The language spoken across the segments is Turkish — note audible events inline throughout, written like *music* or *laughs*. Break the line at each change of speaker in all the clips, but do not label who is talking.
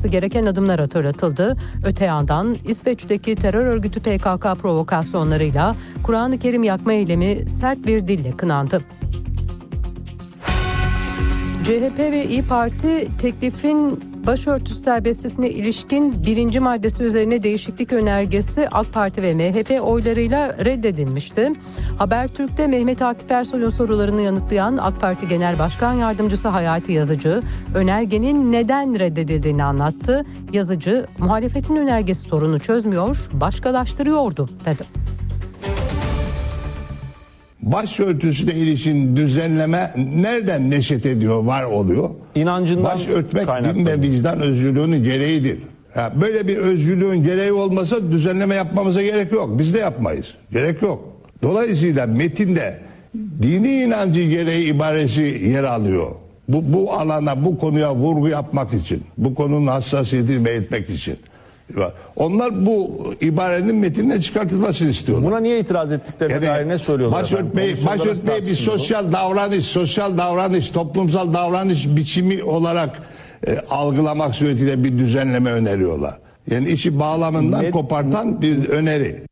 atılması gereken adımlar hatırlatıldı. Öte yandan İsveç'teki terör örgütü PKK provokasyonlarıyla Kur'an-ı Kerim yakma eylemi sert bir dille kınandı. CHP ve İyi Parti teklifin başörtüsü serbestisine ilişkin birinci maddesi üzerine değişiklik önergesi AK Parti ve MHP oylarıyla reddedilmişti. Habertürk'te Mehmet Akif Ersoy'un sorularını yanıtlayan AK Parti Genel Başkan Yardımcısı Hayati Yazıcı, önergenin neden reddedildiğini anlattı. Yazıcı, muhalefetin önergesi sorunu çözmüyor, başkalaştırıyordu dedi.
Başörtüsüne ilişkin düzenleme nereden neşet ediyor, var oluyor?
İnancından
Baş örtmek din ve vicdan özgürlüğünün gereğidir. Ha, böyle bir özgürlüğün gereği olmasa düzenleme yapmamıza gerek yok. Biz de yapmayız. Gerek yok. Dolayısıyla metinde dini inancı gereği ibaresi yer alıyor. Bu, bu alana, bu konuya vurgu yapmak için, bu konunun hassasiyetini belirtmek için. Onlar bu ibarenin metinden çıkartılmasını istiyorlar.
Buna niye itiraz ettiklerine dair ne söylüyorlar? Nasıl
başörtmeyi bir sosyal davranış, sosyal davranış, toplumsal davranış biçimi olarak e, algılamak suretiyle bir düzenleme öneriyorlar. Yani işi bağlamından
Ne-
kopartan bir öneri.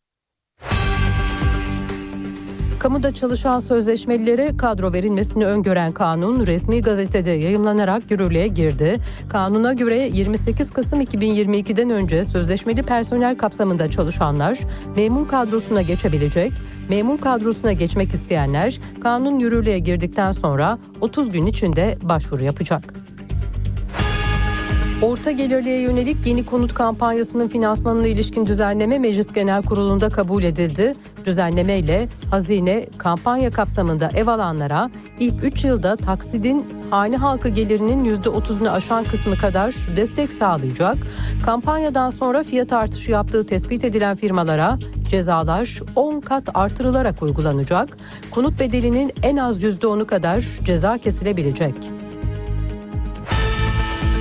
Kamuda çalışan sözleşmelilere kadro verilmesini öngören kanun resmi gazetede yayımlanarak yürürlüğe girdi. Kanuna göre 28 Kasım 2022'den önce sözleşmeli personel kapsamında çalışanlar memur kadrosuna geçebilecek. Memur kadrosuna geçmek isteyenler kanun yürürlüğe girdikten sonra 30 gün içinde başvuru yapacak. Orta gelirliye yönelik yeni konut kampanyasının finansmanına ilişkin düzenleme Meclis Genel Kurulu'nda kabul edildi. Düzenleme ile hazine kampanya kapsamında ev alanlara ilk 3 yılda taksidin hane halkı gelirinin %30'unu aşan kısmı kadar destek sağlayacak. Kampanyadan sonra fiyat artışı yaptığı tespit edilen firmalara cezalar 10 kat artırılarak uygulanacak. Konut bedelinin en az %10'u kadar ceza kesilebilecek.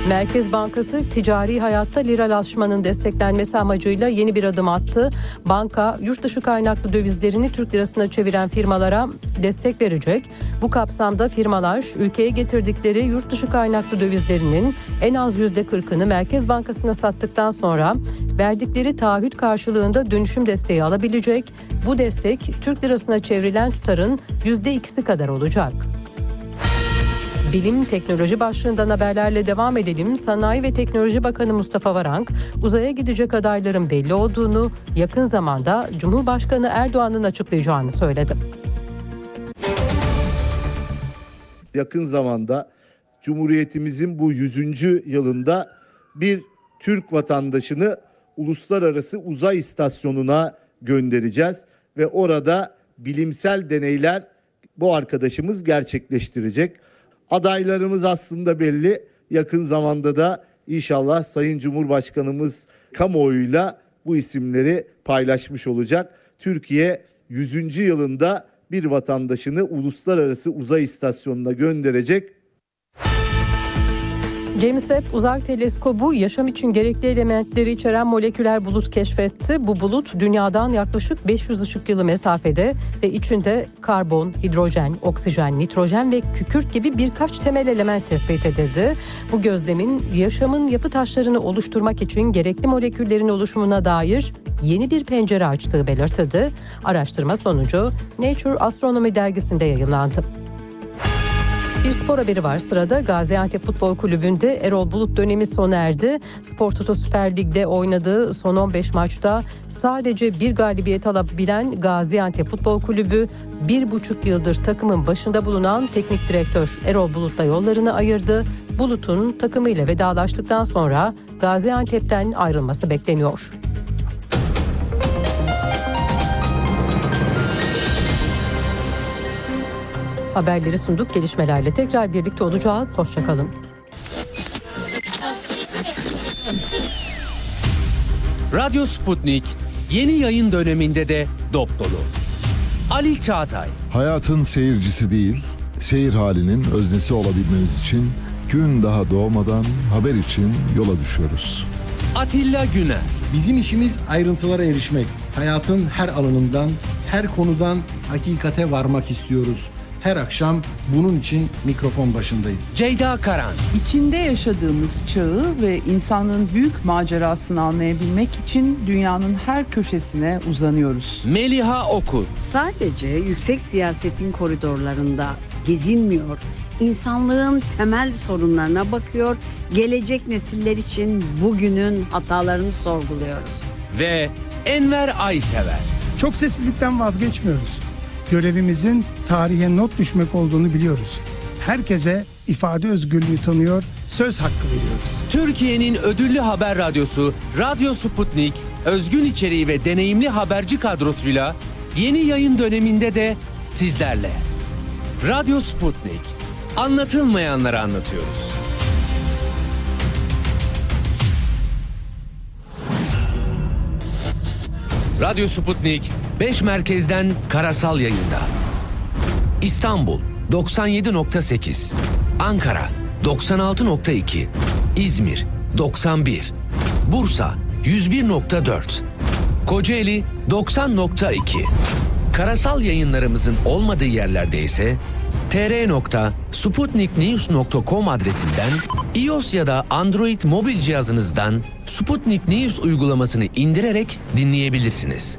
Merkez Bankası ticari hayatta liralaşmanın desteklenmesi amacıyla yeni bir adım attı. Banka yurt dışı kaynaklı dövizlerini Türk lirasına çeviren firmalara destek verecek. Bu kapsamda firmalar ülkeye getirdikleri yurt dışı kaynaklı dövizlerinin en az %40'ını Merkez Bankası'na sattıktan sonra verdikleri taahhüt karşılığında dönüşüm desteği alabilecek. Bu destek Türk lirasına çevrilen tutarın %2'si kadar olacak. Bilim teknoloji başlığından haberlerle devam edelim. Sanayi ve Teknoloji Bakanı Mustafa Varank, uzaya gidecek adayların belli olduğunu, yakın zamanda Cumhurbaşkanı Erdoğan'ın açıklayacağını söyledi.
yakın zamanda Cumhuriyetimizin bu 100. yılında bir Türk vatandaşını uluslararası uzay istasyonuna göndereceğiz ve orada bilimsel deneyler bu arkadaşımız gerçekleştirecek. Adaylarımız aslında belli. Yakın zamanda da inşallah Sayın Cumhurbaşkanımız kamuoyuyla bu isimleri paylaşmış olacak. Türkiye 100. yılında bir vatandaşını uluslararası uzay istasyonuna gönderecek.
James Webb Uzay Teleskobu yaşam için gerekli elementleri içeren moleküler bulut keşfetti. Bu bulut dünyadan yaklaşık 500 ışık yılı mesafede ve içinde karbon, hidrojen, oksijen, nitrojen ve kükürt gibi birkaç temel element tespit edildi. Bu gözlemin yaşamın yapı taşlarını oluşturmak için gerekli moleküllerin oluşumuna dair yeni bir pencere açtığı belirtildi. Araştırma sonucu Nature Astronomy dergisinde yayınlandı. Bir spor haberi var sırada. Gaziantep Futbol Kulübü'nde Erol Bulut dönemi sona erdi. Spor Toto Süper Lig'de oynadığı son 15 maçta sadece bir galibiyet alabilen Gaziantep Futbol Kulübü bir buçuk yıldır takımın başında bulunan teknik direktör Erol Bulut'la yollarını ayırdı. Bulut'un takımıyla vedalaştıktan sonra Gaziantep'ten ayrılması bekleniyor. Haberleri sunduk gelişmelerle tekrar birlikte olacağız. Hoşçakalın.
Radyo Sputnik yeni yayın döneminde de dop dolu. Ali Çağatay,
Hayatın seyircisi değil, seyir halinin öznesi olabilmeniz için gün daha doğmadan haber için yola düşüyoruz.
Atilla Güner,
Bizim işimiz ayrıntılara erişmek. Hayatın her alanından, her konudan hakikate varmak istiyoruz. Her akşam bunun için mikrofon başındayız.
Ceyda Karan,
İçinde yaşadığımız çağı ve insanın büyük macerasını anlayabilmek için dünyanın her köşesine uzanıyoruz.
Meliha Okur,
Sadece yüksek siyasetin koridorlarında gezinmiyor, insanlığın temel sorunlarına bakıyor, gelecek nesiller için bugünün hatalarını sorguluyoruz.
ve Enver Aysever.
Çok seslilikten vazgeçmiyoruz. Görevimizin tarihe not düşmek olduğunu biliyoruz. Herkese ifade özgürlüğü tanıyor, söz hakkı veriyoruz.
Türkiye'nin ödüllü haber radyosu Radyo Sputnik, özgün içeriği ve deneyimli haberci kadrosuyla yeni yayın döneminde de sizlerle. Radyo Sputnik, anlatılmayanları anlatıyoruz. Radyo Sputnik 5 merkezden karasal yayında. İstanbul 97.8, Ankara 96.2, İzmir 91, Bursa 101.4, Kocaeli 90.2. Karasal yayınlarımızın olmadığı yerlerde ise tr.sputniknews.com adresinden iOS ya da Android mobil cihazınızdan Sputnik News uygulamasını indirerek dinleyebilirsiniz.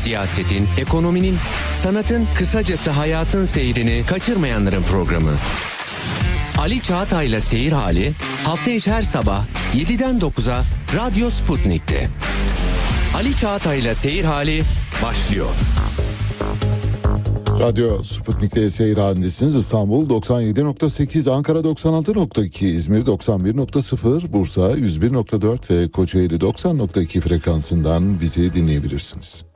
siyasetin, ekonominin, sanatın, kısacası hayatın seyrini kaçırmayanların programı. Ali Çağatay'la Seyir Hali hafta içi her sabah 7'den 9'a Radyo Sputnik'te. Ali Çağatay'la Seyir Hali başlıyor.
Radyo Sputnik'te seyir halindesiniz. İstanbul 97.8, Ankara 96.2, İzmir 91.0, Bursa 101.4 ve Kocaeli 90.2 frekansından bizi dinleyebilirsiniz.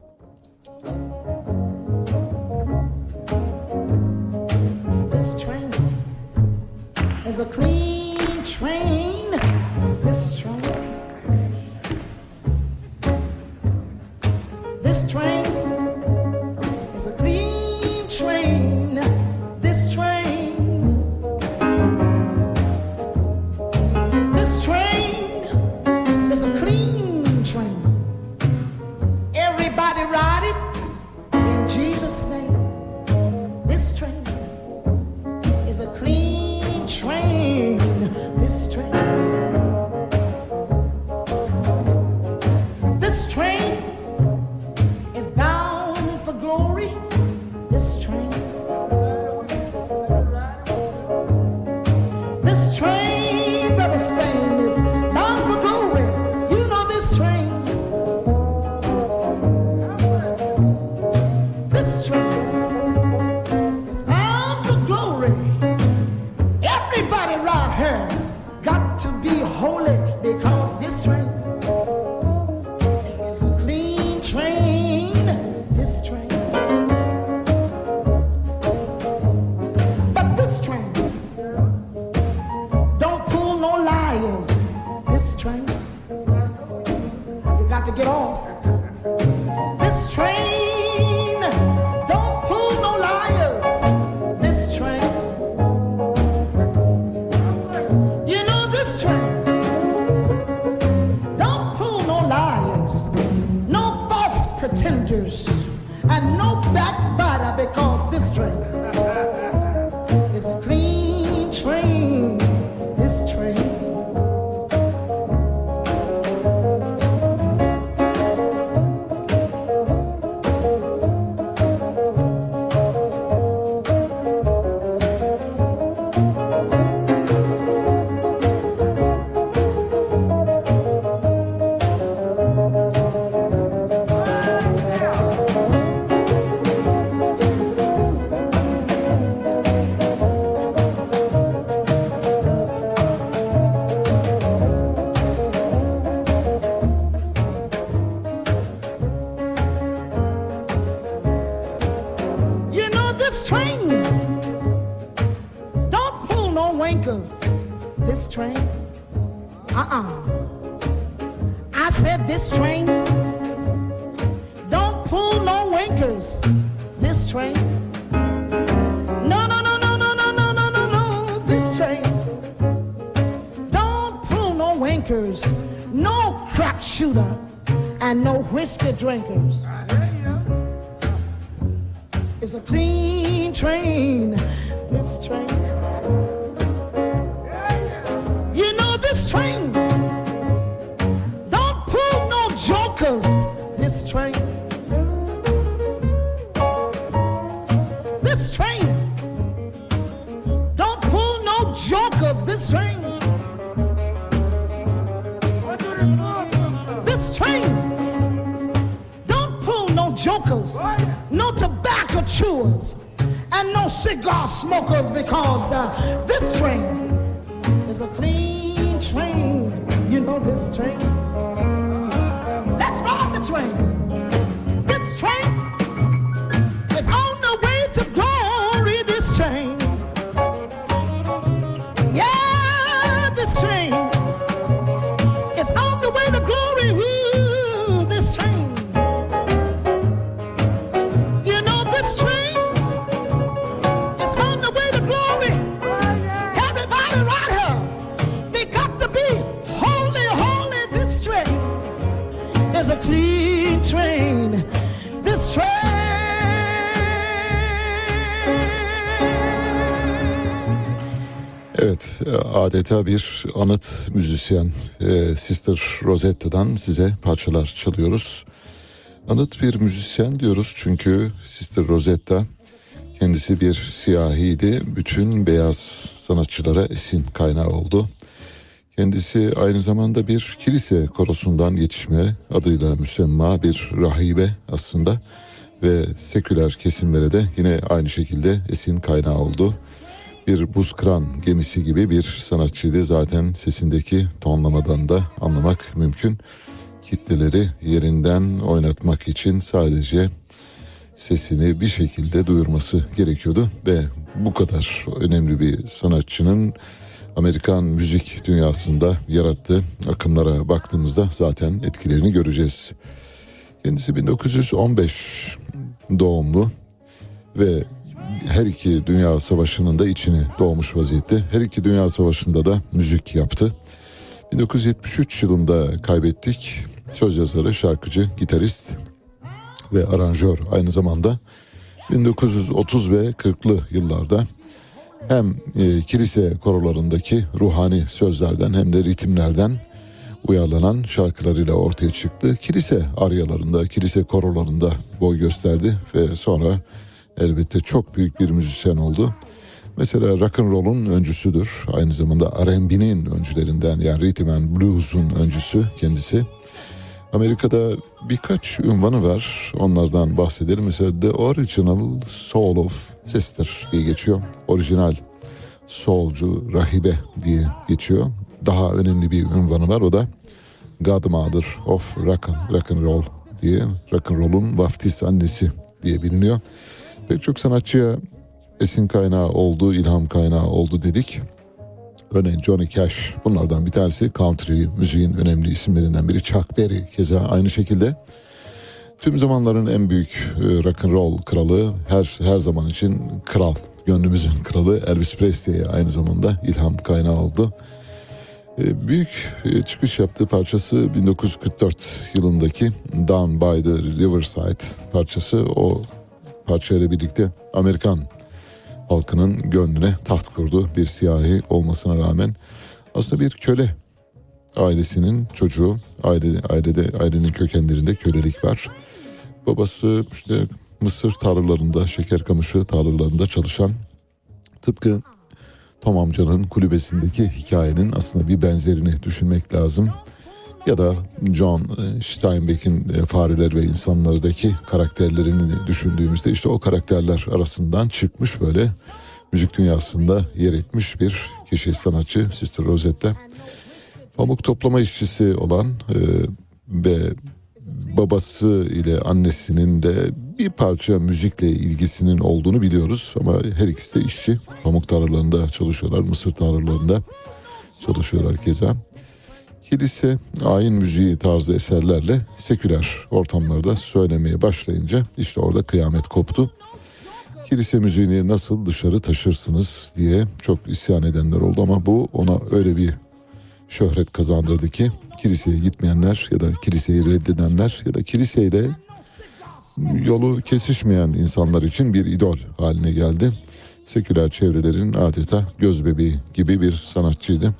drinker. Cigar smokers because uh, this train is a clean train. You know this train. Let's ride the train.
Adeta bir anıt müzisyen e, Sister Rosetta'dan size parçalar çalıyoruz. Anıt bir müzisyen diyoruz çünkü Sister Rosetta kendisi bir siyahiydi. Bütün beyaz sanatçılara esin kaynağı oldu. Kendisi aynı zamanda bir kilise korosundan yetişme adıyla müsemma bir rahibe aslında ve seküler kesimlere de yine aynı şekilde esin kaynağı oldu. Bir buz kıran gemisi gibi bir sanatçıydı. Zaten sesindeki tonlamadan da anlamak mümkün. Kitleleri yerinden oynatmak için sadece sesini bir şekilde duyurması gerekiyordu ve bu kadar önemli bir sanatçının Amerikan müzik dünyasında yarattığı akımlara baktığımızda zaten etkilerini göreceğiz. Kendisi 1915 doğumlu ve her iki dünya savaşının da içine doğmuş vaziyette. Her iki dünya savaşında da müzik yaptı. 1973 yılında kaybettik. Söz yazarı, şarkıcı, gitarist ve aranjör aynı zamanda 1930 ve 40'lı yıllarda hem e, kilise korolarındaki ruhani sözlerden hem de ritimlerden uyarlanan şarkılarıyla ortaya çıktı. Kilise aryalarında, kilise korolarında boy gösterdi ve sonra elbette çok büyük bir müzisyen oldu. Mesela rock and roll'un öncüsüdür. Aynı zamanda R&B'nin öncülerinden yani rhythm and blues'un öncüsü kendisi. Amerika'da birkaç ünvanı var. Onlardan bahsedelim. Mesela The Original Soul of Sister diye geçiyor. Orijinal soulcu rahibe diye geçiyor. Daha önemli bir ünvanı var. O da Godmother of Rock rock and Roll diye. Rock and Roll'un vaftiz annesi diye biliniyor. Pek çok sanatçıya esin kaynağı oldu, ilham kaynağı oldu dedik. Örneğin Johnny Cash bunlardan bir tanesi country müziğin önemli isimlerinden biri. Chuck Berry keza aynı şekilde. Tüm zamanların en büyük e, rock and roll kralı her her zaman için kral, gönlümüzün kralı Elvis Presley'e aynı zamanda ilham kaynağı oldu. E, Büyük e, çıkış yaptığı parçası 1944 yılındaki Down by the Riverside parçası. O parçayla birlikte Amerikan halkının gönlüne taht kurdu. Bir siyahi olmasına rağmen aslında bir köle ailesinin çocuğu. Aile, ailede ailenin kökenlerinde kölelik var. Babası işte mısır tarlalarında, şeker kamışı tarlalarında çalışan tıpkı Tom amcanın kulübesindeki hikayenin aslında bir benzerini düşünmek lazım. Ya da John e, Steinbeck'in e, Fareler ve İnsanlardaki karakterlerini düşündüğümüzde işte o karakterler arasından çıkmış böyle müzik dünyasında yer etmiş bir kişi sanatçı Sister Rosetta. Pamuk toplama işçisi olan e, ve babası ile annesinin de bir parça müzikle ilgisinin olduğunu biliyoruz ama her ikisi de işçi. Pamuk tarlalarında çalışıyorlar, mısır tarlalarında çalışıyorlar keza. Kilise ayin müziği tarzı eserlerle seküler ortamlarda söylemeye başlayınca işte orada kıyamet koptu. Kilise müziğini nasıl dışarı taşırsınız diye çok isyan edenler oldu ama bu ona öyle bir şöhret kazandırdı ki kiliseye gitmeyenler ya da kiliseyi reddedenler ya da kiliseyle yolu kesişmeyen insanlar için bir idol haline geldi. Seküler çevrelerin adeta göz bebeği gibi bir sanatçıydı.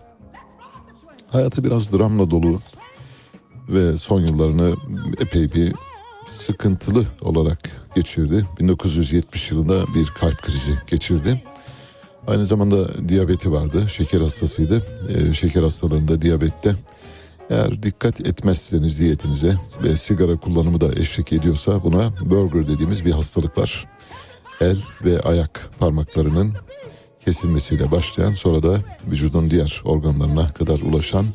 Hayatı biraz dramla dolu ve son yıllarını epey bir sıkıntılı olarak geçirdi. 1970 yılında bir kalp krizi geçirdi. Aynı zamanda diyabeti vardı, şeker hastasıydı. Ee, şeker hastalarında diyabette eğer dikkat etmezseniz diyetinize ve sigara kullanımı da eşlik ediyorsa buna burger dediğimiz bir hastalık var. El ve ayak parmaklarının kesilmesiyle başlayan sonra da vücudun diğer organlarına kadar ulaşan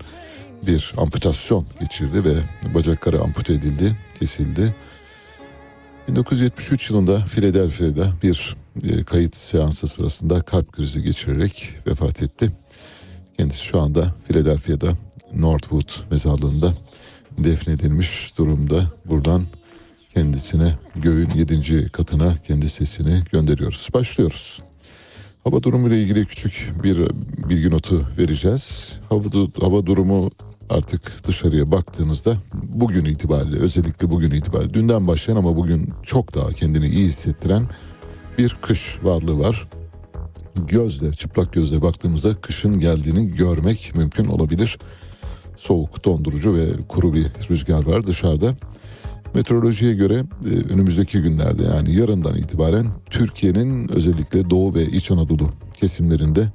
bir amputasyon geçirdi ve bacakları ampute edildi, kesildi. 1973 yılında Philadelphia'da bir e, kayıt seansı sırasında kalp krizi geçirerek vefat etti. Kendisi şu anda Philadelphia'da Northwood mezarlığında defnedilmiş durumda. Buradan kendisine göğün yedinci katına kendi sesini gönderiyoruz. Başlıyoruz. Hava durumu ile ilgili küçük bir bilgi notu vereceğiz. Hava, hava durumu artık dışarıya baktığınızda bugün itibariyle özellikle bugün itibariyle dünden başlayan ama bugün çok daha kendini iyi hissettiren bir kış varlığı var. Gözle çıplak gözle baktığımızda kışın geldiğini görmek mümkün olabilir. Soğuk, dondurucu ve kuru bir rüzgar var dışarıda. Meteorolojiye göre e, önümüzdeki günlerde yani yarından itibaren Türkiye'nin özellikle Doğu ve İç Anadolu kesimlerinde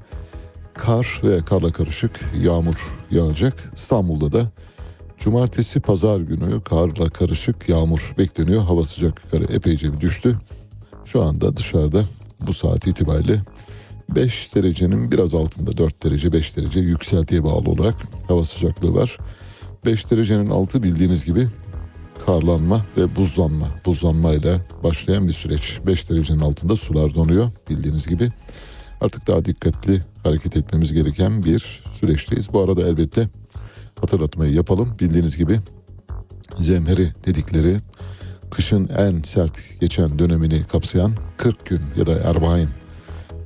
kar ve karla karışık yağmur yağacak. İstanbul'da da cumartesi pazar günü karla karışık yağmur bekleniyor. Hava sıcaklıkları epeyce bir düştü. Şu anda dışarıda bu saat itibariyle 5 derecenin biraz altında 4 derece 5 derece yükseltiye bağlı olarak hava sıcaklığı var. 5 derecenin altı bildiğiniz gibi karlanma ve buzlanma. Buzlanma ile başlayan bir süreç. 5 derecenin altında sular donuyor bildiğiniz gibi. Artık daha dikkatli hareket etmemiz gereken bir süreçteyiz. Bu arada elbette hatırlatmayı yapalım. Bildiğiniz gibi zemheri dedikleri kışın en sert geçen dönemini kapsayan 40 gün ya da Erbain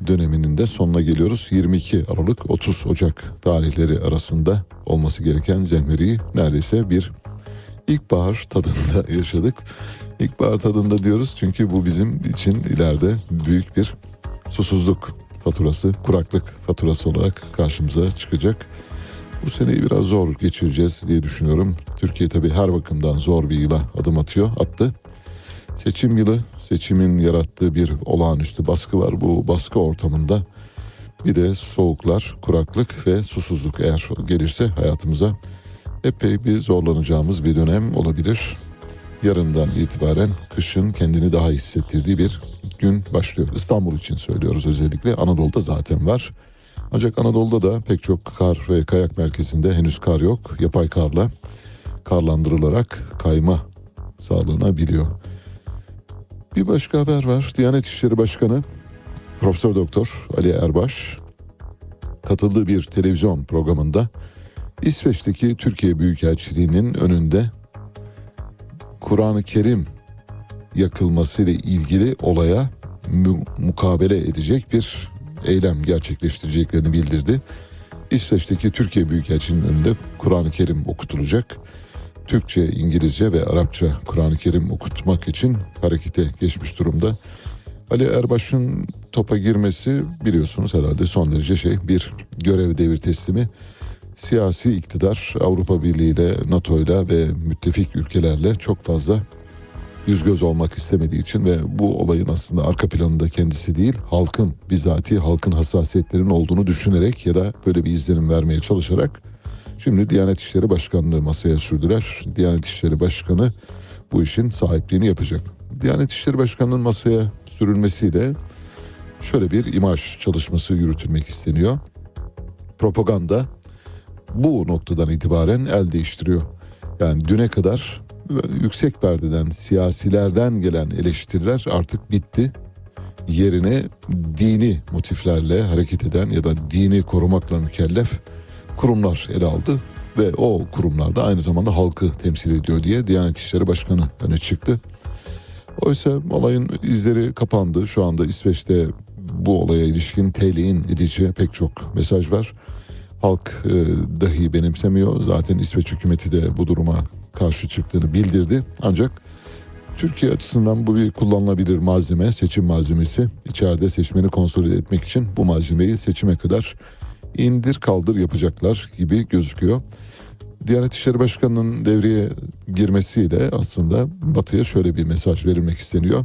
döneminin de sonuna geliyoruz. 22 Aralık 30 Ocak tarihleri arasında olması gereken zemheriyi neredeyse bir ilkbahar tadında *laughs* yaşadık. İlkbahar tadında diyoruz çünkü bu bizim için ileride büyük bir susuzluk faturası, kuraklık faturası olarak karşımıza çıkacak. Bu seneyi biraz zor geçireceğiz diye düşünüyorum. Türkiye tabii her bakımdan zor bir yıla adım atıyor, attı. Seçim yılı, seçimin yarattığı bir olağanüstü baskı var. Bu baskı ortamında bir de soğuklar, kuraklık ve susuzluk eğer gelirse hayatımıza epey bir zorlanacağımız bir dönem olabilir. Yarından itibaren kışın kendini daha hissettirdiği bir gün başlıyor. İstanbul için söylüyoruz özellikle. Anadolu'da zaten var. Ancak Anadolu'da da pek çok kar ve kayak merkezinde henüz kar yok. Yapay karla karlandırılarak kayma sağlanabiliyor. Bir başka haber var. Diyanet İşleri Başkanı Profesör Doktor Ali Erbaş katıldığı bir televizyon programında İsveç'teki Türkiye Büyükelçiliği'nin önünde Kur'an-ı Kerim yakılması ile ilgili olaya mu- mukabele edecek bir eylem gerçekleştireceklerini bildirdi. İsveç'teki Türkiye Büyükelçiliği'nin önünde Kur'an-ı Kerim okutulacak. Türkçe, İngilizce ve Arapça Kur'an-ı Kerim okutmak için harekete geçmiş durumda. Ali Erbaş'ın topa girmesi biliyorsunuz herhalde son derece şey bir görev devir teslimi. Siyasi iktidar Avrupa Birliği ile NATO ile ve müttefik ülkelerle çok fazla yüz göz olmak istemediği için ve bu olayın aslında arka planında kendisi değil halkın bizatihi halkın hassasiyetlerinin olduğunu düşünerek ya da böyle bir izlenim vermeye çalışarak şimdi Diyanet İşleri Başkanlığı masaya sürdüler. Diyanet İşleri Başkanı bu işin sahipliğini yapacak. Diyanet İşleri Başkanı'nın masaya sürülmesiyle şöyle bir imaj çalışması yürütülmek isteniyor. Propaganda bu noktadan itibaren el değiştiriyor. Yani düne kadar yüksek perdeden siyasilerden gelen eleştiriler artık bitti. Yerine dini motiflerle hareket eden ya da dini korumakla mükellef kurumlar ele aldı. ve o kurumlarda aynı zamanda halkı temsil ediyor diye Diyanet İşleri Başkanı öne çıktı. Oysa olayın izleri kapandı. Şu anda İsveç'te bu olaya ilişkin telin edici pek çok mesaj var. Halk e, dahi benimsemiyor. Zaten İsveç hükümeti de bu duruma karşı çıktığını bildirdi. Ancak Türkiye açısından bu bir kullanılabilir malzeme, seçim malzemesi. İçeride seçmeni konsolide etmek için bu malzemeyi seçime kadar indir kaldır yapacaklar gibi gözüküyor. Diyanet İşleri Başkanı'nın devreye girmesiyle aslında Batı'ya şöyle bir mesaj verilmek isteniyor.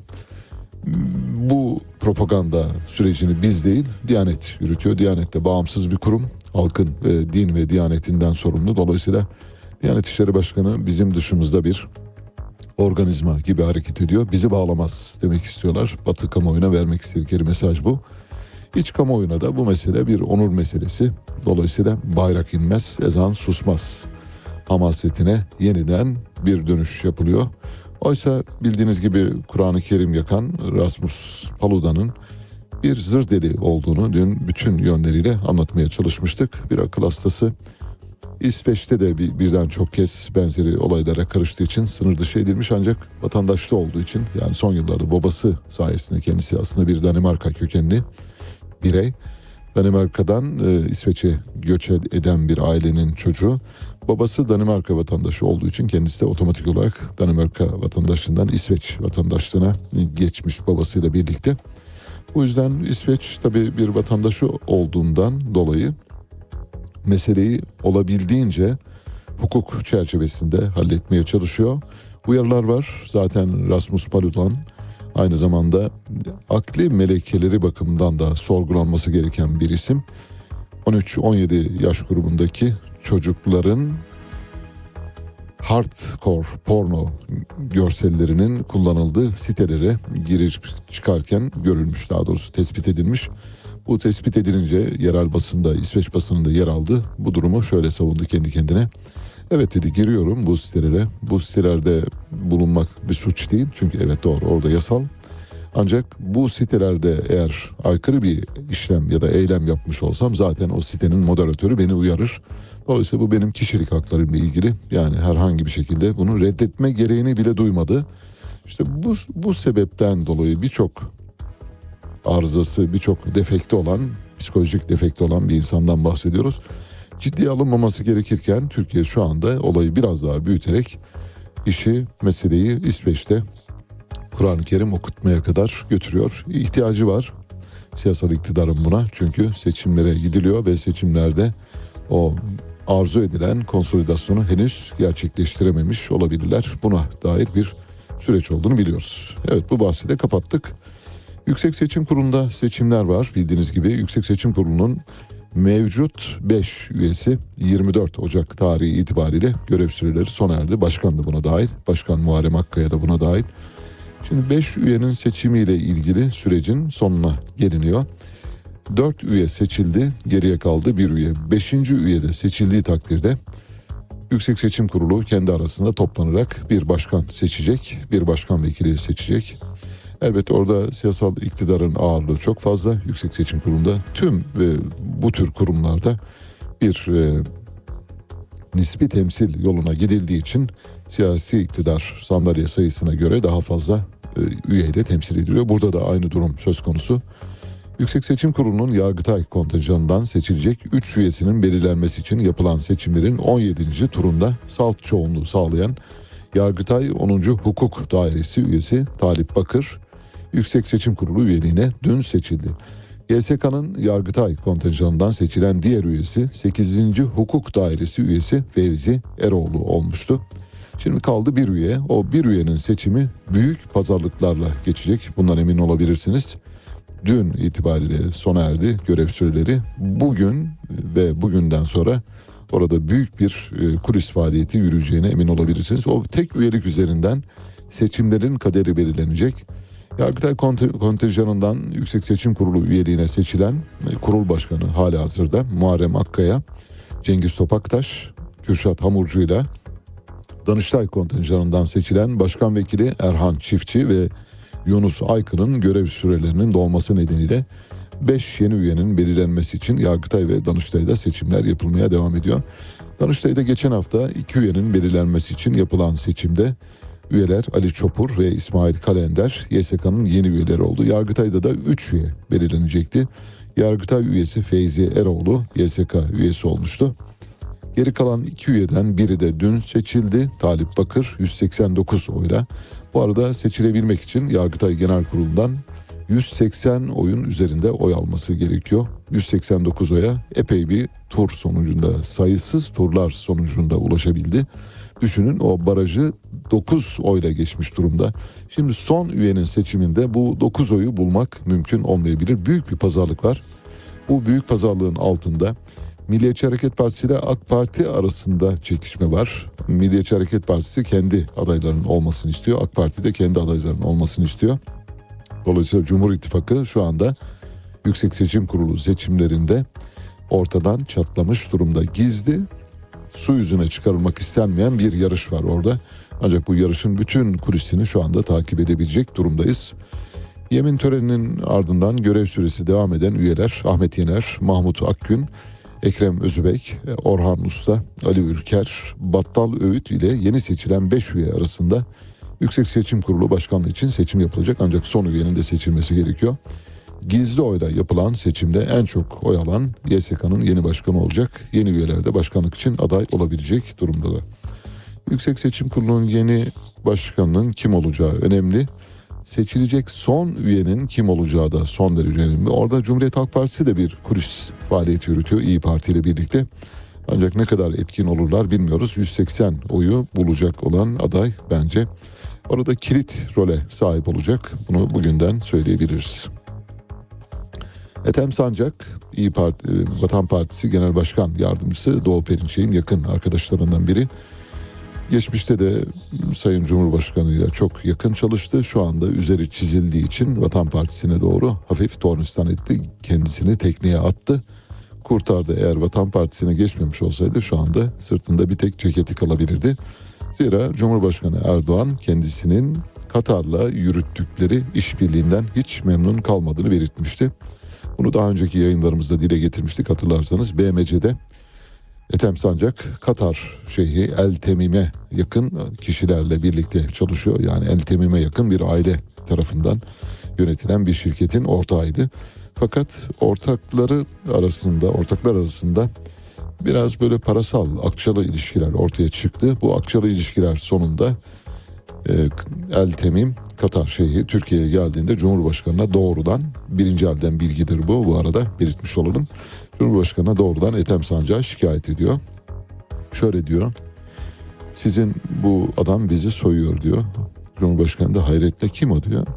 Bu propaganda sürecini biz değil Diyanet yürütüyor. Diyanet de bağımsız bir kurum. Halkın ve din ve diyanetinden sorumlu. Dolayısıyla Diyanet İşleri Başkanı bizim dışımızda bir organizma gibi hareket ediyor. Bizi bağlamaz demek istiyorlar. Batı kamuoyuna vermek istedikleri mesaj bu. İç kamuoyuna da bu mesele bir onur meselesi. Dolayısıyla bayrak inmez, ezan susmaz. Hamasetine yeniden bir dönüş yapılıyor. Oysa bildiğiniz gibi Kur'an-ı Kerim yakan Rasmus Paludan'ın bir zır deli olduğunu dün bütün yönleriyle anlatmaya çalışmıştık. Bir akıl hastası İsveç'te de bir, birden çok kez benzeri olaylara karıştığı için sınır dışı edilmiş ancak vatandaşlı olduğu için yani son yıllarda babası sayesinde kendisi aslında bir Danimarka kökenli birey. Danimarka'dan e, İsveç'e göç eden bir ailenin çocuğu. Babası Danimarka vatandaşı olduğu için kendisi de otomatik olarak Danimarka vatandaşlığından İsveç vatandaşlığına geçmiş babasıyla birlikte. Bu yüzden İsveç tabii bir vatandaşı olduğundan dolayı meseleyi olabildiğince hukuk çerçevesinde halletmeye çalışıyor. Uyarılar var. Zaten Rasmus Paludan aynı zamanda akli melekeleri bakımından da sorgulanması gereken bir isim. 13-17 yaş grubundaki çocukların hardcore porno görsellerinin kullanıldığı sitelere girip çıkarken görülmüş daha doğrusu tespit edilmiş. Bu tespit edilince yerel basında İsveç basınında yer aldı. Bu durumu şöyle savundu kendi kendine. Evet dedi giriyorum bu sitelere. Bu sitelerde bulunmak bir suç değil. Çünkü evet doğru orada yasal. Ancak bu sitelerde eğer aykırı bir işlem ya da eylem yapmış olsam zaten o sitenin moderatörü beni uyarır. Dolayısıyla bu benim kişilik haklarımla ilgili. Yani herhangi bir şekilde bunu reddetme gereğini bile duymadı. İşte bu, bu sebepten dolayı birçok arızası, birçok defekti olan, psikolojik defekti olan bir insandan bahsediyoruz. Ciddiye alınmaması gerekirken Türkiye şu anda olayı biraz daha büyüterek işi, meseleyi İsveç'te Kur'an-ı Kerim okutmaya kadar götürüyor. İhtiyacı var siyasal iktidarın buna. Çünkü seçimlere gidiliyor ve seçimlerde o arzu edilen konsolidasyonu henüz gerçekleştirememiş olabilirler. Buna dair bir süreç olduğunu biliyoruz. Evet bu bahsi de kapattık. Yüksek Seçim Kurulu'nda seçimler var bildiğiniz gibi. Yüksek Seçim Kurulu'nun mevcut 5 üyesi 24 Ocak tarihi itibariyle görev süreleri sona erdi. Başkan da buna dahil. Başkan Muharrem Akkaya da buna dahil. Şimdi 5 üyenin seçimiyle ilgili sürecin sonuna geliniyor. 4 üye seçildi, geriye kaldı bir üye. 5. üye de seçildiği takdirde Yüksek Seçim Kurulu kendi arasında toplanarak bir başkan seçecek, bir başkan vekili seçecek. Elbette orada siyasal iktidarın ağırlığı çok fazla. Yüksek Seçim Kurulu'nda tüm ve bu tür kurumlarda bir e, nispi temsil yoluna gidildiği için siyasi iktidar sandalye sayısına göre daha fazla e, üyeyle temsil ediliyor. Burada da aynı durum söz konusu. Yüksek Seçim Kurulu'nun Yargıtay kontenjanından seçilecek 3 üyesinin belirlenmesi için yapılan seçimlerin 17. turunda salt çoğunluğu sağlayan Yargıtay 10. Hukuk Dairesi üyesi Talip Bakır Yüksek Seçim Kurulu üyeliğine dün seçildi. YSK'nın Yargıtay kontenjanından seçilen diğer üyesi 8. Hukuk Dairesi üyesi Fevzi Eroğlu olmuştu. Şimdi kaldı bir üye. O bir üyenin seçimi büyük pazarlıklarla geçecek. Bundan emin olabilirsiniz. Dün itibariyle sona erdi görev süreleri. Bugün ve bugünden sonra orada büyük bir e, kulis faaliyeti yürüyeceğine emin olabilirsiniz. O tek üyelik üzerinden seçimlerin kaderi belirlenecek. Yargıtay kontenjanından Yüksek Seçim Kurulu üyeliğine seçilen e, kurul başkanı hali hazırda Muharrem Akkaya, Cengiz Topaktaş, Kürşat Hamurcu ile Danıştay kontenjanından seçilen Başkan Vekili Erhan Çiftçi ve Yunus Aykın'ın görev sürelerinin dolması nedeniyle 5 yeni üyenin belirlenmesi için Yargıtay ve Danıştay'da seçimler yapılmaya devam ediyor. Danıştay'da geçen hafta iki üyenin belirlenmesi için yapılan seçimde üyeler Ali Çopur ve İsmail Kalender YSK'nın yeni üyeleri oldu. Yargıtay'da da 3 üye belirlenecekti. Yargıtay üyesi Feyzi Eroğlu YSK üyesi olmuştu. Geri kalan iki üyeden biri de dün seçildi. Talip Bakır 189 oyla. Bu arada seçilebilmek için Yargıtay Genel Kurulu'ndan 180 oyun üzerinde oy alması gerekiyor. 189 oya epey bir tur sonucunda sayısız turlar sonucunda ulaşabildi. Düşünün o barajı 9 oyla geçmiş durumda. Şimdi son üyenin seçiminde bu 9 oyu bulmak mümkün olmayabilir. Büyük bir pazarlık var. Bu büyük pazarlığın altında Milliyetçi Hareket Partisi ile AK Parti arasında çekişme var. Milliyetçi Hareket Partisi kendi adaylarının olmasını istiyor. AK Parti de kendi adaylarının olmasını istiyor. Dolayısıyla Cumhur İttifakı şu anda Yüksek Seçim Kurulu seçimlerinde ortadan çatlamış durumda. Gizli su yüzüne çıkarılmak istenmeyen bir yarış var orada. Ancak bu yarışın bütün kulisini şu anda takip edebilecek durumdayız. Yemin töreninin ardından görev süresi devam eden üyeler Ahmet Yener, Mahmut Akgün, Ekrem Özübek, Orhan Usta, Ali Ürker, Battal Öğüt ile yeni seçilen 5 üye arasında Yüksek Seçim Kurulu Başkanlığı için seçim yapılacak ancak son üyenin de seçilmesi gerekiyor. Gizli oyla yapılan seçimde en çok oy alan YSK'nın yeni başkanı olacak. Yeni üyeler de başkanlık için aday olabilecek durumdalar. Yüksek Seçim Kurulu'nun yeni başkanının kim olacağı önemli. Seçilecek son üyenin kim olacağı da son derece önemli. Orada Cumhuriyet Halk Partisi de bir kulis faaliyeti yürütüyor İyi Parti ile birlikte. Ancak ne kadar etkin olurlar bilmiyoruz. 180 oyu bulacak olan aday bence orada kilit role sahip olacak. Bunu bugünden söyleyebiliriz. Ethem Sancak, İyi Parti, Vatan Partisi Genel Başkan Yardımcısı Doğu Perinçek'in yakın arkadaşlarından biri. Geçmişte de Sayın Cumhurbaşkanı ile çok yakın çalıştı. Şu anda üzeri çizildiği için Vatan Partisi'ne doğru hafif tornistan etti. Kendisini tekneye attı. Kurtardı. Eğer Vatan Partisi'ne geçmemiş olsaydı şu anda sırtında bir tek ceketi kalabilirdi. Zira Cumhurbaşkanı Erdoğan kendisinin Katar'la yürüttükleri işbirliğinden hiç memnun kalmadığını belirtmişti. Bunu daha önceki yayınlarımızda dile getirmiştik hatırlarsanız BMC'de Ethem Sancak Katar Şeyhi El Temim'e yakın kişilerle birlikte çalışıyor. Yani El Temim'e yakın bir aile tarafından yönetilen bir şirketin ortağıydı. Fakat ortakları arasında, ortaklar arasında biraz böyle parasal, akçalı ilişkiler ortaya çıktı. Bu akçalı ilişkiler sonunda e, El Temim Katar Şeyhi Türkiye'ye geldiğinde Cumhurbaşkanı'na doğrudan birinci elden bilgidir bu bu arada belirtmiş olalım. Cumhurbaşkanı'na doğrudan Ethem Sancak'ı şikayet ediyor. Şöyle diyor. Sizin bu adam bizi soyuyor diyor. Cumhurbaşkanı da hayretle kim o diyor.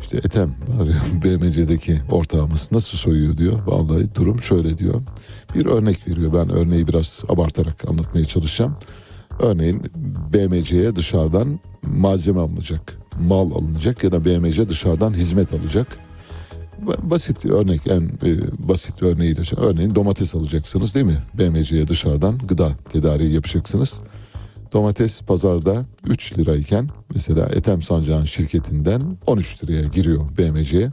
İşte Ethem var ya *laughs* BMC'deki ortağımız nasıl soyuyor diyor. Vallahi durum şöyle diyor. Bir örnek veriyor. Ben örneği biraz abartarak anlatmaya çalışacağım. Örneğin BMC'ye dışarıdan malzeme alınacak, mal alınacak ya da BMC dışarıdan hizmet alacak. Basit örnek en e, basit örneğiyle örneğin domates alacaksınız değil mi? BMC'ye dışarıdan gıda tedariği yapacaksınız. Domates pazarda 3 lirayken mesela Ethem Sancak'ın şirketinden 13 liraya giriyor BMC'ye.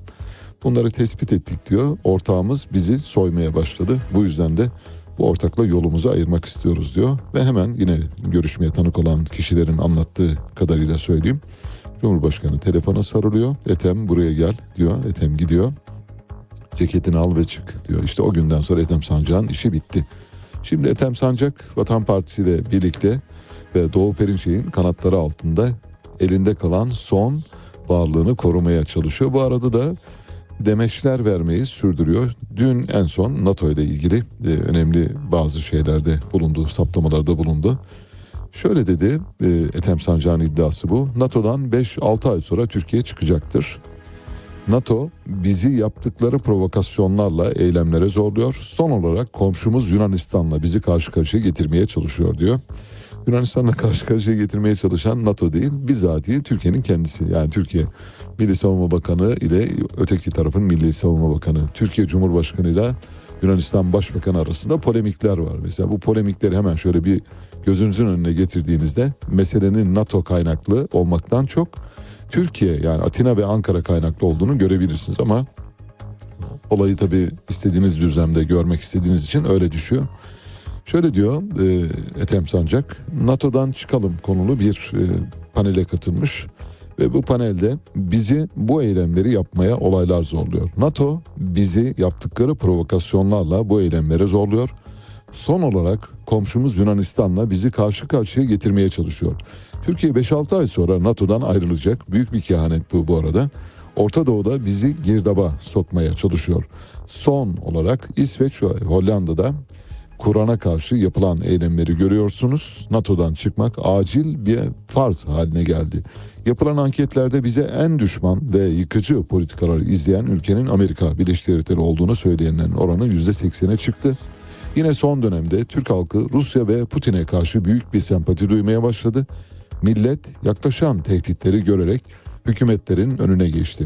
Bunları tespit ettik diyor. Ortağımız bizi soymaya başladı. Bu yüzden de bu ortakla yolumuzu ayırmak istiyoruz diyor. Ve hemen yine görüşmeye tanık olan kişilerin anlattığı kadarıyla söyleyeyim. Cumhurbaşkanı telefona sarılıyor. Ethem buraya gel diyor. Ethem gidiyor. Ceketini al ve çık diyor. İşte o günden sonra Ethem Sancak'ın işi bitti. Şimdi Ethem Sancak Vatan Partisi ile birlikte ve Doğu Perinçek'in kanatları altında elinde kalan son varlığını korumaya çalışıyor. Bu arada da demeçler vermeyi sürdürüyor. Dün en son NATO ile ilgili e, önemli bazı şeylerde bulundu, saptamalarda bulundu. Şöyle dedi e, Ethem Sancak'ın iddiası bu. NATO'dan 5-6 ay sonra Türkiye çıkacaktır. NATO bizi yaptıkları provokasyonlarla eylemlere zorluyor. Son olarak komşumuz Yunanistan'la bizi karşı karşıya getirmeye çalışıyor diyor. Yunanistan'la karşı karşıya getirmeye çalışan NATO değil bizatihi Türkiye'nin kendisi. Yani Türkiye Milli Savunma Bakanı ile öteki tarafın Milli Savunma Bakanı. Türkiye Cumhurbaşkanı ile Yunanistan Başbakanı arasında polemikler var. Mesela bu polemikleri hemen şöyle bir gözünüzün önüne getirdiğinizde meselenin NATO kaynaklı olmaktan çok Türkiye yani Atina ve Ankara kaynaklı olduğunu görebilirsiniz ama olayı tabii istediğiniz düzlemde görmek istediğiniz için öyle düşüyor. Şöyle diyor e, Ethem Sancak, NATO'dan çıkalım konulu bir e, panele katılmış ve bu panelde bizi bu eylemleri yapmaya olaylar zorluyor. NATO bizi yaptıkları provokasyonlarla bu eylemlere zorluyor. Son olarak komşumuz Yunanistan'la bizi karşı karşıya getirmeye çalışıyor. Türkiye 5-6 ay sonra NATO'dan ayrılacak. Büyük bir kehanet bu bu arada. Orta Doğu'da bizi girdaba sokmaya çalışıyor. Son olarak İsveç ve Hollanda'da Kur'an'a karşı yapılan eylemleri görüyorsunuz. NATO'dan çıkmak acil bir farz haline geldi. Yapılan anketlerde bize en düşman ve yıkıcı politikaları izleyen ülkenin Amerika Birleşik Devletleri olduğunu söyleyenlerin oranı %80'e çıktı. Yine son dönemde Türk halkı Rusya ve Putin'e karşı büyük bir sempati duymaya başladı. Millet yaklaşan tehditleri görerek hükümetlerin önüne geçti.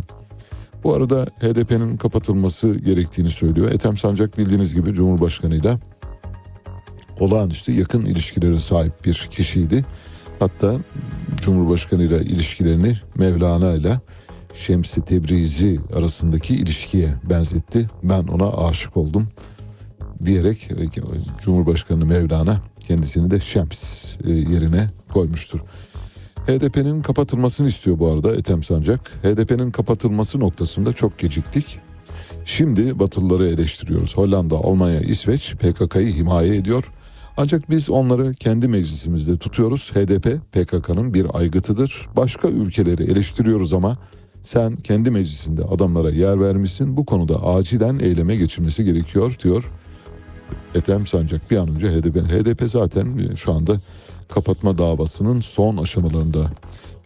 Bu arada HDP'nin kapatılması gerektiğini söylüyor. Ethem Sancak bildiğiniz gibi Cumhurbaşkanıyla olağanüstü yakın ilişkilere sahip bir kişiydi. Hatta Cumhurbaşkanı ile ilişkilerini Mevlana ile Şems-i Tebrizi arasındaki ilişkiye benzetti. Ben ona aşık oldum diyerek e, Cumhurbaşkanı Mevlana kendisini de Şems e, yerine koymuştur. HDP'nin kapatılmasını istiyor bu arada Ethem Sancak. HDP'nin kapatılması noktasında çok geciktik. Şimdi Batılıları eleştiriyoruz. Hollanda, Almanya, İsveç PKK'yı himaye ediyor. Ancak biz onları kendi meclisimizde tutuyoruz. HDP PKK'nın bir aygıtıdır. Başka ülkeleri eleştiriyoruz ama sen kendi meclisinde adamlara yer vermişsin. Bu konuda acilen eyleme geçilmesi gerekiyor diyor. Ethem Sancak bir an önce HDP. HDP zaten şu anda kapatma davasının son aşamalarında.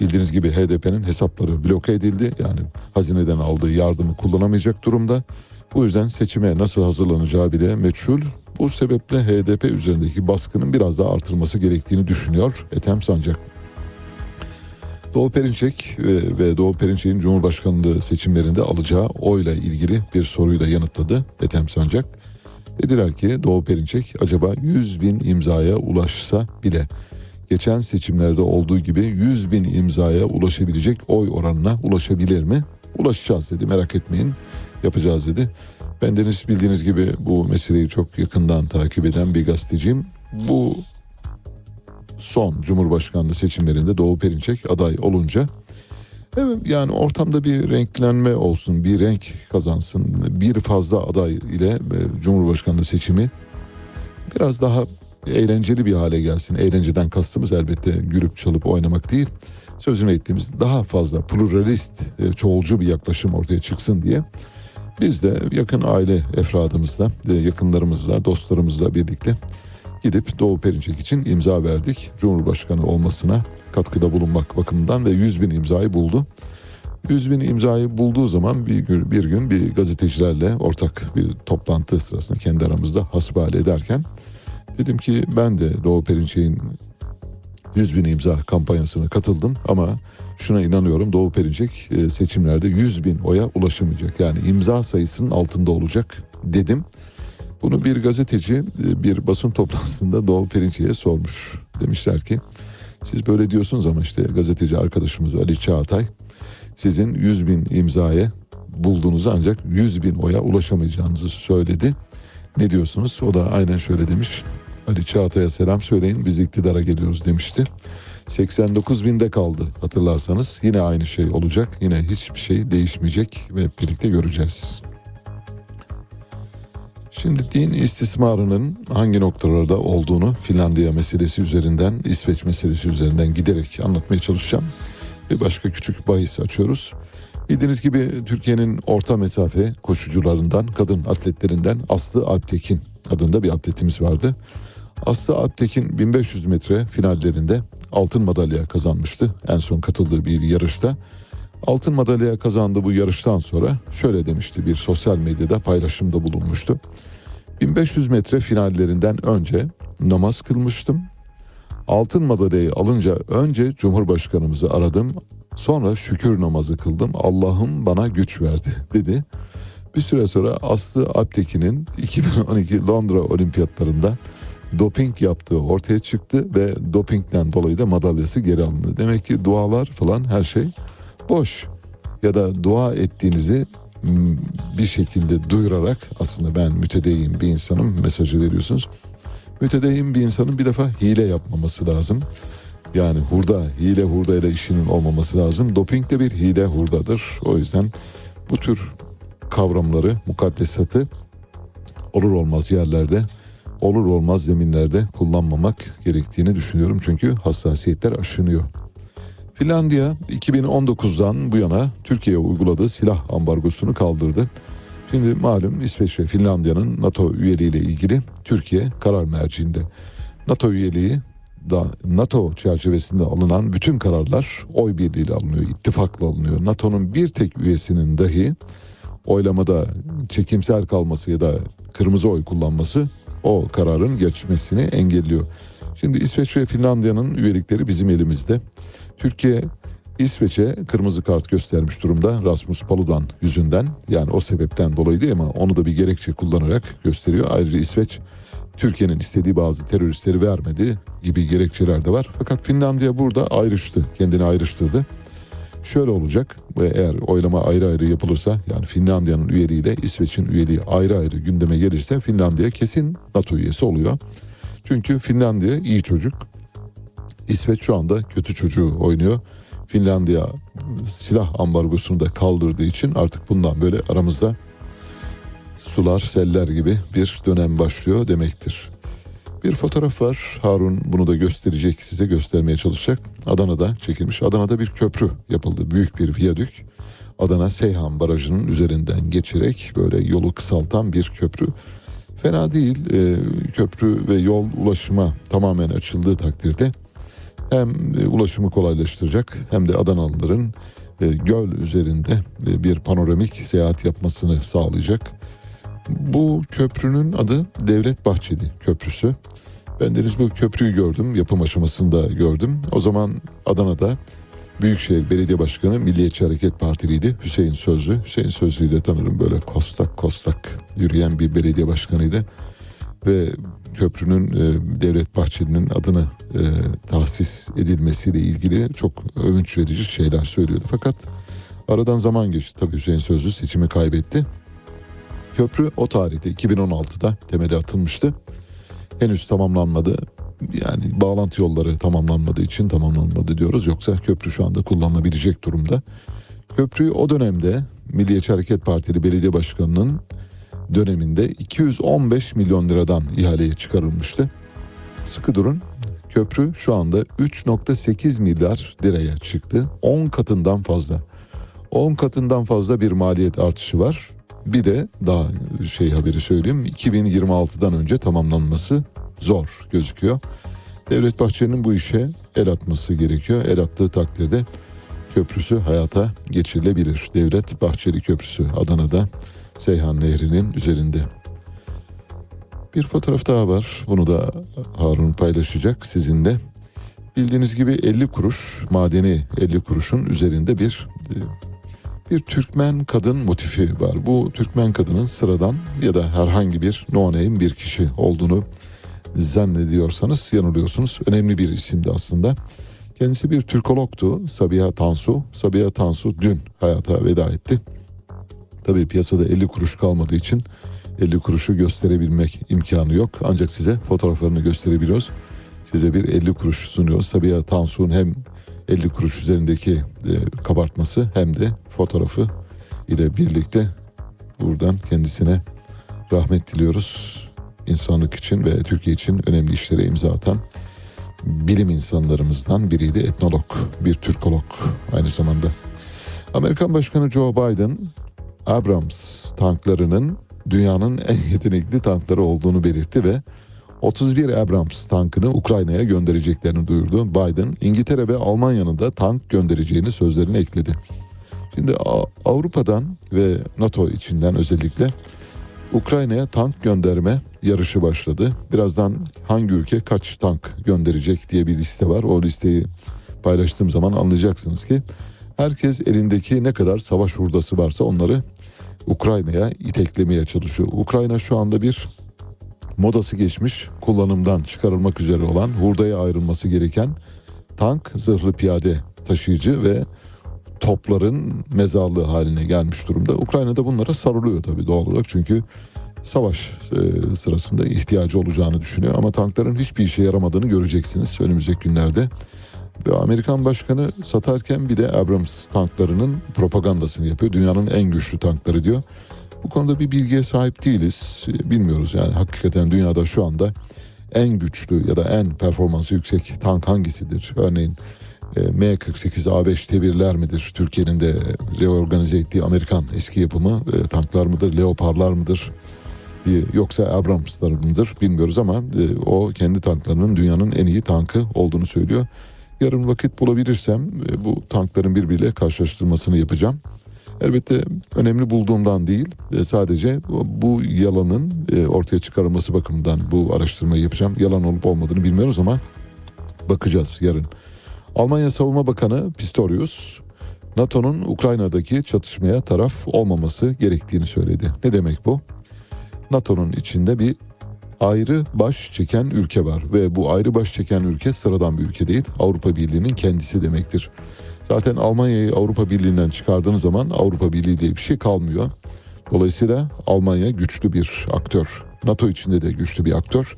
Bildiğiniz gibi HDP'nin hesapları bloke edildi. Yani hazineden aldığı yardımı kullanamayacak durumda. Bu yüzden seçime nasıl hazırlanacağı bile meçhul. Bu sebeple HDP üzerindeki baskının biraz daha artırılması gerektiğini düşünüyor Ethem Sancak. Doğu Perinçek e, ve Doğu Perinçek'in Cumhurbaşkanlığı seçimlerinde alacağı oyla ilgili bir soruyu da yanıtladı Ethem Sancak. Dediler ki Doğu Perinçek acaba 100 bin imzaya ulaşsa bile geçen seçimlerde olduğu gibi 100 bin imzaya ulaşabilecek oy oranına ulaşabilir mi? Ulaşacağız dedi merak etmeyin yapacağız dedi. Ben deniz bildiğiniz gibi bu meseleyi çok yakından takip eden bir gazeteciyim. Bu son Cumhurbaşkanlığı seçimlerinde Doğu Perinçek aday olunca yani ortamda bir renklenme olsun, bir renk kazansın. Bir fazla aday ile e, Cumhurbaşkanlığı seçimi biraz daha eğlenceli bir hale gelsin. Eğlenceden kastımız elbette gülüp çalıp oynamak değil. Sözünü ettiğimiz daha fazla pluralist, e, çoğulcu bir yaklaşım ortaya çıksın diye biz de yakın aile efradımızla, e, yakınlarımızla, dostlarımızla birlikte gidip Doğu Perinçek için imza verdik. Cumhurbaşkanı olmasına katkıda bulunmak bakımından ve 100 bin imzayı buldu. 100 bin imzayı bulduğu zaman bir gün, bir gün bir gazetecilerle ortak bir toplantı sırasında kendi aramızda hasbihal ederken dedim ki ben de Doğu Perinçek'in 100 bin imza kampanyasına katıldım ama şuna inanıyorum Doğu Perinçek e, seçimlerde 100 bin oya ulaşamayacak. Yani imza sayısının altında olacak dedim. Bunu bir gazeteci e, bir basın toplantısında Doğu Perinçek'e sormuş. Demişler ki siz böyle diyorsunuz ama işte gazeteci arkadaşımız Ali Çağatay sizin 100 bin imzaya bulduğunuzu ancak 100 bin oya ulaşamayacağınızı söyledi. Ne diyorsunuz? O da aynen şöyle demiş. Ali Çağatay'a selam söyleyin biz iktidara geliyoruz demişti. 89 binde kaldı hatırlarsanız yine aynı şey olacak yine hiçbir şey değişmeyecek ve birlikte göreceğiz. Şimdi din istismarının hangi noktalarda olduğunu Finlandiya meselesi üzerinden, İsveç meselesi üzerinden giderek anlatmaya çalışacağım. Bir başka küçük bahis açıyoruz. Bildiğiniz gibi Türkiye'nin orta mesafe koşucularından, kadın atletlerinden Aslı Alptekin adında bir atletimiz vardı. Aslı Alptekin 1500 metre finallerinde altın madalya kazanmıştı en son katıldığı bir yarışta. Altın madalya kazandığı bu yarıştan sonra şöyle demişti bir sosyal medyada paylaşımda bulunmuştu. 1500 metre finallerinden önce namaz kılmıştım. Altın madalyayı alınca önce Cumhurbaşkanımızı aradım. Sonra şükür namazı kıldım. Allah'ım bana güç verdi dedi. Bir süre sonra Aslı Aptekin'in 2012 Londra Olimpiyatlarında doping yaptığı ortaya çıktı ve dopingden dolayı da madalyası geri alındı. Demek ki dualar falan her şey boş ya da dua ettiğinizi bir şekilde duyurarak aslında ben mütedeyyin bir insanım mesajı veriyorsunuz. Mütedeyyin bir insanın bir defa hile yapmaması lazım. Yani hurda, hile hurda ile işinin olmaması lazım. Doping de bir hile hurdadır. O yüzden bu tür kavramları, mukaddesatı olur olmaz yerlerde, olur olmaz zeminlerde kullanmamak gerektiğini düşünüyorum. Çünkü hassasiyetler aşınıyor. Finlandiya 2019'dan bu yana Türkiye'ye uyguladığı silah ambargosunu kaldırdı. Şimdi malum İsveç ve Finlandiya'nın NATO üyeliğiyle ilgili Türkiye karar merciinde. NATO üyeliği da NATO çerçevesinde alınan bütün kararlar oy birliğiyle alınıyor, ittifakla alınıyor. NATO'nun bir tek üyesinin dahi oylamada çekimser kalması ya da kırmızı oy kullanması o kararın geçmesini engelliyor. Şimdi İsveç ve Finlandiya'nın üyelikleri bizim elimizde. Türkiye İsveç'e kırmızı kart göstermiş durumda Rasmus Paludan yüzünden. Yani o sebepten dolayı değil ama onu da bir gerekçe kullanarak gösteriyor. Ayrıca İsveç Türkiye'nin istediği bazı teröristleri vermedi gibi gerekçeler de var. Fakat Finlandiya burada ayrıştı, kendini ayrıştırdı. Şöyle olacak ve eğer oylama ayrı ayrı yapılırsa yani Finlandiya'nın üyeliğiyle İsveç'in üyeliği ayrı ayrı gündeme gelirse Finlandiya kesin NATO üyesi oluyor. Çünkü Finlandiya iyi çocuk. İsveç şu anda kötü çocuğu oynuyor. Finlandiya silah ambargosunu da kaldırdığı için artık bundan böyle aramızda sular seller gibi bir dönem başlıyor demektir. Bir fotoğraf var. Harun bunu da gösterecek size göstermeye çalışacak. Adana'da çekilmiş. Adana'da bir köprü yapıldı. Büyük bir viyadük. Adana Seyhan Barajı'nın üzerinden geçerek böyle yolu kısaltan bir köprü. Fena değil. Ee, köprü ve yol ulaşıma tamamen açıldığı takdirde hem e, ulaşımı kolaylaştıracak hem de Adanalıların e, göl üzerinde e, bir panoramik seyahat yapmasını sağlayacak. Bu köprünün adı Devlet Bahçeli Köprüsü. Ben deniz bu köprüyü gördüm, yapım aşamasında gördüm. O zaman Adana'da Büyükşehir Belediye Başkanı Milliyetçi Hareket Partiliydi Hüseyin Sözlü. Hüseyin Sözlü'yü de tanırım böyle kostak kostak yürüyen bir belediye başkanıydı. Ve köprünün e, Devlet Bahçeli'nin adını e, tahsis edilmesiyle ilgili çok övünç verici şeyler söylüyordu. Fakat aradan zaman geçti. Tabii Hüseyin Sözlü seçimi kaybetti. Köprü o tarihte 2016'da temeli atılmıştı. Henüz tamamlanmadı. Yani bağlantı yolları tamamlanmadığı için tamamlanmadı diyoruz. Yoksa köprü şu anda kullanılabilecek durumda. Köprü o dönemde Milliyetçi Hareket Partili Belediye Başkanı'nın döneminde 215 milyon liradan ihaleye çıkarılmıştı. Sıkı durun. Köprü şu anda 3.8 milyar liraya çıktı. 10 katından fazla. 10 katından fazla bir maliyet artışı var. Bir de daha şey haberi söyleyeyim 2026'dan önce tamamlanması zor gözüküyor. Devlet Bahçeli'nin bu işe el atması gerekiyor. El attığı takdirde köprüsü hayata geçirilebilir. Devlet Bahçeli Köprüsü Adana'da Seyhan Nehri'nin üzerinde. Bir fotoğraf daha var. Bunu da Harun paylaşacak sizinle. Bildiğiniz gibi 50 kuruş, madeni 50 kuruşun üzerinde bir e, bir Türkmen kadın motifi var. Bu Türkmen kadının sıradan ya da herhangi bir no name bir kişi olduğunu zannediyorsanız yanılıyorsunuz. Önemli bir isimdi aslında. Kendisi bir Türkologtu Sabiha Tansu. Sabiha Tansu dün hayata veda etti. Tabii piyasada 50 kuruş kalmadığı için 50 kuruşu gösterebilmek imkanı yok. Ancak size fotoğraflarını gösterebiliyoruz. Size bir 50 kuruş sunuyoruz. Sabiha Tansu'nun hem 50 kuruş üzerindeki e, kabartması hem de fotoğrafı ile birlikte buradan kendisine rahmet diliyoruz. İnsanlık için ve Türkiye için önemli işlere imza atan bilim insanlarımızdan biriydi. Etnolog, bir Türkolog aynı zamanda. Amerikan Başkanı Joe Biden Abrams tanklarının dünyanın en *laughs* yetenekli tankları olduğunu belirtti ve 31 Abrams tankını Ukrayna'ya göndereceklerini duyurdu. Biden İngiltere ve Almanya'nın da tank göndereceğini sözlerine ekledi. Şimdi Avrupa'dan ve NATO içinden özellikle Ukrayna'ya tank gönderme yarışı başladı. Birazdan hangi ülke kaç tank gönderecek diye bir liste var. O listeyi paylaştığım zaman anlayacaksınız ki herkes elindeki ne kadar savaş hurdası varsa onları Ukrayna'ya iteklemeye çalışıyor. Ukrayna şu anda bir modası geçmiş kullanımdan çıkarılmak üzere olan hurdaya ayrılması gereken tank, zırhlı piyade taşıyıcı ve topların mezarlığı haline gelmiş durumda. Ukrayna'da bunlara sarılıyor tabii doğal olarak çünkü savaş e, sırasında ihtiyacı olacağını düşünüyor. Ama tankların hiçbir işe yaramadığını göreceksiniz önümüzdeki günlerde. Ve Amerikan başkanı satarken bir de Abrams tanklarının propagandasını yapıyor. Dünyanın en güçlü tankları diyor. Bu konuda bir bilgiye sahip değiliz. Bilmiyoruz yani hakikaten dünyada şu anda en güçlü ya da en performansı yüksek tank hangisidir? Örneğin e, M48A5 T1'ler midir? Türkiye'nin de reorganize ettiği Amerikan eski yapımı e, tanklar mıdır? Leopardlar mıdır? E, Yoksa Abrams'lar mıdır? Bilmiyoruz ama e, o kendi tanklarının dünyanın en iyi tankı olduğunu söylüyor. Yarın vakit bulabilirsem e, bu tankların birbiriyle karşılaştırmasını yapacağım. Elbette önemli bulduğumdan değil e, sadece bu yalanın e, ortaya çıkarılması bakımından bu araştırmayı yapacağım. Yalan olup olmadığını bilmiyoruz ama bakacağız yarın. Almanya Savunma Bakanı Pistorius NATO'nun Ukrayna'daki çatışmaya taraf olmaması gerektiğini söyledi. Ne demek bu? NATO'nun içinde bir ayrı baş çeken ülke var ve bu ayrı baş çeken ülke sıradan bir ülke değil. Avrupa Birliği'nin kendisi demektir. Zaten Almanya'yı Avrupa Birliği'nden çıkardığınız zaman Avrupa Birliği diye bir şey kalmıyor. Dolayısıyla Almanya güçlü bir aktör. NATO içinde de güçlü bir aktör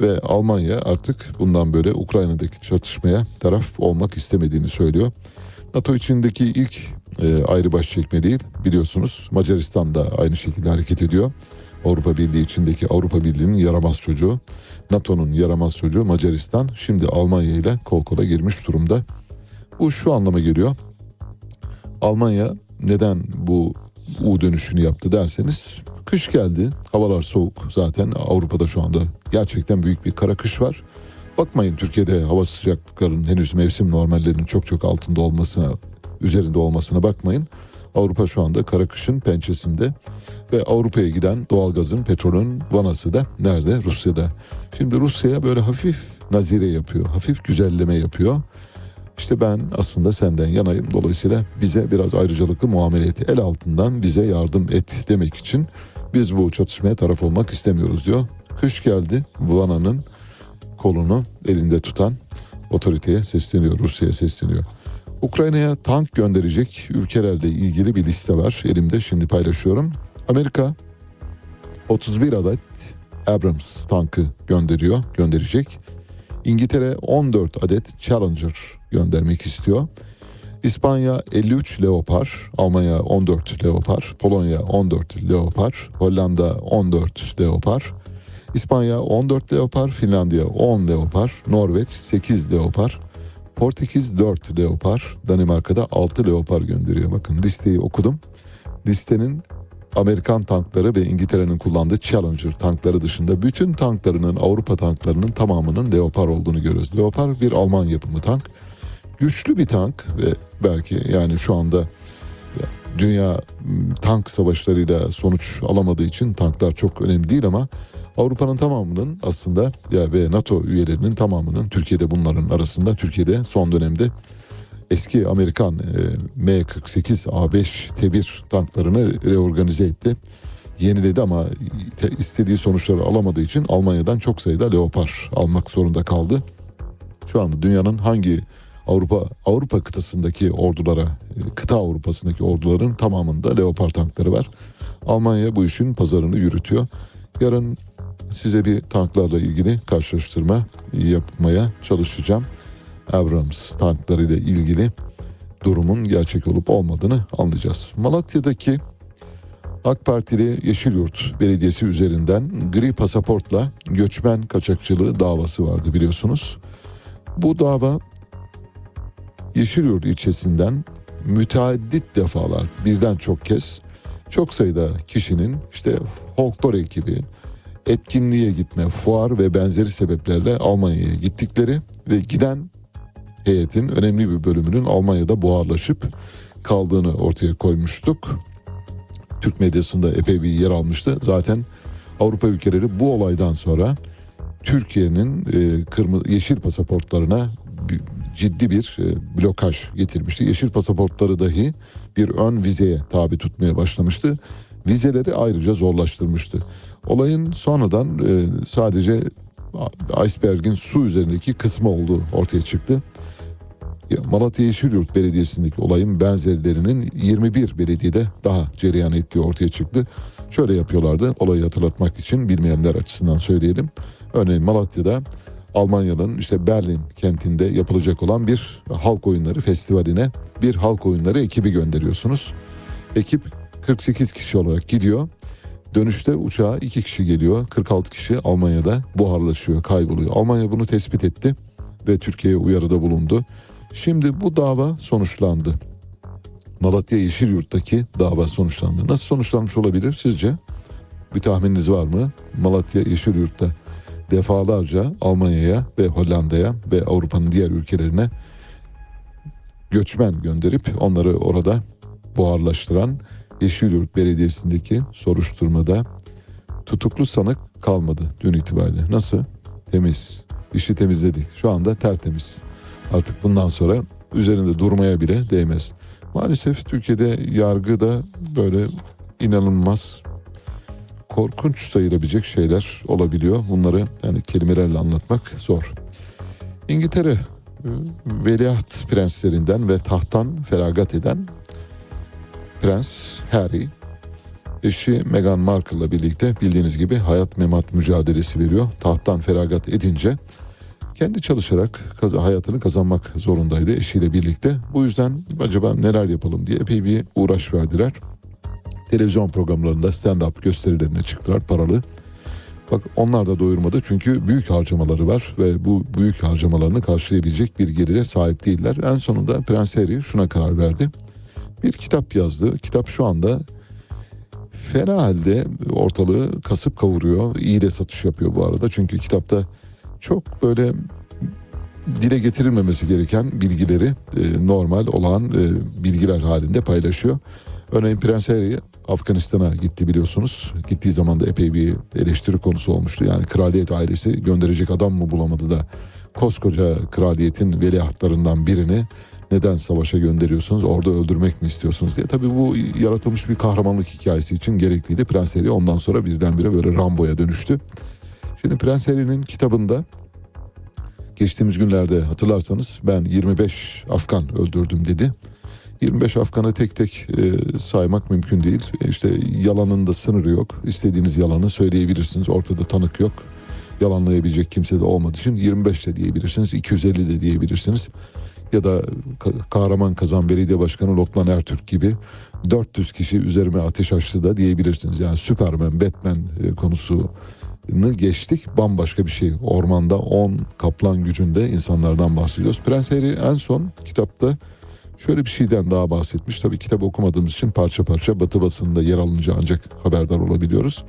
ve Almanya artık bundan böyle Ukrayna'daki çatışmaya taraf olmak istemediğini söylüyor. NATO içindeki ilk e, ayrı baş çekme değil biliyorsunuz Macaristan da aynı şekilde hareket ediyor. Avrupa Birliği içindeki Avrupa Birliği'nin yaramaz çocuğu, NATO'nun yaramaz çocuğu Macaristan şimdi Almanya ile kol kola girmiş durumda. Bu şu anlama geliyor. Almanya neden bu U dönüşünü yaptı derseniz kış geldi. Havalar soğuk. Zaten Avrupa'da şu anda gerçekten büyük bir kara kış var. Bakmayın Türkiye'de hava sıcaklıklarının henüz mevsim normallerinin çok çok altında olmasına, üzerinde olmasına bakmayın. Avrupa şu anda kara kışın pençesinde ve Avrupa'ya giden doğalgazın, petrolün vanası da nerede? Rusya'da. Şimdi Rusya'ya böyle hafif nazire yapıyor, hafif güzelleme yapıyor. İşte ben aslında senden yanayım. Dolayısıyla bize biraz ayrıcalıklı muamele et. El altından bize yardım et demek için biz bu çatışmaya taraf olmak istemiyoruz diyor. Kış geldi. Vana'nın kolunu elinde tutan otoriteye sesleniyor. Rusya'ya sesleniyor. Ukrayna'ya tank gönderecek ülkelerle ilgili bir liste var. Elimde şimdi paylaşıyorum. Amerika 31 adet Abrams tankı gönderiyor, gönderecek. İngiltere 14 adet Challenger göndermek istiyor. İspanya 53 Leopard, Almanya 14 Leopard, Polonya 14 Leopard, Hollanda 14 Leopard, İspanya 14 Leopard, Finlandiya 10 Leopard, Norveç 8 Leopard, Portekiz 4 Leopard, Danimarka'da 6 Leopard gönderiyor. Bakın listeyi okudum. Listenin Amerikan tankları ve İngiltere'nin kullandığı Challenger tankları dışında bütün tanklarının Avrupa tanklarının tamamının Leopard olduğunu görüyoruz. Leopard bir Alman yapımı tank. Güçlü bir tank ve belki yani şu anda dünya tank savaşlarıyla sonuç alamadığı için tanklar çok önemli değil ama Avrupa'nın tamamının aslında ya ve NATO üyelerinin tamamının Türkiye'de bunların arasında Türkiye'de son dönemde eski Amerikan e, M48A5 T1 tanklarını reorganize etti. Yeniledi ama te, istediği sonuçları alamadığı için Almanya'dan çok sayıda Leopard almak zorunda kaldı. Şu anda dünyanın hangi Avrupa Avrupa kıtasındaki ordulara, e, kıta Avrupa'sındaki orduların tamamında Leopard tankları var. Almanya bu işin pazarını yürütüyor. Yarın size bir tanklarla ilgili karşılaştırma yapmaya çalışacağım. Abrams tanklarıyla ilgili durumun gerçek olup olmadığını anlayacağız. Malatya'daki AK Partili Yeşilyurt Belediyesi üzerinden gri pasaportla göçmen kaçakçılığı davası vardı biliyorsunuz. Bu dava Yeşilyurt ilçesinden müteaddit defalar birden çok kez çok sayıda kişinin işte folklor ekibi, etkinliğe gitme, fuar ve benzeri sebeplerle Almanya'ya gittikleri ve giden heyetin önemli bir bölümünün Almanya'da buharlaşıp kaldığını ortaya koymuştuk. Türk medyasında epey bir yer almıştı. Zaten Avrupa ülkeleri bu olaydan sonra Türkiye'nin e, kırmızı yeşil pasaportlarına ciddi bir e, blokaj getirmişti. Yeşil pasaportları dahi bir ön vizeye tabi tutmaya başlamıştı. Vizeleri ayrıca zorlaştırmıştı. Olayın sonradan e, sadece iceberg'in su üzerindeki kısmı olduğu ortaya çıktı. Malatya Yeşilyurt Belediyesi'ndeki olayın benzerlerinin 21 belediyede daha cereyan ettiği ortaya çıktı. Şöyle yapıyorlardı olayı hatırlatmak için bilmeyenler açısından söyleyelim. Örneğin Malatya'da Almanya'nın işte Berlin kentinde yapılacak olan bir halk oyunları festivaline bir halk oyunları ekibi gönderiyorsunuz. Ekip 48 kişi olarak gidiyor. Dönüşte uçağa 2 kişi geliyor. 46 kişi Almanya'da buharlaşıyor, kayboluyor. Almanya bunu tespit etti ve Türkiye'ye uyarıda bulundu. Şimdi bu dava sonuçlandı. Malatya Yeşilyurt'taki dava sonuçlandı. Nasıl sonuçlanmış olabilir sizce? Bir tahmininiz var mı? Malatya Yeşilyurt'ta defalarca Almanya'ya ve Hollanda'ya ve Avrupa'nın diğer ülkelerine göçmen gönderip onları orada buharlaştıran Yeşilyurt Belediyesi'ndeki soruşturmada tutuklu sanık kalmadı dün itibariyle. Nasıl? Temiz. İşi temizledik. Şu anda tertemiz. Artık bundan sonra üzerinde durmaya bile değmez. Maalesef Türkiye'de yargıda böyle inanılmaz korkunç sayılabilecek şeyler olabiliyor. Bunları yani kelimelerle anlatmak zor. İngiltere e, veliaht prenslerinden ve tahttan feragat eden Prens Harry eşi Meghan Markle'la birlikte bildiğiniz gibi hayat memat mücadelesi veriyor. Tahttan feragat edince kendi çalışarak kaz- hayatını kazanmak zorundaydı eşiyle birlikte. Bu yüzden acaba neler yapalım diye epey bir uğraş verdiler. Televizyon programlarında stand-up gösterilerine çıktılar paralı. Bak onlar da doyurmadı çünkü büyük harcamaları var ve bu büyük harcamalarını karşılayabilecek bir gelire sahip değiller. En sonunda Prens Harry şuna karar verdi. Bir kitap yazdı. Kitap şu anda fena halde ortalığı kasıp kavuruyor. İyi de satış yapıyor bu arada. Çünkü kitapta çok böyle dile getirilmemesi gereken bilgileri e, normal olan e, bilgiler halinde paylaşıyor. Örneğin Prens Harry Afganistan'a gitti biliyorsunuz. Gittiği zaman da epey bir eleştiri konusu olmuştu. Yani kraliyet ailesi gönderecek adam mı bulamadı da koskoca kraliyetin veliahtlarından birini neden savaşa gönderiyorsunuz orada öldürmek mi istiyorsunuz diye. Tabii bu yaratılmış bir kahramanlık hikayesi için gerekliydi. Prens Harry ondan sonra birdenbire böyle Rambo'ya dönüştü. Şimdi Prens Harry'nin kitabında geçtiğimiz günlerde hatırlarsanız ben 25 Afgan öldürdüm dedi. 25 Afgan'ı tek tek e, saymak mümkün değil. İşte yalanın da sınırı yok. İstediğiniz yalanı söyleyebilirsiniz. Ortada tanık yok. Yalanlayabilecek kimse de olmadığı için 25 de diyebilirsiniz. 250 de diyebilirsiniz. Ya da Ka- Kahraman Kazan Belediye Başkanı Lokman Ertürk gibi 400 kişi üzerime ateş açtı da diyebilirsiniz. Yani Superman, Batman e, konusu geçtik bambaşka bir şey. Ormanda 10 kaplan gücünde insanlardan bahsediyoruz. Prens Harry en son kitapta şöyle bir şeyden daha bahsetmiş. Tabii kitap okumadığımız için parça parça batı basınında yer alınca ancak haberdar olabiliyoruz.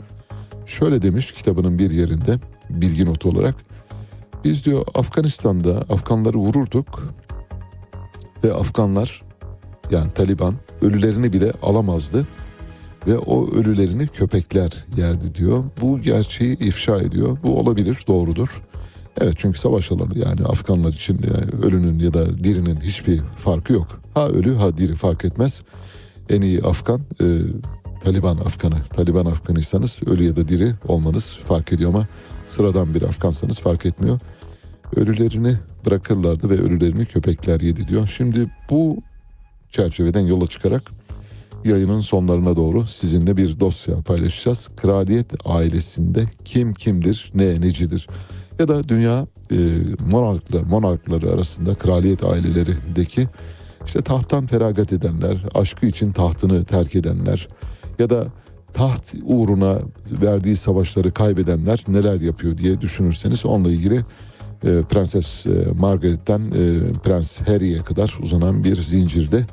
Şöyle demiş kitabının bir yerinde bilgi notu olarak. Biz diyor Afganistan'da Afganları vururduk ve Afganlar yani Taliban ölülerini bile alamazdı ve o ölülerini köpekler yerdi diyor. Bu gerçeği ifşa ediyor. Bu olabilir, doğrudur. Evet çünkü savaş alanı yani Afganlar için yani ölünün ya da dirinin hiçbir farkı yok. Ha ölü ha diri fark etmez. En iyi Afgan e, Taliban Afganı. Taliban Afganıysanız ölü ya da diri olmanız fark ediyor ama sıradan bir Afgansanız fark etmiyor. Ölülerini bırakırlardı ve ölülerini köpekler yedi diyor. Şimdi bu çerçeveden yola çıkarak yayının sonlarına doğru sizinle bir dosya paylaşacağız. Kraliyet ailesinde kim kimdir, ne necidir? Ya da dünya e, monarklar, monarkları arasında kraliyet ailelerindeki işte tahttan feragat edenler, aşkı için tahtını terk edenler ya da taht uğruna verdiği savaşları kaybedenler neler yapıyor diye düşünürseniz onunla ilgili e, Prenses e, Margaret'ten e, Prens Harry'e kadar uzanan bir zincirde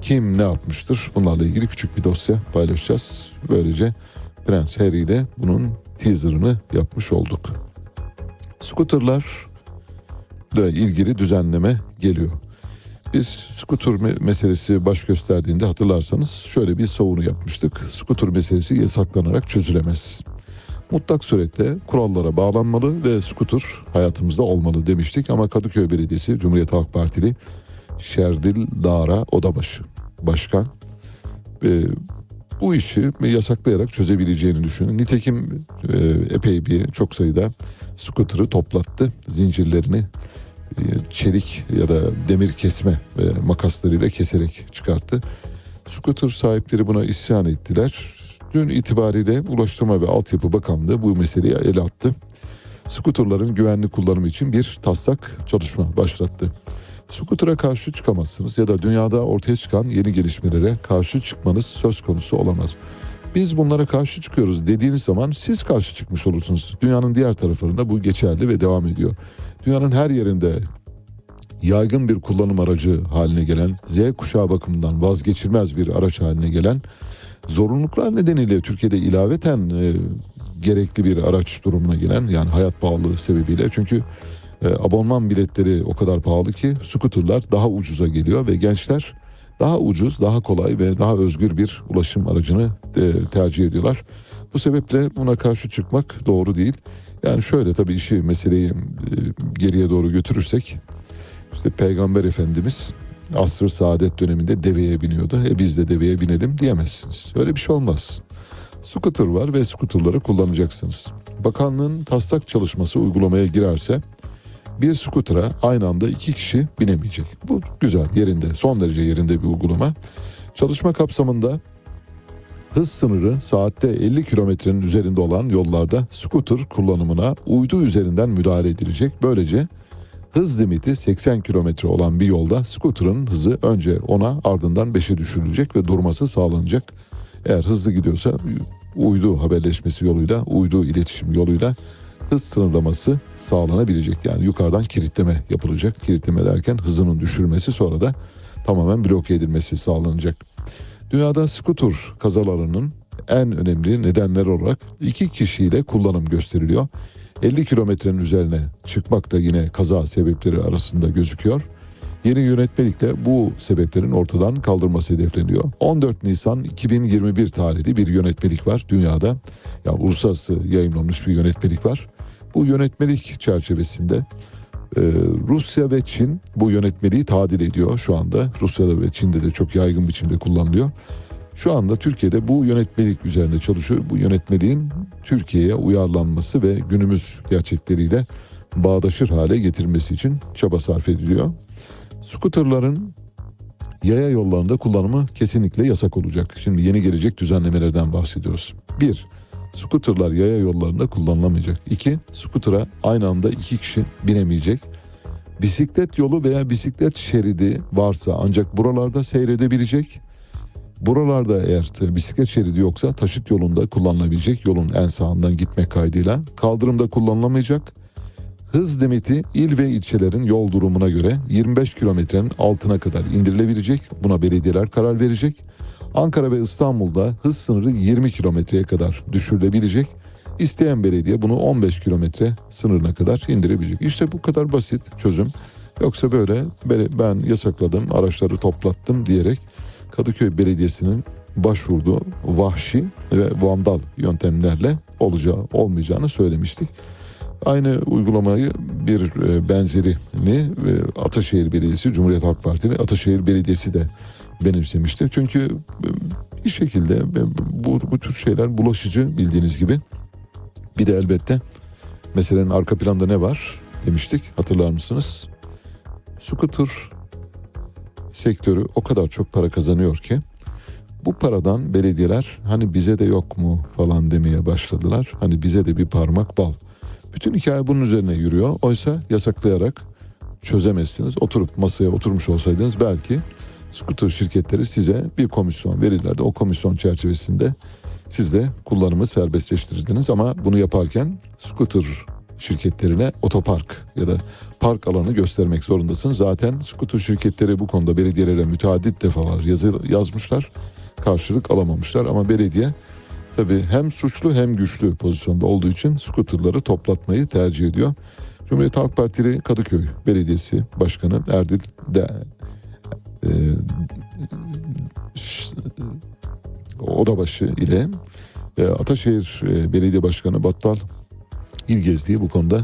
kim ne yapmıştır bunlarla ilgili küçük bir dosya paylaşacağız. Böylece Prens Harry ile bunun teaserını yapmış olduk. Scooterlar ile ilgili düzenleme geliyor. Biz skuter me- meselesi baş gösterdiğinde hatırlarsanız şöyle bir savunu yapmıştık. Skuter meselesi yasaklanarak çözülemez. Mutlak surette kurallara bağlanmalı ve skuter hayatımızda olmalı demiştik. Ama Kadıköy Belediyesi Cumhuriyet Halk Partili Şerdil Dara Odabaşı Başkan e, bu işi yasaklayarak çözebileceğini düşünüyor. Nitekim e, epey bir çok sayıda skuter'ı toplattı. Zincirlerini e, çelik ya da demir kesme ve makaslarıyla keserek çıkarttı. Scooter sahipleri buna isyan ettiler. Dün itibariyle Ulaştırma ve Altyapı Bakanlığı bu meseleyi ele attı. Skuterların güvenli kullanımı için bir taslak çalışma başlattı. Skuter'a karşı çıkamazsınız ya da dünyada ortaya çıkan yeni gelişmelere karşı çıkmanız söz konusu olamaz. Biz bunlara karşı çıkıyoruz dediğiniz zaman siz karşı çıkmış olursunuz. Dünyanın diğer taraflarında bu geçerli ve devam ediyor. Dünyanın her yerinde yaygın bir kullanım aracı haline gelen, Z kuşağı bakımından vazgeçilmez bir araç haline gelen, zorunluluklar nedeniyle Türkiye'de ilaveten e, gerekli bir araç durumuna gelen yani hayat pahalılığı sebebiyle çünkü e, abonman biletleri o kadar pahalı ki skuterlar daha ucuza geliyor ve gençler daha ucuz, daha kolay ve daha özgür bir ulaşım aracını e, tercih ediyorlar. Bu sebeple buna karşı çıkmak doğru değil. Yani şöyle tabii işi meseleyi e, geriye doğru götürürsek işte Peygamber Efendimiz asr saadet döneminde deveye biniyordu. E biz de deveye binelim diyemezsiniz. Öyle bir şey olmaz. Scooter var ve scooterları kullanacaksınız. Bakanlığın taslak çalışması uygulamaya girerse bir scooter'a aynı anda iki kişi binemeyecek. Bu güzel yerinde son derece yerinde bir uygulama. Çalışma kapsamında hız sınırı saatte 50 kilometrenin üzerinde olan yollarda scooter kullanımına uydu üzerinden müdahale edilecek. Böylece hız limiti 80 kilometre olan bir yolda scooter'ın hızı önce 10'a ardından 5'e düşürülecek ve durması sağlanacak. Eğer hızlı gidiyorsa uydu haberleşmesi yoluyla, uydu iletişim yoluyla hız sınırlaması sağlanabilecek. Yani yukarıdan kilitleme yapılacak. Kilitleme derken hızının düşürmesi sonra da tamamen bloke edilmesi sağlanacak. Dünyada skuter kazalarının en önemli nedenler olarak iki kişiyle kullanım gösteriliyor. 50 kilometrenin üzerine çıkmak da yine kaza sebepleri arasında gözüküyor. Yeni yönetmelikle bu sebeplerin ortadan kaldırması hedefleniyor. 14 Nisan 2021 tarihli bir yönetmelik var dünyada. Yani uluslararası yayınlanmış bir yönetmelik var. Bu yönetmelik çerçevesinde e, Rusya ve Çin bu yönetmeliği tadil ediyor şu anda. Rusya'da ve Çin'de de çok yaygın biçimde kullanılıyor. Şu anda Türkiye'de bu yönetmelik üzerinde çalışıyor. Bu yönetmeliğin Türkiye'ye uyarlanması ve günümüz gerçekleriyle bağdaşır hale getirmesi için çaba sarf ediliyor. Skuterların yaya yollarında kullanımı kesinlikle yasak olacak. Şimdi yeni gelecek düzenlemelerden bahsediyoruz. Bir, skuterlar yaya yollarında kullanılamayacak. İki, skutera aynı anda iki kişi binemeyecek. Bisiklet yolu veya bisiklet şeridi varsa ancak buralarda seyredebilecek. Buralarda eğer bisiklet şeridi yoksa taşıt yolunda kullanılabilecek yolun en sağından gitmek kaydıyla kaldırımda kullanılamayacak. Hız limiti il ve ilçelerin yol durumuna göre 25 kilometrenin altına kadar indirilebilecek. Buna belediyeler karar verecek. Ankara ve İstanbul'da hız sınırı 20 kilometreye kadar düşürülebilecek. İsteyen belediye bunu 15 kilometre sınırına kadar indirebilecek. İşte bu kadar basit çözüm. Yoksa böyle ben yasakladım, araçları toplattım diyerek Kadıköy Belediyesi'nin başvurduğu vahşi ve vandal yöntemlerle olacağı olmayacağını söylemiştik. Aynı uygulamayı bir benzerini Ataşehir Belediyesi, Cumhuriyet Halk Partili Ataşehir Belediyesi de benimsemişti. Çünkü bir şekilde bu, bu tür şeyler bulaşıcı bildiğiniz gibi. Bir de elbette meselenin arka planda ne var demiştik hatırlar mısınız? Scooter sektörü o kadar çok para kazanıyor ki bu paradan belediyeler hani bize de yok mu falan demeye başladılar. Hani bize de bir parmak bal. Bütün hikaye bunun üzerine yürüyor. Oysa yasaklayarak çözemezsiniz. Oturup masaya oturmuş olsaydınız belki skuter şirketleri size bir komisyon verirlerdi. O komisyon çerçevesinde siz de kullanımı serbestleştirirdiniz ama bunu yaparken skuter şirketlerine otopark ya da park alanı göstermek zorundasın. Zaten skuter şirketleri bu konuda belediyelere müteaddit defalar yazı, yazmışlar. Karşılık alamamışlar ama belediye tabii hem suçlu hem güçlü pozisyonda olduğu için skuterları toplatmayı tercih ediyor. Cumhuriyet Halk Partili Kadıköy Belediyesi Başkanı Erdil de e, Odabaşı ile e, Ataşehir e, Belediye Başkanı Battal İlgezdi'yi bu konuda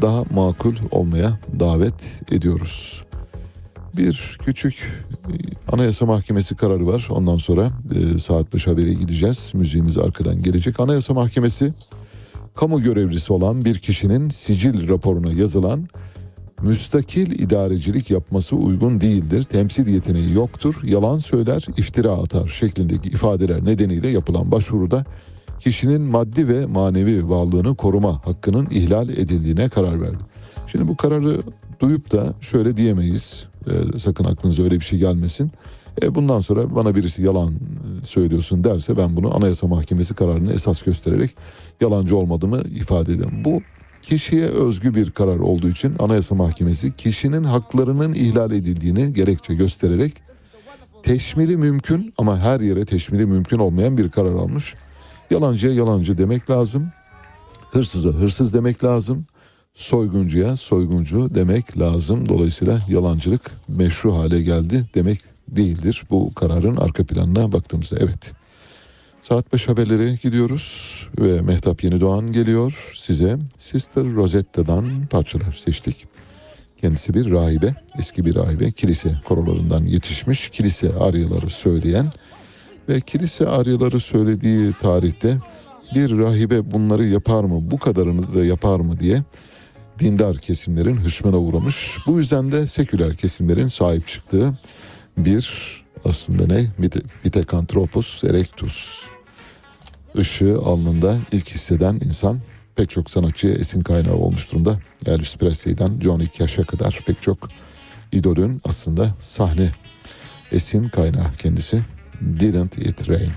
daha makul olmaya davet ediyoruz. Bir küçük Anayasa Mahkemesi kararı var. Ondan sonra e, saat 5 haberi gideceğiz. Müziğimiz arkadan gelecek. Anayasa Mahkemesi kamu görevlisi olan bir kişinin sicil raporuna yazılan müstakil idarecilik yapması uygun değildir. Temsil yeteneği yoktur. Yalan söyler, iftira atar şeklindeki ifadeler nedeniyle yapılan başvuruda kişinin maddi ve manevi varlığını koruma hakkının ihlal edildiğine karar verdi. Şimdi bu kararı duyup da şöyle diyemeyiz. e, sakın aklınıza öyle bir şey gelmesin. E, bundan sonra bana birisi yalan söylüyorsun derse ben bunu Anayasa Mahkemesi kararını esas göstererek yalancı olmadığımı ifade ederim. Bu kişiye özgü bir karar olduğu için Anayasa Mahkemesi kişinin haklarının ihlal edildiğini gerekçe göstererek teşmili mümkün ama her yere teşmili mümkün olmayan bir karar almış. Yalancıya yalancı demek lazım. Hırsıza hırsız demek lazım. Soyguncuya soyguncu demek lazım. Dolayısıyla yalancılık meşru hale geldi demek değildir. Bu kararın arka planına baktığımızda evet. Saat 5 haberleri gidiyoruz ve Mehtap Yeni Doğan geliyor size. Sister Rosetta'dan parçalar seçtik. Kendisi bir rahibe, eski bir rahibe, kilise korolarından yetişmiş, kilise aryaları söyleyen ve kilise aryaları söylediği tarihte bir rahibe bunları yapar mı, bu kadarını da yapar mı diye dindar kesimlerin hışmına uğramış. Bu yüzden de seküler kesimlerin sahip çıktığı bir aslında ne? Pithecanthropus erectus ışığı alnında ilk hisseden insan pek çok sanatçıya esin kaynağı olmuş durumda. Elvis Presley'den Johnny Cash'a kadar pek çok idolün aslında sahne esin kaynağı kendisi. Didn't It Rain.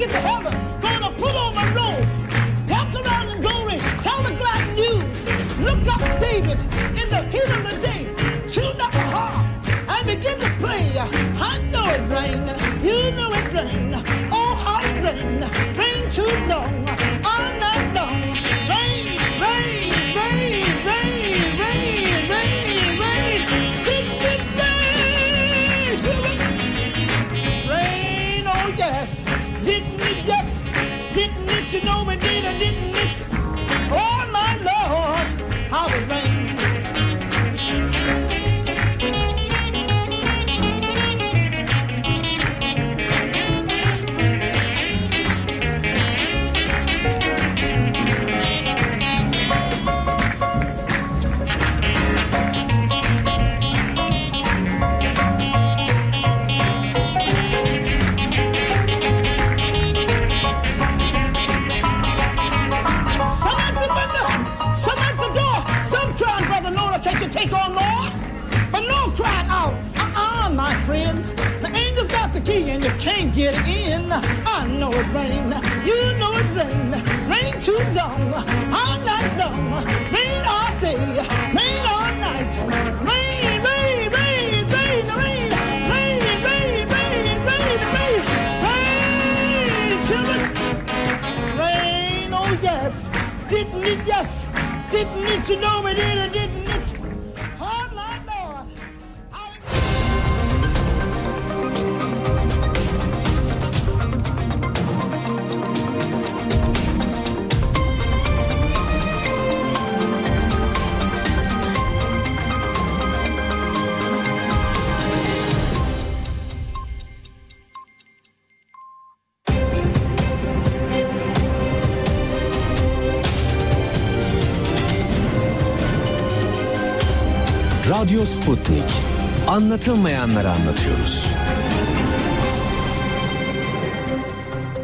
Get to heaven, gonna put on my robe, walk around in glory, tell the glad news. Look up David in the heat of the day, tune up a harp and begin to play. I know it rained, you know it rained. Oh, how it rained, rain too long,
Anlatılmayanları anlatıyoruz.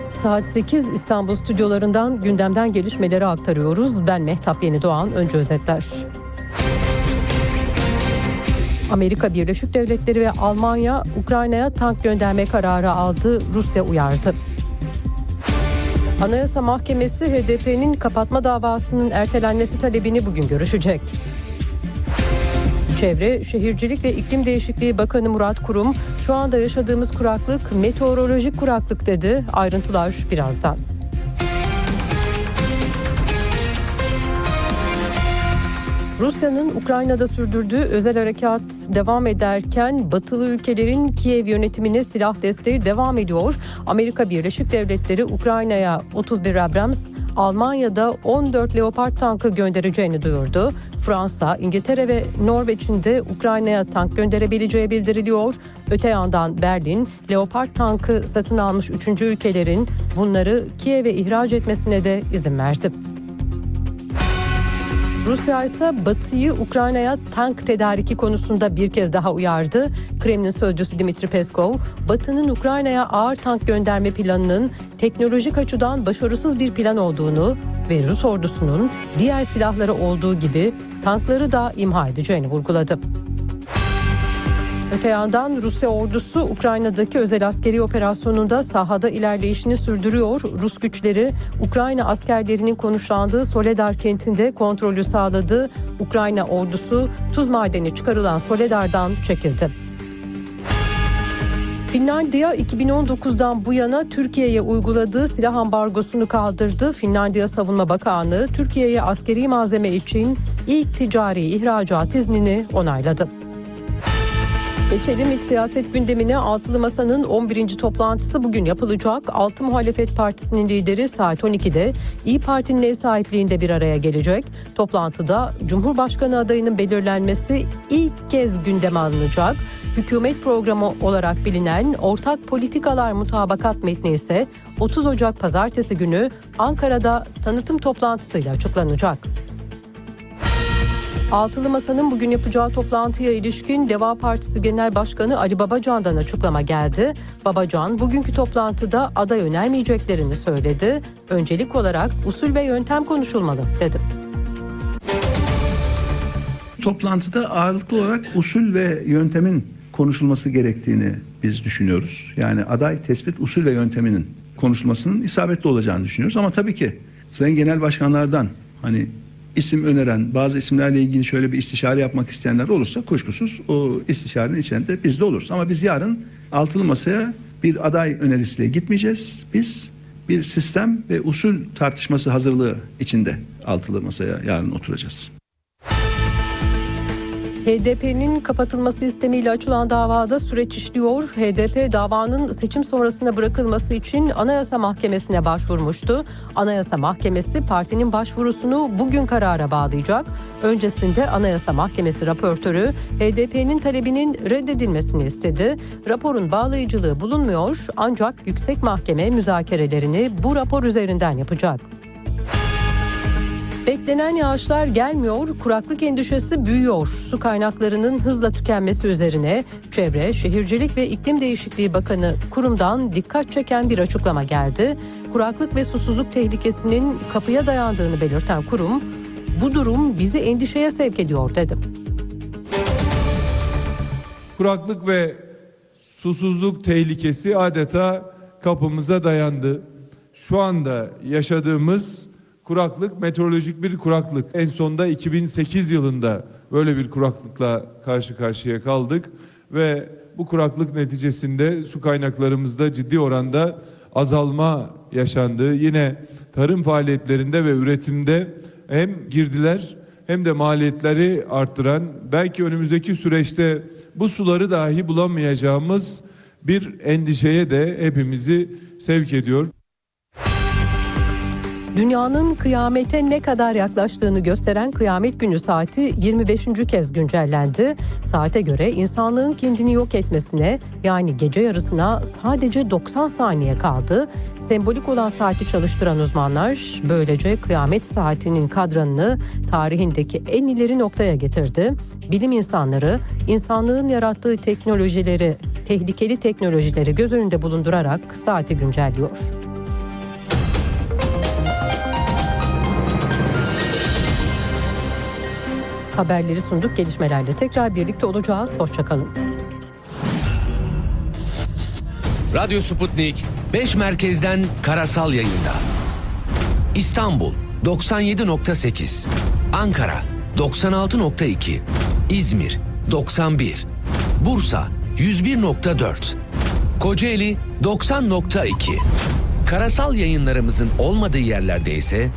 Saat 8 İstanbul stüdyolarından gündemden gelişmeleri aktarıyoruz. Ben Mehtap Yeni Doğan. Önce özetler. Amerika Birleşik Devletleri ve Almanya Ukrayna'ya tank gönderme kararı aldı. Rusya uyardı. Anayasa Mahkemesi HDP'nin kapatma davasının ertelenmesi talebini bugün görüşecek. Çevre, Şehircilik ve İklim Değişikliği Bakanı Murat Kurum, şu anda yaşadığımız kuraklık meteorolojik kuraklık dedi. Ayrıntılar birazdan. Rusya'nın Ukrayna'da sürdürdüğü özel harekat devam ederken batılı ülkelerin Kiev yönetimine silah desteği devam ediyor. Amerika Birleşik Devletleri Ukrayna'ya 31 Abrams, Almanya'da 14 Leopard tankı göndereceğini duyurdu. Fransa, İngiltere ve Norveç'in de Ukrayna'ya tank gönderebileceği bildiriliyor. Öte yandan Berlin, Leopard tankı satın almış 3. ülkelerin bunları Kiev'e ihraç etmesine de izin verdi. Rusya ise Batı'yı Ukrayna'ya tank tedariki konusunda bir kez daha uyardı. Kremlin sözcüsü Dmitri Peskov, Batı'nın Ukrayna'ya ağır tank gönderme planının teknolojik açıdan başarısız bir plan olduğunu ve Rus ordusunun diğer silahları olduğu gibi tankları da imha edeceğini vurguladı. Öte yandan Rusya ordusu Ukrayna'daki özel askeri operasyonunda sahada ilerleyişini sürdürüyor. Rus güçleri Ukrayna askerlerinin konuşlandığı Soledar kentinde kontrolü sağladı. Ukrayna ordusu tuz madeni çıkarılan Soledar'dan çekildi. Finlandiya 2019'dan bu yana Türkiye'ye uyguladığı silah ambargosunu kaldırdı. Finlandiya Savunma Bakanlığı Türkiye'ye askeri malzeme için ilk ticari ihracat iznini onayladı. Geçelim iç siyaset gündemine Altılı Masa'nın 11. toplantısı bugün yapılacak. Altı Muhalefet Partisi'nin lideri saat 12'de İyi Parti'nin ev sahipliğinde bir araya gelecek. Toplantıda Cumhurbaşkanı adayının belirlenmesi ilk kez gündeme alınacak. Hükümet programı olarak bilinen ortak politikalar mutabakat metni ise 30 Ocak pazartesi günü Ankara'da tanıtım toplantısıyla açıklanacak. Altılı Masa'nın bugün yapacağı toplantıya ilişkin Deva Partisi Genel Başkanı Ali Babacan'dan açıklama geldi. Babacan bugünkü toplantıda aday önermeyeceklerini söyledi. Öncelik olarak usul ve yöntem konuşulmalı dedi.
Toplantıda ağırlıklı olarak usul ve yöntemin konuşulması gerektiğini biz düşünüyoruz. Yani aday tespit usul ve yönteminin konuşulmasının isabetli olacağını düşünüyoruz. Ama tabii ki sayın genel başkanlardan hani isim öneren, bazı isimlerle ilgili şöyle bir istişare yapmak isteyenler olursa kuşkusuz o istişarenin içinde biz de oluruz. Ama biz yarın altılı masaya bir aday önerisiyle gitmeyeceğiz. Biz bir sistem ve usul tartışması hazırlığı içinde altılı masaya yarın oturacağız.
HDP'nin kapatılması istemiyle açılan davada süreç işliyor. HDP davanın seçim sonrasına bırakılması için Anayasa Mahkemesi'ne başvurmuştu. Anayasa Mahkemesi partinin başvurusunu bugün karara bağlayacak. Öncesinde Anayasa Mahkemesi raportörü HDP'nin talebinin reddedilmesini istedi. Raporun bağlayıcılığı bulunmuyor ancak Yüksek Mahkeme müzakerelerini bu rapor üzerinden yapacak. Beklenen yağışlar gelmiyor, kuraklık endişesi büyüyor. Su kaynaklarının hızla tükenmesi üzerine Çevre, Şehircilik ve İklim Değişikliği Bakanı kurumdan dikkat çeken bir açıklama geldi. Kuraklık ve susuzluk tehlikesinin kapıya dayandığını belirten kurum, bu durum bizi endişeye sevk ediyor dedi.
Kuraklık ve susuzluk tehlikesi adeta kapımıza dayandı. Şu anda yaşadığımız kuraklık meteorolojik bir kuraklık. En sonda 2008 yılında böyle bir kuraklıkla karşı karşıya kaldık ve bu kuraklık neticesinde su kaynaklarımızda ciddi oranda azalma yaşandı. Yine tarım faaliyetlerinde ve üretimde hem girdiler hem de maliyetleri arttıran belki önümüzdeki süreçte bu suları dahi bulamayacağımız bir endişeye de hepimizi sevk ediyor.
Dünyanın kıyamete ne kadar yaklaştığını gösteren kıyamet günü saati 25. kez güncellendi. Saate göre insanlığın kendini yok etmesine yani gece yarısına sadece 90 saniye kaldı. Sembolik olan saati çalıştıran uzmanlar böylece kıyamet saatinin kadranını tarihindeki en ileri noktaya getirdi. Bilim insanları insanlığın yarattığı teknolojileri, tehlikeli teknolojileri göz önünde bulundurarak saati güncelliyor. Haberleri sunduk. Gelişmelerle tekrar birlikte olacağız. Hoşçakalın.
Radyo Sputnik 5 merkezden karasal yayında. İstanbul 97.8, Ankara 96.2, İzmir 91, Bursa 101.4, Kocaeli 90.2. Karasal yayınlarımızın olmadığı yerlerde ise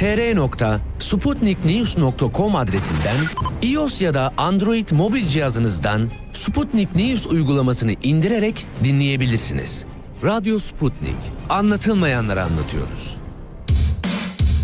tr.sputniknews.com adresinden iOS ya da Android mobil cihazınızdan Sputnik News uygulamasını indirerek dinleyebilirsiniz. Radyo Sputnik. Anlatılmayanları anlatıyoruz.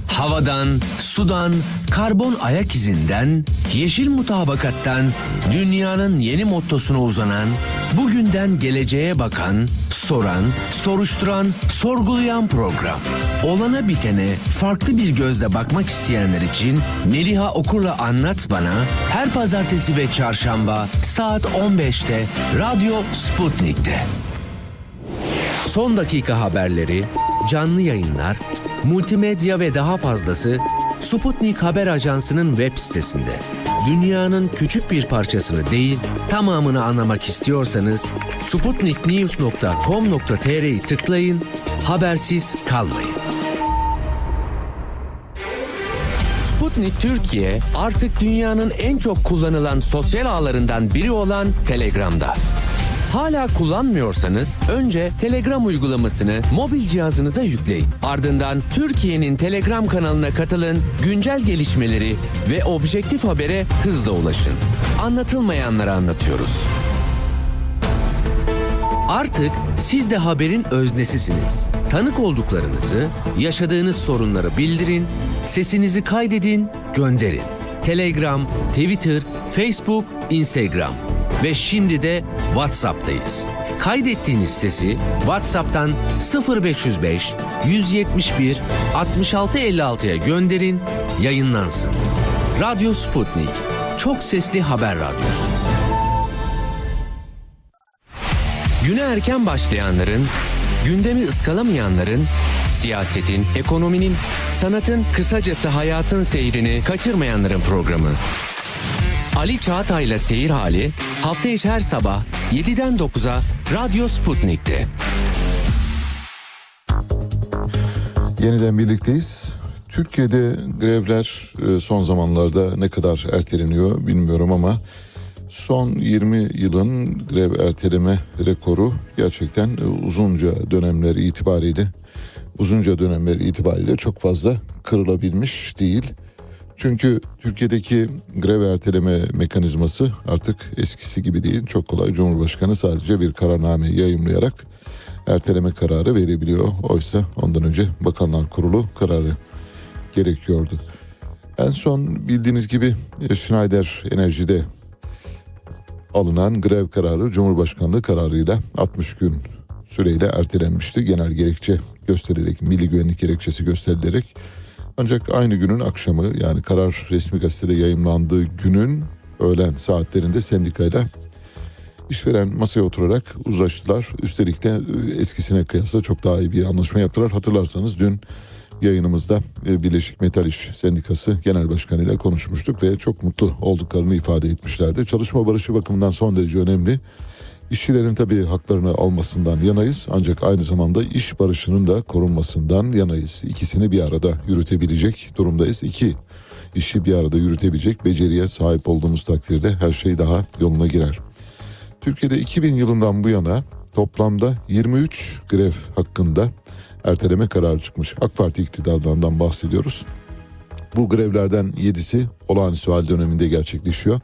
Havadan, sudan, karbon ayak izinden, yeşil mutabakattan, dünyanın yeni mottosuna uzanan, bugünden geleceğe bakan, soran, soruşturan, sorgulayan program. Olana bitene farklı bir gözle bakmak isteyenler için Meliha Okur'la Anlat Bana her pazartesi ve çarşamba saat 15'te Radyo Sputnik'te. Son dakika haberleri, canlı yayınlar, multimedya ve daha fazlası Sputnik Haber Ajansı'nın web sitesinde. Dünyanın küçük bir parçasını değil, tamamını anlamak istiyorsanız sputniknews.com.tr'yi tıklayın, habersiz kalmayın. Sputnik Türkiye artık dünyanın en çok kullanılan sosyal ağlarından biri olan Telegram'da. Hala kullanmıyorsanız önce Telegram uygulamasını mobil cihazınıza yükleyin. Ardından Türkiye'nin Telegram kanalına katılın, güncel gelişmeleri ve objektif habere hızla ulaşın. Anlatılmayanları anlatıyoruz. Artık siz de haberin öznesisiniz. Tanık olduklarınızı, yaşadığınız sorunları bildirin, sesinizi kaydedin, gönderin. Telegram, Twitter, Facebook, Instagram ve şimdi de WhatsApp'tayız. Kaydettiğiniz sesi WhatsApp'tan 0505 171 6656'ya gönderin, yayınlansın. Radyo Sputnik. Çok sesli haber radyosu. Güne erken başlayanların, gündemi ıskalamayanların, siyasetin, ekonominin, sanatın, kısacası hayatın seyrini kaçırmayanların programı. Ali Çağatay'la Seyir Hali hafta içi her sabah 7'den 9'a Radyo Sputnik'te.
Yeniden birlikteyiz. Türkiye'de grevler e, son zamanlarda ne kadar erteleniyor bilmiyorum ama son 20 yılın grev erteleme rekoru gerçekten e, uzunca dönemler itibariyle uzunca dönemler itibariyle çok fazla kırılabilmiş değil. Çünkü Türkiye'deki grev erteleme mekanizması artık eskisi gibi değil. Çok kolay Cumhurbaşkanı sadece bir kararname yayımlayarak erteleme kararı verebiliyor. Oysa ondan önce Bakanlar Kurulu kararı gerekiyordu. En son bildiğiniz gibi e, Schneider Enerji'de alınan grev kararı Cumhurbaşkanlığı kararıyla 60 gün süreyle ertelenmişti. Genel gerekçe gösterilerek, milli güvenlik gerekçesi gösterilerek ancak aynı günün akşamı yani karar resmi gazetede yayımlandığı günün öğlen saatlerinde sendikayla işveren masaya oturarak uzlaştılar. Üstelik de e, eskisine kıyasla çok daha iyi bir anlaşma yaptılar. Hatırlarsanız dün yayınımızda e, Birleşik Metal İş Sendikası Genel Başkanı ile konuşmuştuk ve çok mutlu olduklarını ifade etmişlerdi. Çalışma barışı bakımından son derece önemli. İşçilerin tabii haklarını almasından yanayız ancak aynı zamanda iş barışının da korunmasından yanayız. İkisini bir arada yürütebilecek durumdayız. İki işi bir arada yürütebilecek beceriye sahip olduğumuz takdirde her şey daha yoluna girer. Türkiye'de 2000 yılından bu yana toplamda 23 grev hakkında erteleme kararı çıkmış. AK Parti iktidarlarından bahsediyoruz. Bu grevlerden 7'si olağanüstü hal döneminde gerçekleşiyor.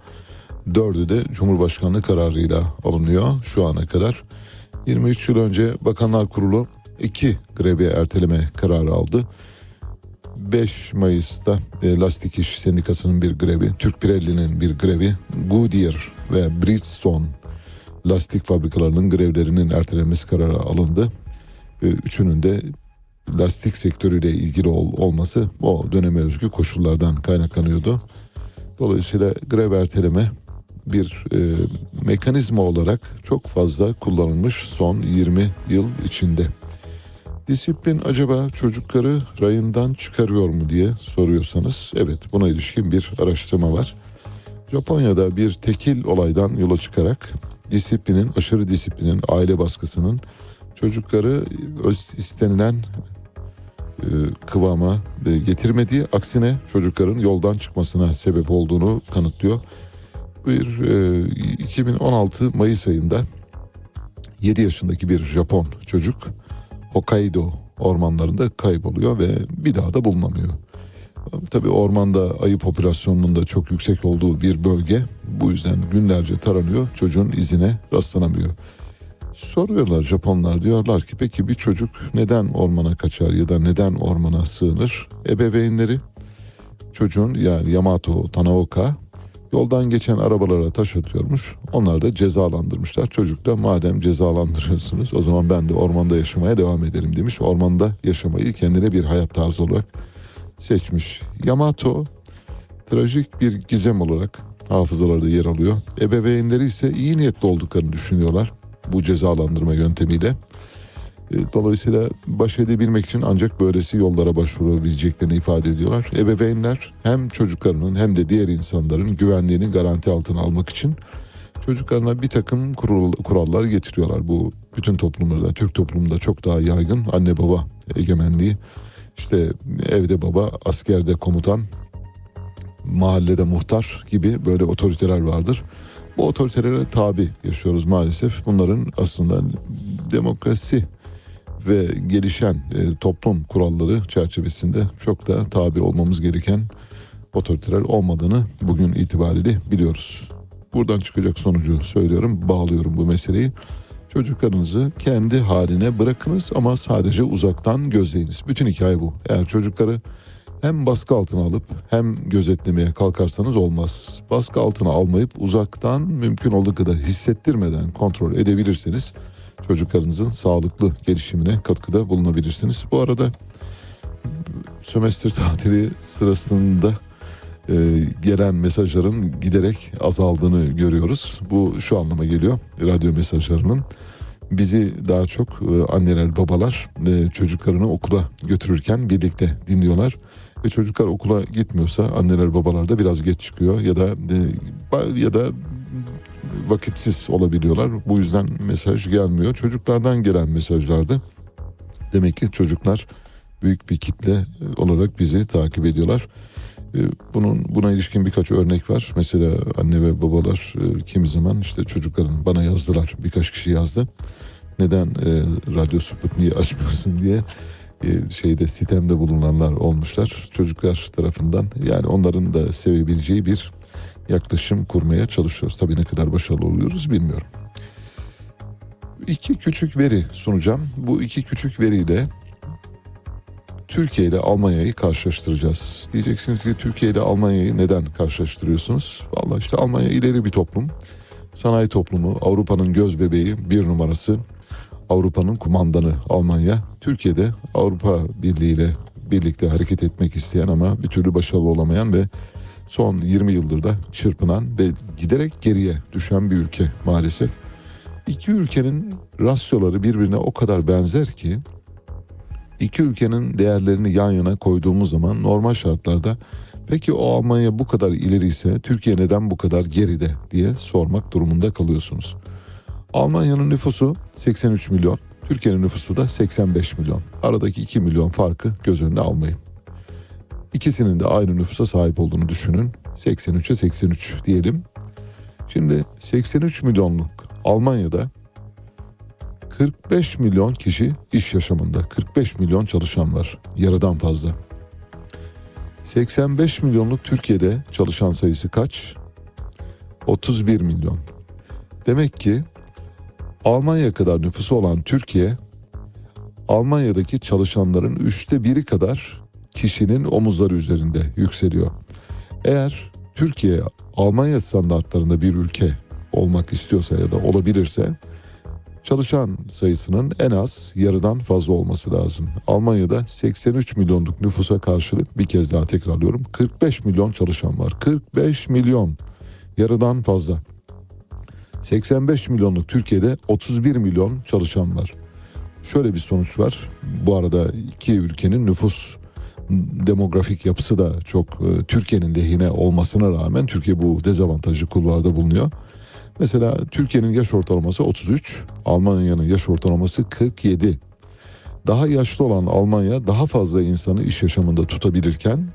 Dördü de Cumhurbaşkanlığı kararıyla alınıyor şu ana kadar. 23 yıl önce Bakanlar Kurulu iki grevi erteleme kararı aldı. 5 Mayıs'ta e, Lastik İş Sendikası'nın bir grevi, Türk Pirelli'nin bir grevi, Goodyear ve Bridgestone lastik fabrikalarının grevlerinin ertelenmesi kararı alındı. E, üçünün de lastik sektörüyle ilgili ol, olması o döneme özgü koşullardan kaynaklanıyordu. Dolayısıyla grev erteleme bir e, mekanizma olarak çok fazla kullanılmış son 20 yıl içinde. Disiplin acaba çocukları rayından çıkarıyor mu diye soruyorsanız evet buna ilişkin bir araştırma var. Japonya'da bir tekil olaydan yola çıkarak disiplinin, aşırı disiplinin, aile baskısının çocukları öz istenilen e, kıvama e, getirmediği aksine çocukların yoldan çıkmasına sebep olduğunu kanıtlıyor. Bir e, 2016 Mayıs ayında 7 yaşındaki bir Japon çocuk Hokkaido ormanlarında kayboluyor ve bir daha da bulunamıyor. Tabii ormanda ayı popülasyonunun da çok yüksek olduğu bir bölge. Bu yüzden günlerce taranıyor. Çocuğun izine rastlanamıyor. Soruyorlar Japonlar diyorlar ki peki bir çocuk neden ormana kaçar ya da neden ormana sığınır? Ebeveynleri çocuğun yani Yamato Tanaoka yoldan geçen arabalara taş atıyormuş. Onlar da cezalandırmışlar. Çocuk da madem cezalandırıyorsunuz o zaman ben de ormanda yaşamaya devam ederim demiş. Ormanda yaşamayı kendine bir hayat tarzı olarak seçmiş. Yamato trajik bir gizem olarak hafızalarda yer alıyor. Ebeveynleri ise iyi niyetli olduklarını düşünüyorlar bu cezalandırma yöntemiyle. E, Dolayısıyla baş edebilmek için ancak böylesi yollara başvurabileceklerini ifade ediyorlar. Ebeveynler hem çocuklarının hem de diğer insanların güvenliğini garanti altına almak için çocuklarına bir takım kural- kurallar getiriyorlar. Bu bütün toplumlarda, Türk toplumunda çok daha yaygın anne baba egemenliği. İşte evde baba, askerde komutan, mahallede muhtar gibi böyle otoriteler vardır. Bu otoritelere tabi yaşıyoruz maalesef. Bunların aslında demokrasi ve gelişen e, toplum kuralları çerçevesinde çok da tabi olmamız gereken otoriteler olmadığını bugün itibariyle biliyoruz. Buradan çıkacak sonucu söylüyorum, bağlıyorum bu meseleyi. Çocuklarınızı kendi haline bırakınız ama sadece uzaktan gözleyiniz. Bütün hikaye bu. Eğer çocukları hem baskı altına alıp hem gözetlemeye kalkarsanız olmaz. Baskı altına almayıp uzaktan mümkün olduğu kadar hissettirmeden kontrol edebilirseniz çocuklarınızın sağlıklı gelişimine katkıda bulunabilirsiniz. Bu arada sömestr tatili sırasında e, gelen mesajların giderek azaldığını görüyoruz. Bu şu anlama geliyor radyo mesajlarının. Bizi daha çok e, anneler babalar e, çocuklarını okula götürürken birlikte dinliyorlar. Ve çocuklar okula gitmiyorsa anneler babalar da biraz geç çıkıyor ya da e, ya da vakitsiz olabiliyorlar. Bu yüzden mesaj gelmiyor. Çocuklardan gelen mesajlarda demek ki çocuklar büyük bir kitle olarak bizi takip ediyorlar. Ee, Bunun buna ilişkin birkaç örnek var. Mesela anne ve babalar e, kimi zaman işte çocukların bana yazdılar. Birkaç kişi yazdı. Neden e, Radyo Sputnik'i açmıyorsun diye e, şeyde sitemde bulunanlar olmuşlar. Çocuklar tarafından yani onların da sevebileceği bir yaklaşım kurmaya çalışıyoruz. Tabii ne kadar başarılı oluyoruz bilmiyorum. İki küçük veri sunacağım. Bu iki küçük veriyle Türkiye ile Almanya'yı karşılaştıracağız. Diyeceksiniz ki Türkiye ile Almanya'yı neden karşılaştırıyorsunuz? Vallahi işte Almanya ileri bir toplum. Sanayi toplumu, Avrupa'nın göz bebeği, bir numarası. Avrupa'nın kumandanı Almanya. Türkiye'de Avrupa Birliği ile birlikte hareket etmek isteyen ama bir türlü başarılı olamayan ve son 20 yıldır da çırpınan ve giderek geriye düşen bir ülke maalesef. İki ülkenin rasyoları birbirine o kadar benzer ki iki ülkenin değerlerini yan yana koyduğumuz zaman normal şartlarda peki o Almanya bu kadar ileri ise Türkiye neden bu kadar geride diye sormak durumunda kalıyorsunuz. Almanya'nın nüfusu 83 milyon, Türkiye'nin nüfusu da 85 milyon. Aradaki 2 milyon farkı göz önüne almayın. İkisinin de aynı nüfusa sahip olduğunu düşünün. 83'e 83 diyelim. Şimdi 83 milyonluk Almanya'da 45 milyon kişi iş yaşamında. 45 milyon çalışan var. Yarıdan fazla. 85 milyonluk Türkiye'de çalışan sayısı kaç? 31 milyon. Demek ki Almanya kadar nüfusu olan Türkiye Almanya'daki çalışanların üçte biri kadar kişinin omuzları üzerinde yükseliyor. Eğer Türkiye Almanya standartlarında bir ülke olmak istiyorsa ya da olabilirse çalışan sayısının en az yarıdan fazla olması lazım. Almanya'da 83 milyonluk nüfusa karşılık bir kez daha tekrarlıyorum 45 milyon çalışan var. 45 milyon yarıdan fazla. 85 milyonluk Türkiye'de 31 milyon çalışan var. Şöyle bir sonuç var. Bu arada iki ülkenin nüfus demografik yapısı da çok e, Türkiye'nin lehine olmasına rağmen Türkiye bu dezavantajlı kulvarda bulunuyor. Mesela Türkiye'nin yaş ortalaması 33, Almanya'nın yaş ortalaması 47. Daha yaşlı olan Almanya daha fazla insanı iş yaşamında tutabilirken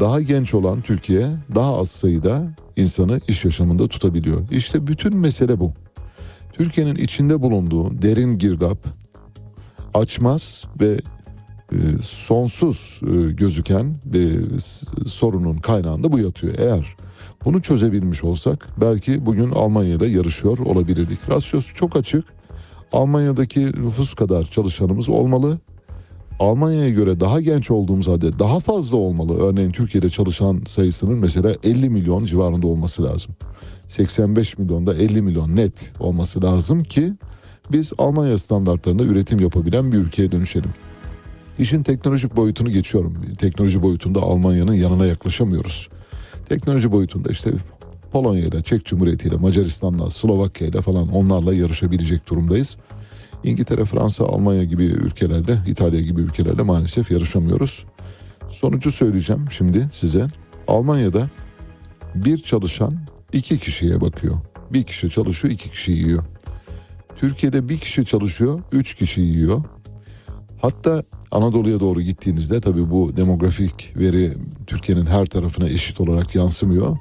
daha genç olan Türkiye daha az sayıda insanı iş yaşamında tutabiliyor. İşte bütün mesele bu. Türkiye'nin içinde bulunduğu derin girdap, açmaz ve e, sonsuz e, gözüken s- sorunun kaynağında bu yatıyor. Eğer bunu çözebilmiş olsak belki bugün Almanya yarışıyor olabilirdik. Rasyosu çok açık. Almanya'daki nüfus kadar çalışanımız olmalı. Almanya'ya göre daha genç olduğumuz halde daha fazla olmalı. Örneğin Türkiye'de çalışan sayısının mesela 50 milyon civarında olması lazım. 85 milyonda 50 milyon net olması lazım ki biz Almanya standartlarında üretim yapabilen bir ülkeye dönüşelim. İşin teknolojik boyutunu geçiyorum. Teknoloji boyutunda Almanya'nın yanına yaklaşamıyoruz. Teknoloji boyutunda işte Polonya ile, Çek Cumhuriyeti ile, Macaristan'la, Slovakya ile falan onlarla yarışabilecek durumdayız. İngiltere, Fransa, Almanya gibi ülkelerle, İtalya gibi ülkelerle maalesef yarışamıyoruz. Sonucu söyleyeceğim şimdi size. Almanya'da bir çalışan iki kişiye bakıyor. Bir kişi çalışıyor, iki kişi yiyor. Türkiye'de bir kişi çalışıyor, üç kişi yiyor. Hatta Anadolu'ya doğru gittiğinizde tabii bu demografik veri Türkiye'nin her tarafına eşit olarak yansımıyor.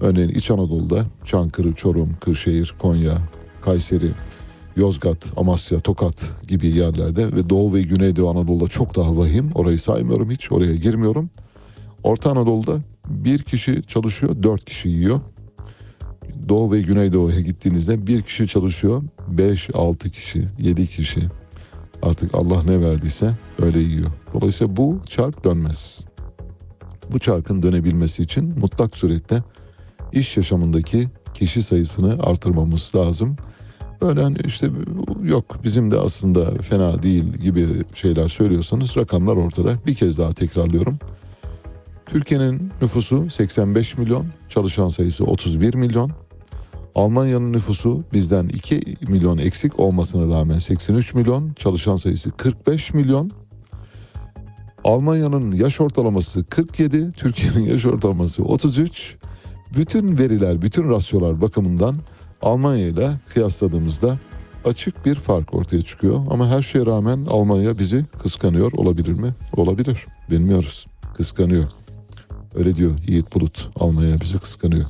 Örneğin İç Anadolu'da Çankırı, Çorum, Kırşehir, Konya, Kayseri, Yozgat, Amasya, Tokat gibi yerlerde ve Doğu ve Güneydoğu Anadolu'da çok daha vahim. Orayı saymıyorum hiç, oraya girmiyorum. Orta Anadolu'da bir kişi çalışıyor, dört kişi yiyor. Doğu ve Güneydoğu'ya gittiğinizde bir kişi çalışıyor, beş, altı kişi, yedi kişi. Artık Allah ne verdiyse öyle yiyor. Dolayısıyla bu çark dönmez. Bu çarkın dönebilmesi için mutlak surette iş yaşamındaki kişi sayısını artırmamız lazım. Böyle hani işte yok bizim de aslında fena değil gibi şeyler söylüyorsanız rakamlar ortada. Bir kez daha tekrarlıyorum. Türkiye'nin nüfusu 85 milyon, çalışan sayısı 31 milyon. Almanya'nın nüfusu bizden 2 milyon eksik olmasına rağmen 83 milyon, çalışan sayısı 45 milyon. Almanya'nın yaş ortalaması 47, Türkiye'nin yaş ortalaması 33. Bütün veriler, bütün rasyolar bakımından Almanya ile kıyasladığımızda açık bir fark ortaya çıkıyor. Ama her şeye rağmen Almanya bizi kıskanıyor olabilir mi? Olabilir. Bilmiyoruz. Kıskanıyor. Öyle diyor Yiğit Bulut. Almanya bizi kıskanıyor.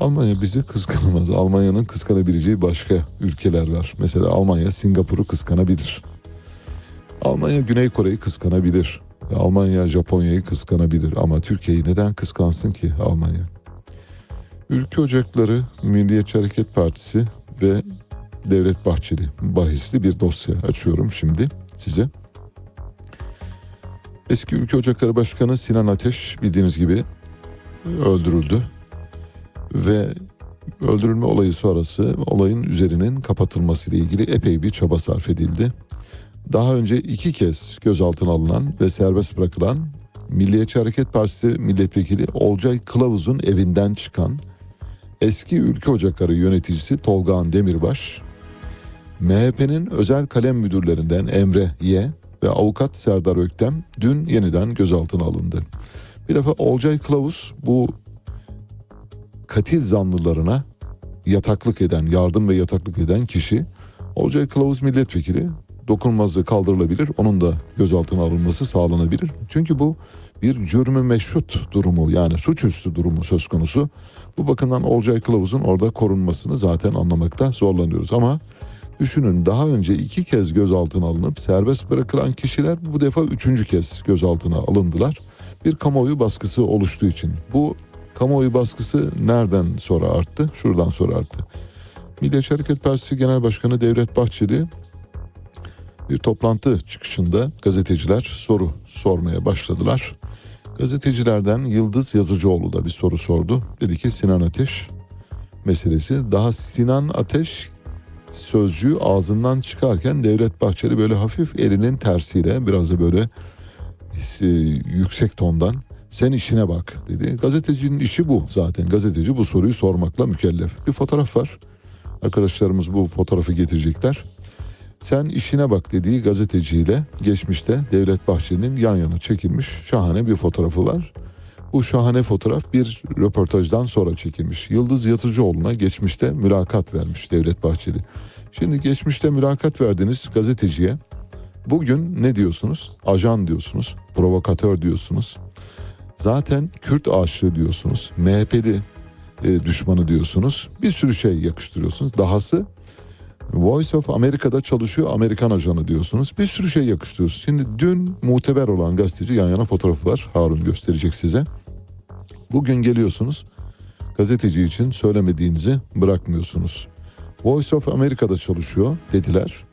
Almanya bizi kıskanamaz. Almanya'nın kıskanabileceği başka ülkeler var. Mesela Almanya Singapur'u kıskanabilir. Almanya Güney Kore'yi kıskanabilir. Almanya Japonya'yı kıskanabilir. Ama Türkiye'yi neden kıskansın ki Almanya? Ülke Ocakları Milliyetçi Hareket Partisi ve Devlet Bahçeli bahisli bir dosya açıyorum şimdi size. Eski Ülke Ocakları Başkanı Sinan Ateş bildiğiniz gibi öldürüldü ve öldürülme olayı sonrası olayın üzerinin kapatılması ile ilgili epey bir çaba sarf edildi. Daha önce iki kez gözaltına alınan ve serbest bırakılan Milliyetçi Hareket Partisi milletvekili Olcay Kılavuz'un evinden çıkan eski Ülke Ocakları yöneticisi Tolgağan Demirbaş, MHP'nin özel kalem müdürlerinden Emre Y ve avukat Serdar Öktem dün yeniden gözaltına alındı. Bir defa Olcay Kılavuz bu katil zanlılarına yataklık eden, yardım ve yataklık eden kişi Olcay Kılavuz milletvekili dokunulmazlığı kaldırılabilir. Onun da gözaltına alınması sağlanabilir. Çünkü bu bir cürmü meşrut durumu yani suçüstü durumu söz konusu. Bu bakımdan Olcay Kılavuz'un orada korunmasını zaten anlamakta zorlanıyoruz. Ama düşünün daha önce iki kez gözaltına alınıp serbest bırakılan kişiler bu defa üçüncü kez gözaltına alındılar. Bir kamuoyu baskısı oluştuğu için. Bu kamuoyu baskısı nereden sonra arttı? Şuradan sonra arttı. Milliyetçi Hareket Partisi Genel Başkanı Devlet Bahçeli bir toplantı çıkışında gazeteciler soru sormaya başladılar. Gazetecilerden Yıldız Yazıcıoğlu da bir soru sordu. Dedi ki Sinan Ateş meselesi. Daha Sinan Ateş sözcüğü ağzından çıkarken Devlet Bahçeli böyle hafif elinin tersiyle biraz da böyle e, yüksek tondan sen işine bak dedi. Gazetecinin işi bu zaten. Gazeteci bu soruyu sormakla mükellef. Bir fotoğraf var. Arkadaşlarımız bu fotoğrafı getirecekler. Sen işine bak dediği gazeteciyle geçmişte Devlet Bahçeli'nin yan yana çekilmiş şahane bir fotoğrafı var. Bu şahane fotoğraf bir röportajdan sonra çekilmiş. Yıldız Yazıcıoğlu'na geçmişte mülakat vermiş Devlet Bahçeli. Şimdi geçmişte mülakat verdiğiniz gazeteciye bugün ne diyorsunuz? Ajan diyorsunuz, provokatör diyorsunuz. Zaten Kürt aşığı diyorsunuz. MHP'li e, düşmanı diyorsunuz. Bir sürü şey yakıştırıyorsunuz. Dahası Voice of America'da çalışıyor Amerikan ajanı diyorsunuz. Bir sürü şey yakıştırıyorsunuz. Şimdi dün muteber olan gazeteci yan yana fotoğrafı var. Harun gösterecek size. Bugün geliyorsunuz. Gazeteci için söylemediğinizi bırakmıyorsunuz. Voice of America'da çalışıyor dediler.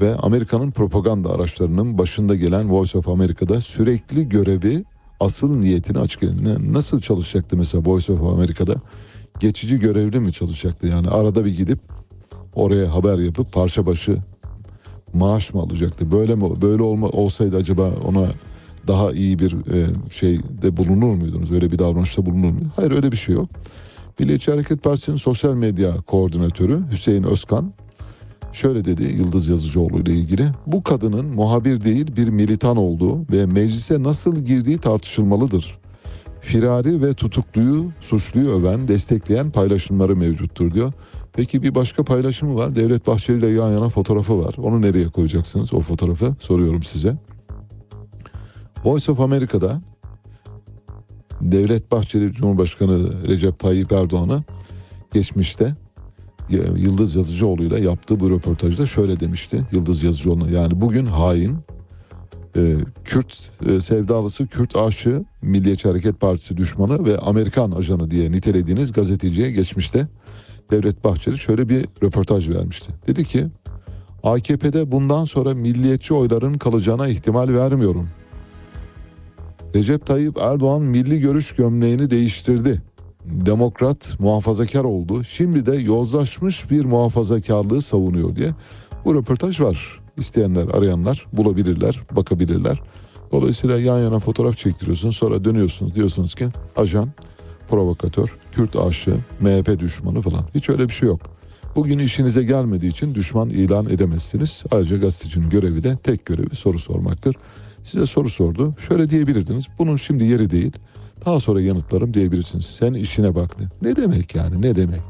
Ve Amerika'nın propaganda araçlarının başında gelen Voice of America'da sürekli görevi asıl niyetini. Ne- Nasıl çalışacaktı mesela Voice of America'da? Geçici görevli mi çalışacaktı? Yani arada bir gidip oraya haber yapıp parça başı maaş mı alacaktı? Böyle mi böyle olma olsaydı acaba ona daha iyi bir e, şeyde bulunur muydunuz? Öyle bir davranışta bulunur muydunuz? Hayır öyle bir şey yok. Milliyetçi Hareket Partisi'nin sosyal medya koordinatörü Hüseyin Özkan şöyle dedi Yıldız Yazıcıoğlu ile ilgili. Bu kadının muhabir değil bir militan olduğu ve meclise nasıl girdiği tartışılmalıdır. Firari ve tutukluyu, suçluyu öven, destekleyen paylaşımları mevcuttur diyor. Peki bir başka paylaşımı var. Devlet Bahçeli ile yan yana fotoğrafı var. Onu nereye koyacaksınız o fotoğrafı? Soruyorum size. Voice of America'da Devlet Bahçeli Cumhurbaşkanı Recep Tayyip Erdoğan'ı geçmişte Yıldız Yazıcıoğlu ile yaptığı bu röportajda şöyle demişti. Yıldız Yazıcıoğlu yani bugün hain e, Kürt e, sevdalısı Kürt aşığı Milliyetçi Hareket Partisi düşmanı ve Amerikan ajanı diye nitelediğiniz gazeteciye geçmişte Devlet Bahçeli şöyle bir röportaj vermişti. Dedi ki AKP'de bundan sonra milliyetçi oyların kalacağına ihtimal vermiyorum. Recep Tayyip Erdoğan milli görüş gömleğini değiştirdi. Demokrat, muhafazakar oldu. Şimdi de yozlaşmış bir muhafazakarlığı savunuyor diye. Bu röportaj var. İsteyenler, arayanlar bulabilirler, bakabilirler. Dolayısıyla yan yana fotoğraf çektiriyorsunuz. Sonra dönüyorsunuz diyorsunuz ki ajan, provokatör, Kürt aşığı, MHP düşmanı falan. Hiç öyle bir şey yok. Bugün işinize gelmediği için düşman ilan edemezsiniz. Ayrıca gazetecinin görevi de tek görevi soru sormaktır. Size soru sordu. Şöyle diyebilirdiniz. Bunun şimdi yeri değil. Daha sonra yanıtlarım diyebilirsiniz. Sen işine bak. Ne, demek yani ne demek?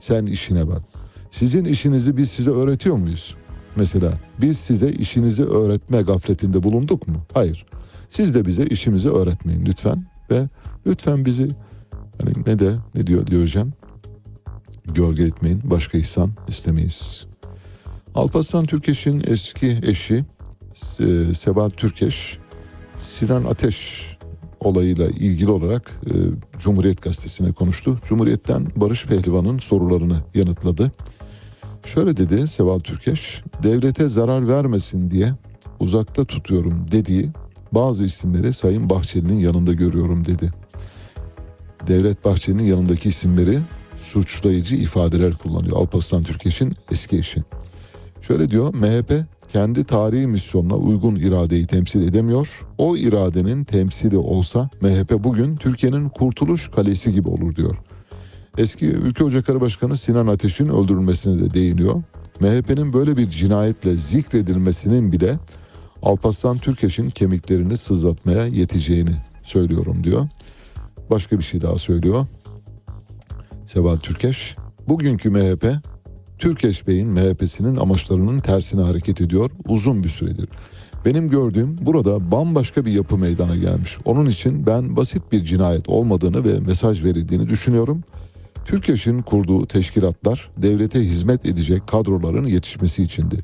Sen işine bak. Sizin işinizi biz size öğretiyor muyuz? Mesela biz size işinizi öğretme gafletinde bulunduk mu? Hayır. Siz de bize işimizi öğretmeyin lütfen. Ve lütfen bizi hani ne de ne diyor Diyojen? Gölge etmeyin. Başka ihsan istemeyiz. Alparslan Türkeş'in eski eşi e, Sebat Türkeş Sinan Ateş olayıyla ilgili olarak e, Cumhuriyet Gazetesi'ne konuştu. Cumhuriyet'ten Barış Pehlivan'ın sorularını yanıtladı. Şöyle dedi Seval Türkeş, devlete zarar vermesin diye uzakta tutuyorum dediği bazı isimleri Sayın Bahçeli'nin yanında görüyorum dedi. Devlet Bahçeli'nin yanındaki isimleri suçlayıcı ifadeler kullanıyor. Alparslan Türkeş'in eski eşi. Şöyle diyor MHP kendi tarihi misyonuna uygun iradeyi temsil edemiyor. O iradenin temsili olsa MHP bugün Türkiye'nin kurtuluş kalesi gibi olur diyor. Eski Ülke Ocakları Başkanı Sinan Ateş'in öldürülmesine de değiniyor. MHP'nin böyle bir cinayetle zikredilmesinin bile Alparslan Türkeş'in kemiklerini sızlatmaya yeteceğini söylüyorum diyor. Başka bir şey daha söylüyor. Seval Türkeş, bugünkü MHP Türkeş Bey'in MHP'sinin amaçlarının tersine hareket ediyor uzun bir süredir. Benim gördüğüm burada bambaşka bir yapı meydana gelmiş. Onun için ben basit bir cinayet olmadığını ve mesaj verildiğini düşünüyorum. Türkeş'in kurduğu teşkilatlar devlete hizmet edecek kadroların yetişmesi içindi.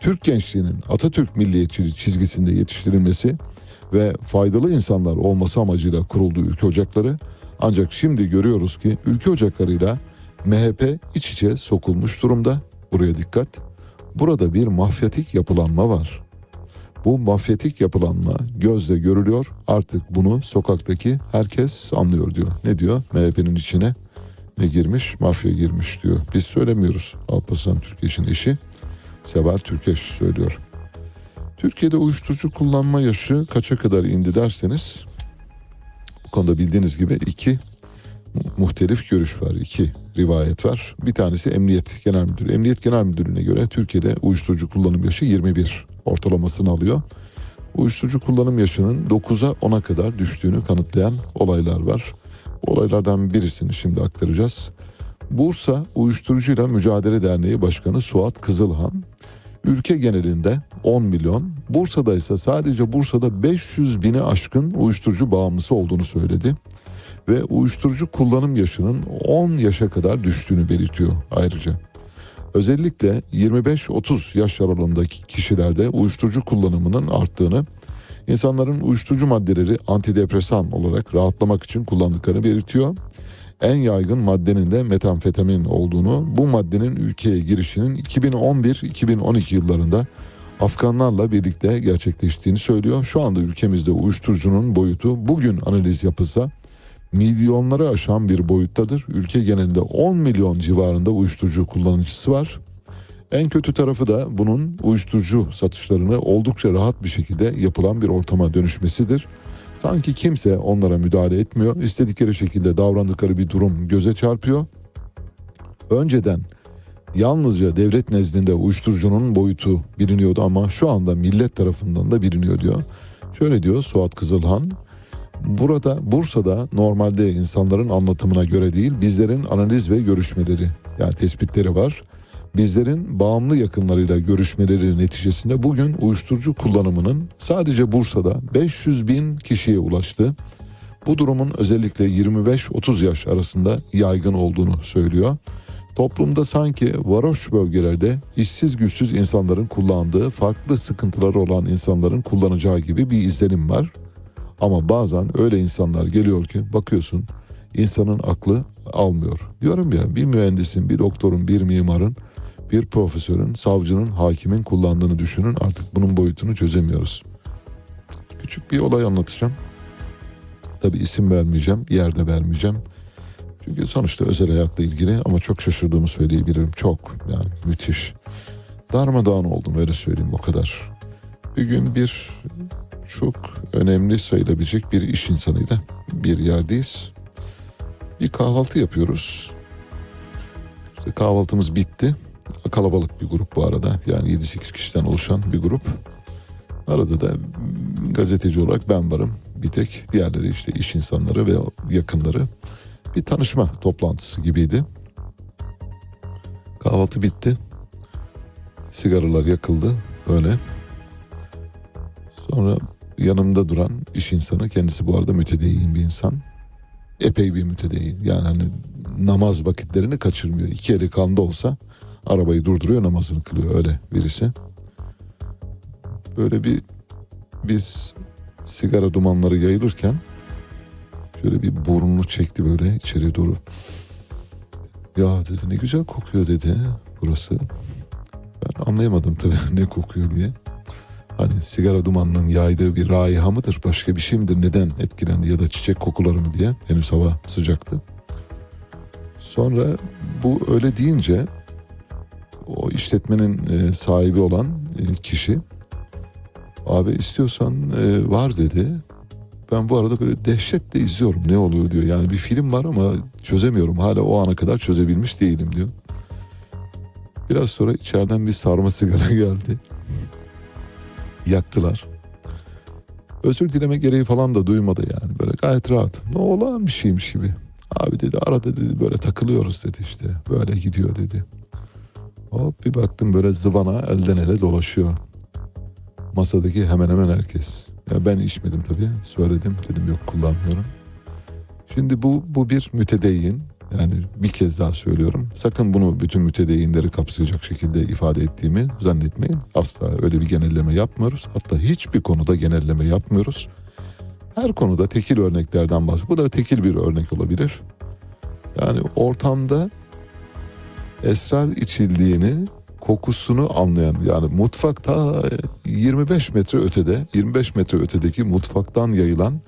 Türk gençliğinin Atatürk milliyetçiliği çizgisinde yetiştirilmesi ve faydalı insanlar olması amacıyla kurulduğu ülke ocakları ancak şimdi görüyoruz ki ülke ocaklarıyla MHP iç içe sokulmuş durumda. Buraya dikkat. Burada bir mafyatik yapılanma var. Bu mafyatik yapılanma gözle görülüyor. Artık bunu sokaktaki herkes anlıyor diyor. Ne diyor? MHP'nin içine ne girmiş? Mafya girmiş diyor. Biz söylemiyoruz. Alparslan Türkeş'in eşi Sebat Türkeş söylüyor. Türkiye'de uyuşturucu kullanma yaşı kaça kadar indi derseniz bu konuda bildiğiniz gibi iki muhtelif görüş var. iki rivayet var. Bir tanesi Emniyet Genel Müdürü. Emniyet Genel Müdürlüğü'ne göre Türkiye'de uyuşturucu kullanım yaşı 21 ortalamasını alıyor. Uyuşturucu kullanım yaşının 9'a 10'a kadar düştüğünü kanıtlayan olaylar var. Olaylardan birisini şimdi aktaracağız. Bursa Uyuşturucuyla Mücadele Derneği Başkanı Suat Kızılhan, ülke genelinde 10 milyon. Bursa'da ise sadece Bursa'da 500 bini aşkın uyuşturucu bağımlısı olduğunu söyledi. Ve uyuşturucu kullanım yaşının 10 yaşa kadar düştüğünü belirtiyor ayrıca. Özellikle 25-30 yaş aralığındaki kişilerde uyuşturucu kullanımının arttığını, insanların uyuşturucu maddeleri antidepresan olarak rahatlamak için kullandıklarını belirtiyor. En yaygın maddenin de metamfetamin olduğunu, bu maddenin ülkeye girişinin 2011-2012 yıllarında Afganlarla birlikte gerçekleştiğini söylüyor. Şu anda ülkemizde uyuşturucunun boyutu bugün analiz yapılsa milyonları aşan bir boyuttadır. Ülke genelinde 10 milyon civarında uyuşturucu kullanıcısı var. En kötü tarafı da bunun uyuşturucu satışlarını oldukça rahat bir şekilde yapılan bir ortama dönüşmesidir. Sanki kimse onlara müdahale etmiyor. İstedikleri şekilde davrandıkları bir durum göze çarpıyor. Önceden yalnızca devlet nezdinde uyuşturucunun boyutu biliniyordu ama şu anda millet tarafından da biliniyor diyor. Şöyle diyor Suat Kızılhan. Burada Bursa'da normalde insanların anlatımına göre değil bizlerin analiz ve görüşmeleri yani tespitleri var. Bizlerin bağımlı yakınlarıyla görüşmeleri neticesinde bugün uyuşturucu kullanımının sadece Bursa'da 500 bin kişiye ulaştı. Bu durumun özellikle 25-30 yaş arasında yaygın olduğunu söylüyor. Toplumda sanki varoş bölgelerde işsiz güçsüz insanların kullandığı farklı sıkıntıları olan insanların kullanacağı gibi bir izlenim var. Ama bazen öyle insanlar geliyor ki bakıyorsun insanın aklı almıyor. Diyorum ya bir mühendisin, bir doktorun, bir mimarın, bir profesörün, savcının, hakimin kullandığını düşünün artık bunun boyutunu çözemiyoruz. Küçük bir olay anlatacağım. Tabi isim vermeyeceğim, yer de vermeyeceğim. Çünkü sonuçta özel hayatla ilgili ama çok şaşırdığımı söyleyebilirim. Çok yani müthiş. Darmadağın oldum öyle söyleyeyim o kadar. Bir gün bir çok önemli sayılabilecek bir iş insanıyla bir yerdeyiz. Bir kahvaltı yapıyoruz. İşte kahvaltımız bitti. Kalabalık bir grup bu arada. Yani 7-8 kişiden oluşan bir grup. Arada da gazeteci olarak ben varım. Bir tek diğerleri işte iş insanları ve yakınları. Bir tanışma toplantısı gibiydi. Kahvaltı bitti. Sigaralar yakıldı. Öyle. Sonra yanımda duran iş insanı kendisi bu arada mütedeyyin bir insan. Epey bir mütedeyyin. Yani hani namaz vakitlerini kaçırmıyor. İki eli kanda olsa arabayı durduruyor namazını kılıyor öyle birisi. Böyle bir biz sigara dumanları yayılırken şöyle bir burnunu çekti böyle içeri doğru. Ya dedi ne güzel kokuyor dedi burası. Ben anlayamadım tabii *laughs* ne kokuyor diye. Hani sigara dumanının yaydığı bir raiha mıdır başka bir şey midir neden etkilendi ya da çiçek kokuları mı diye henüz hava sıcaktı. Sonra bu öyle deyince o işletmenin e, sahibi olan e, kişi abi istiyorsan e, var dedi. Ben bu arada böyle dehşetle izliyorum ne oluyor diyor. Yani bir film var ama çözemiyorum hala o ana kadar çözebilmiş değilim diyor. Biraz sonra içeriden bir sarma sigara *laughs* geldi. Yaktılar. Özür dileme gereği falan da duymadı yani. Böyle gayet rahat. Ne olan bir şeymiş gibi. Abi dedi arada dedi böyle takılıyoruz dedi işte. Böyle gidiyor dedi. Hop bir baktım böyle zıvana elden ele dolaşıyor. Masadaki hemen hemen herkes. Ya ben içmedim tabii. Söyledim dedim yok kullanmıyorum. Şimdi bu bu bir mütedeyyin. Yani bir kez daha söylüyorum. Sakın bunu bütün mütedeyinleri kapsayacak şekilde ifade ettiğimi zannetmeyin. Asla öyle bir genelleme yapmıyoruz. Hatta hiçbir konuda genelleme yapmıyoruz. Her konuda tekil örneklerden bahsediyoruz. Bu da tekil bir örnek olabilir. Yani ortamda esrar içildiğini kokusunu anlayan yani mutfakta 25 metre ötede 25 metre ötedeki mutfaktan yayılan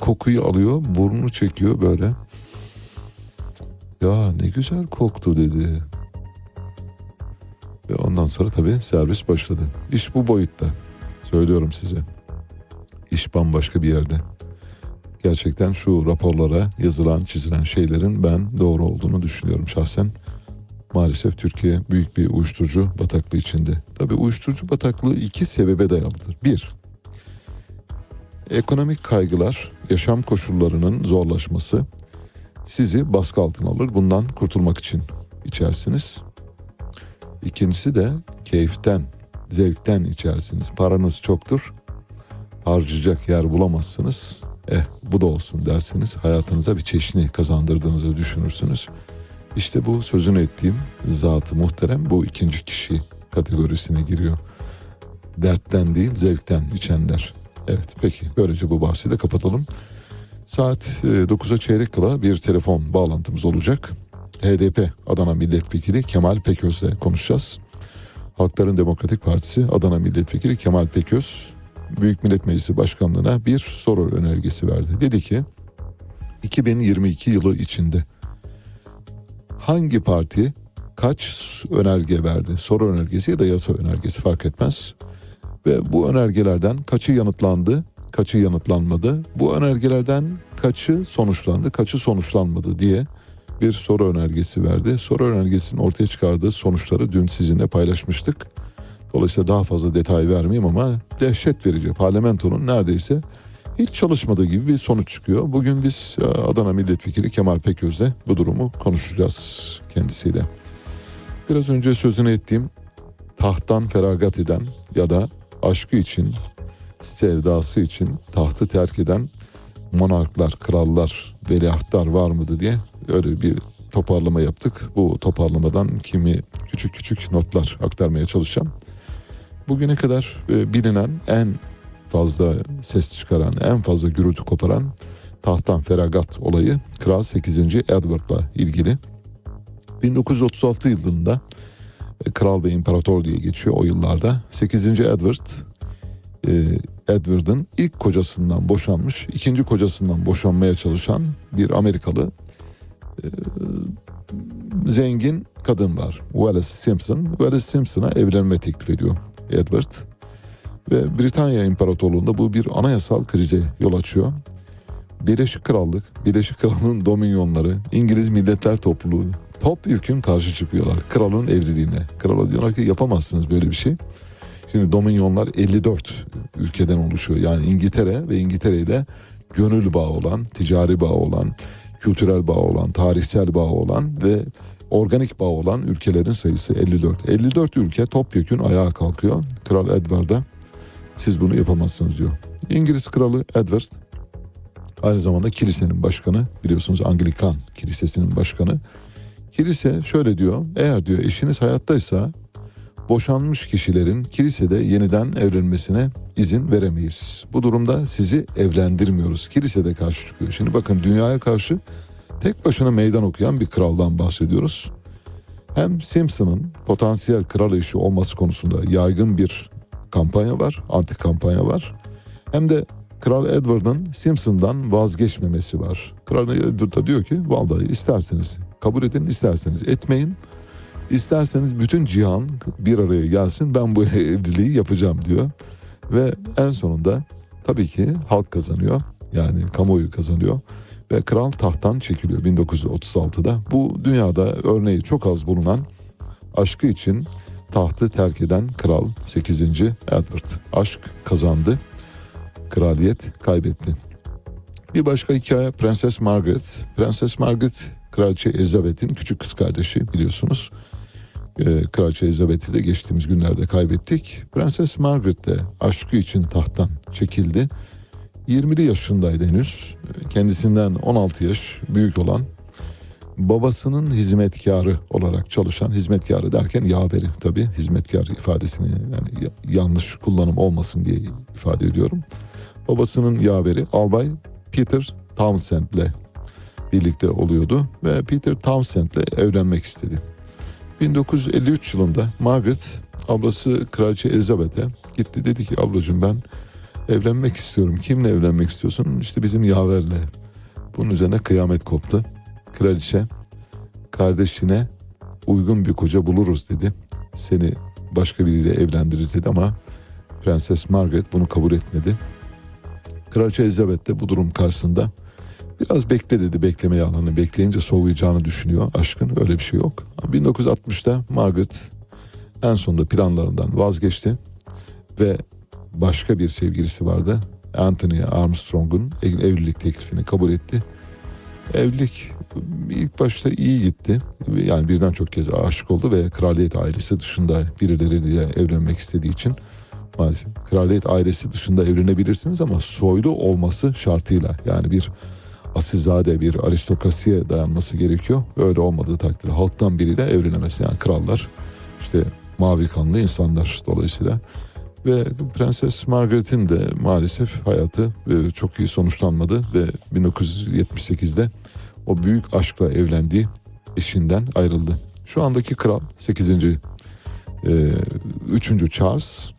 kokuyu alıyor burnunu çekiyor böyle. Ya ne güzel koktu dedi. Ve ondan sonra tabii servis başladı. İş bu boyutta. Söylüyorum size. İş bambaşka bir yerde. Gerçekten şu raporlara yazılan çizilen şeylerin ben doğru olduğunu düşünüyorum şahsen maalesef Türkiye büyük bir uyuşturucu bataklığı içinde. Tabii uyuşturucu bataklığı iki sebebe dayalıdır. Bir, ekonomik kaygılar, yaşam koşullarının zorlaşması sizi baskı altına alır. Bundan kurtulmak için içersiniz. İkincisi de keyiften, zevkten içersiniz. Paranız çoktur. Harcayacak yer bulamazsınız. Eh bu da olsun dersiniz. Hayatınıza bir çeşni kazandırdığınızı düşünürsünüz. İşte bu sözünü ettiğim zatı muhterem bu ikinci kişi kategorisine giriyor. Dertten değil zevkten içenler. Evet peki böylece bu bahsi de kapatalım. Saat e, 9'a çeyrek kala bir telefon bağlantımız olacak. HDP Adana Milletvekili Kemal Peköz'le konuşacağız. Halkların Demokratik Partisi Adana Milletvekili Kemal Peköz Büyük Millet Meclisi Başkanlığı'na bir soru önergesi verdi. Dedi ki 2022 yılı içinde hangi parti kaç önerge verdi? Soru önergesi ya da yasa önergesi fark etmez. Ve bu önergelerden kaçı yanıtlandı, kaçı yanıtlanmadı? Bu önergelerden kaçı sonuçlandı, kaçı sonuçlanmadı diye bir soru önergesi verdi. Soru önergesinin ortaya çıkardığı sonuçları dün sizinle paylaşmıştık. Dolayısıyla daha fazla detay vermeyeyim ama dehşet verici. Parlamentonun neredeyse hiç çalışmadığı gibi bir sonuç çıkıyor. Bugün biz e, Adana Milletvekili Kemal Peköz'le bu durumu konuşacağız kendisiyle. Biraz önce sözünü ettiğim tahttan feragat eden ya da aşkı için, sevdası için tahtı terk eden monarklar, krallar, veliahtlar var mıydı diye öyle bir toparlama yaptık. Bu toparlamadan kimi küçük küçük notlar aktarmaya çalışacağım. Bugüne kadar e, bilinen en fazla ses çıkaran, en fazla gürültü koparan tahttan feragat olayı Kral 8. Edward'la ilgili. 1936 yılında e, Kral ve İmparator diye geçiyor o yıllarda. 8. Edward e, Edward'ın ilk kocasından boşanmış, ikinci kocasından boşanmaya çalışan bir Amerikalı e, zengin kadın var. Wallace Simpson. Wallace Simpson'a evlenme teklif ediyor Edward. Ve Britanya İmparatorluğu'nda bu bir anayasal krize yol açıyor. Birleşik Krallık, Birleşik Krallığın dominyonları, İngiliz Milletler Topluluğu topyekun karşı çıkıyorlar kralın evliliğine. Krala diyorlar ki yapamazsınız böyle bir şey. Şimdi dominyonlar 54 ülkeden oluşuyor. Yani İngiltere ve İngiltere ile gönül bağı olan, ticari bağı olan, kültürel bağı olan, tarihsel bağı olan ve organik bağ olan ülkelerin sayısı 54. 54 ülke topyekun ayağa kalkıyor. Kral Edward'a siz bunu yapamazsınız diyor. İngiliz kralı Edward aynı zamanda kilisenin başkanı biliyorsunuz Anglikan kilisesinin başkanı. Kilise şöyle diyor eğer diyor eşiniz hayattaysa boşanmış kişilerin kilisede yeniden evlenmesine izin veremeyiz. Bu durumda sizi evlendirmiyoruz. Kilisede karşı çıkıyor. Şimdi bakın dünyaya karşı tek başına meydan okuyan bir kraldan bahsediyoruz. Hem Simpson'ın potansiyel kral eşi olması konusunda yaygın bir kampanya var, anti kampanya var. Hem de Kral Edward'ın Simpson'dan vazgeçmemesi var. Kral Edward da diyor ki vallahi isterseniz kabul edin isterseniz etmeyin. İsterseniz bütün cihan bir araya gelsin ben bu *laughs* evliliği yapacağım diyor. Ve en sonunda tabii ki halk kazanıyor. Yani kamuoyu kazanıyor ve kral tahttan çekiliyor 1936'da. Bu dünyada örneği çok az bulunan aşkı için tahtı terk eden kral 8. Edward. Aşk kazandı, kraliyet kaybetti. Bir başka hikaye Prenses Margaret. Prenses Margaret Kraliçe Elizabeth'in küçük kız kardeşi biliyorsunuz. Ee, Kraliçe Elizabeth'i de geçtiğimiz günlerde kaybettik. Prenses Margaret de aşkı için tahttan çekildi. 20'li yaşındaydı henüz. Kendisinden 16 yaş büyük olan babasının hizmetkarı olarak çalışan hizmetkarı derken yaveri tabii hizmetkar ifadesini yani yanlış kullanım olmasın diye ifade ediyorum. Babasının yaveri albay Peter Townsend'le birlikte oluyordu ve Peter Townsend'le evlenmek istedi. 1953 yılında Margaret ablası Kraliçe Elizabeth'e gitti dedi ki ablacığım ben evlenmek istiyorum. Kimle evlenmek istiyorsun? İşte bizim yaverle. Bunun üzerine kıyamet koptu. Kraliçe kardeşine uygun bir koca buluruz dedi. Seni başka biriyle evlendiririz dedi ama Prenses Margaret bunu kabul etmedi. Kraliçe Elizabeth de bu durum karşısında biraz bekle dedi bekleme yalanı. Bekleyince soğuyacağını düşünüyor aşkın öyle bir şey yok. 1960'da Margaret en sonunda planlarından vazgeçti ve başka bir sevgilisi vardı. Anthony Armstrong'un evlilik teklifini kabul etti. Evlilik ilk başta iyi gitti. Yani birden çok kez aşık oldu ve kraliyet ailesi dışında birileriyle evlenmek istediği için maalesef kraliyet ailesi dışında evlenebilirsiniz ama soylu olması şartıyla yani bir asilzade bir aristokrasiye dayanması gerekiyor. Öyle olmadığı takdirde halktan biriyle evlenemez. Yani krallar işte mavi kanlı insanlar dolayısıyla. Ve Prenses Margaret'in de maalesef hayatı e, çok iyi sonuçlanmadı ve 1978'de o büyük aşkla evlendiği eşinden ayrıldı. Şu andaki kral 8. E, 3. Charles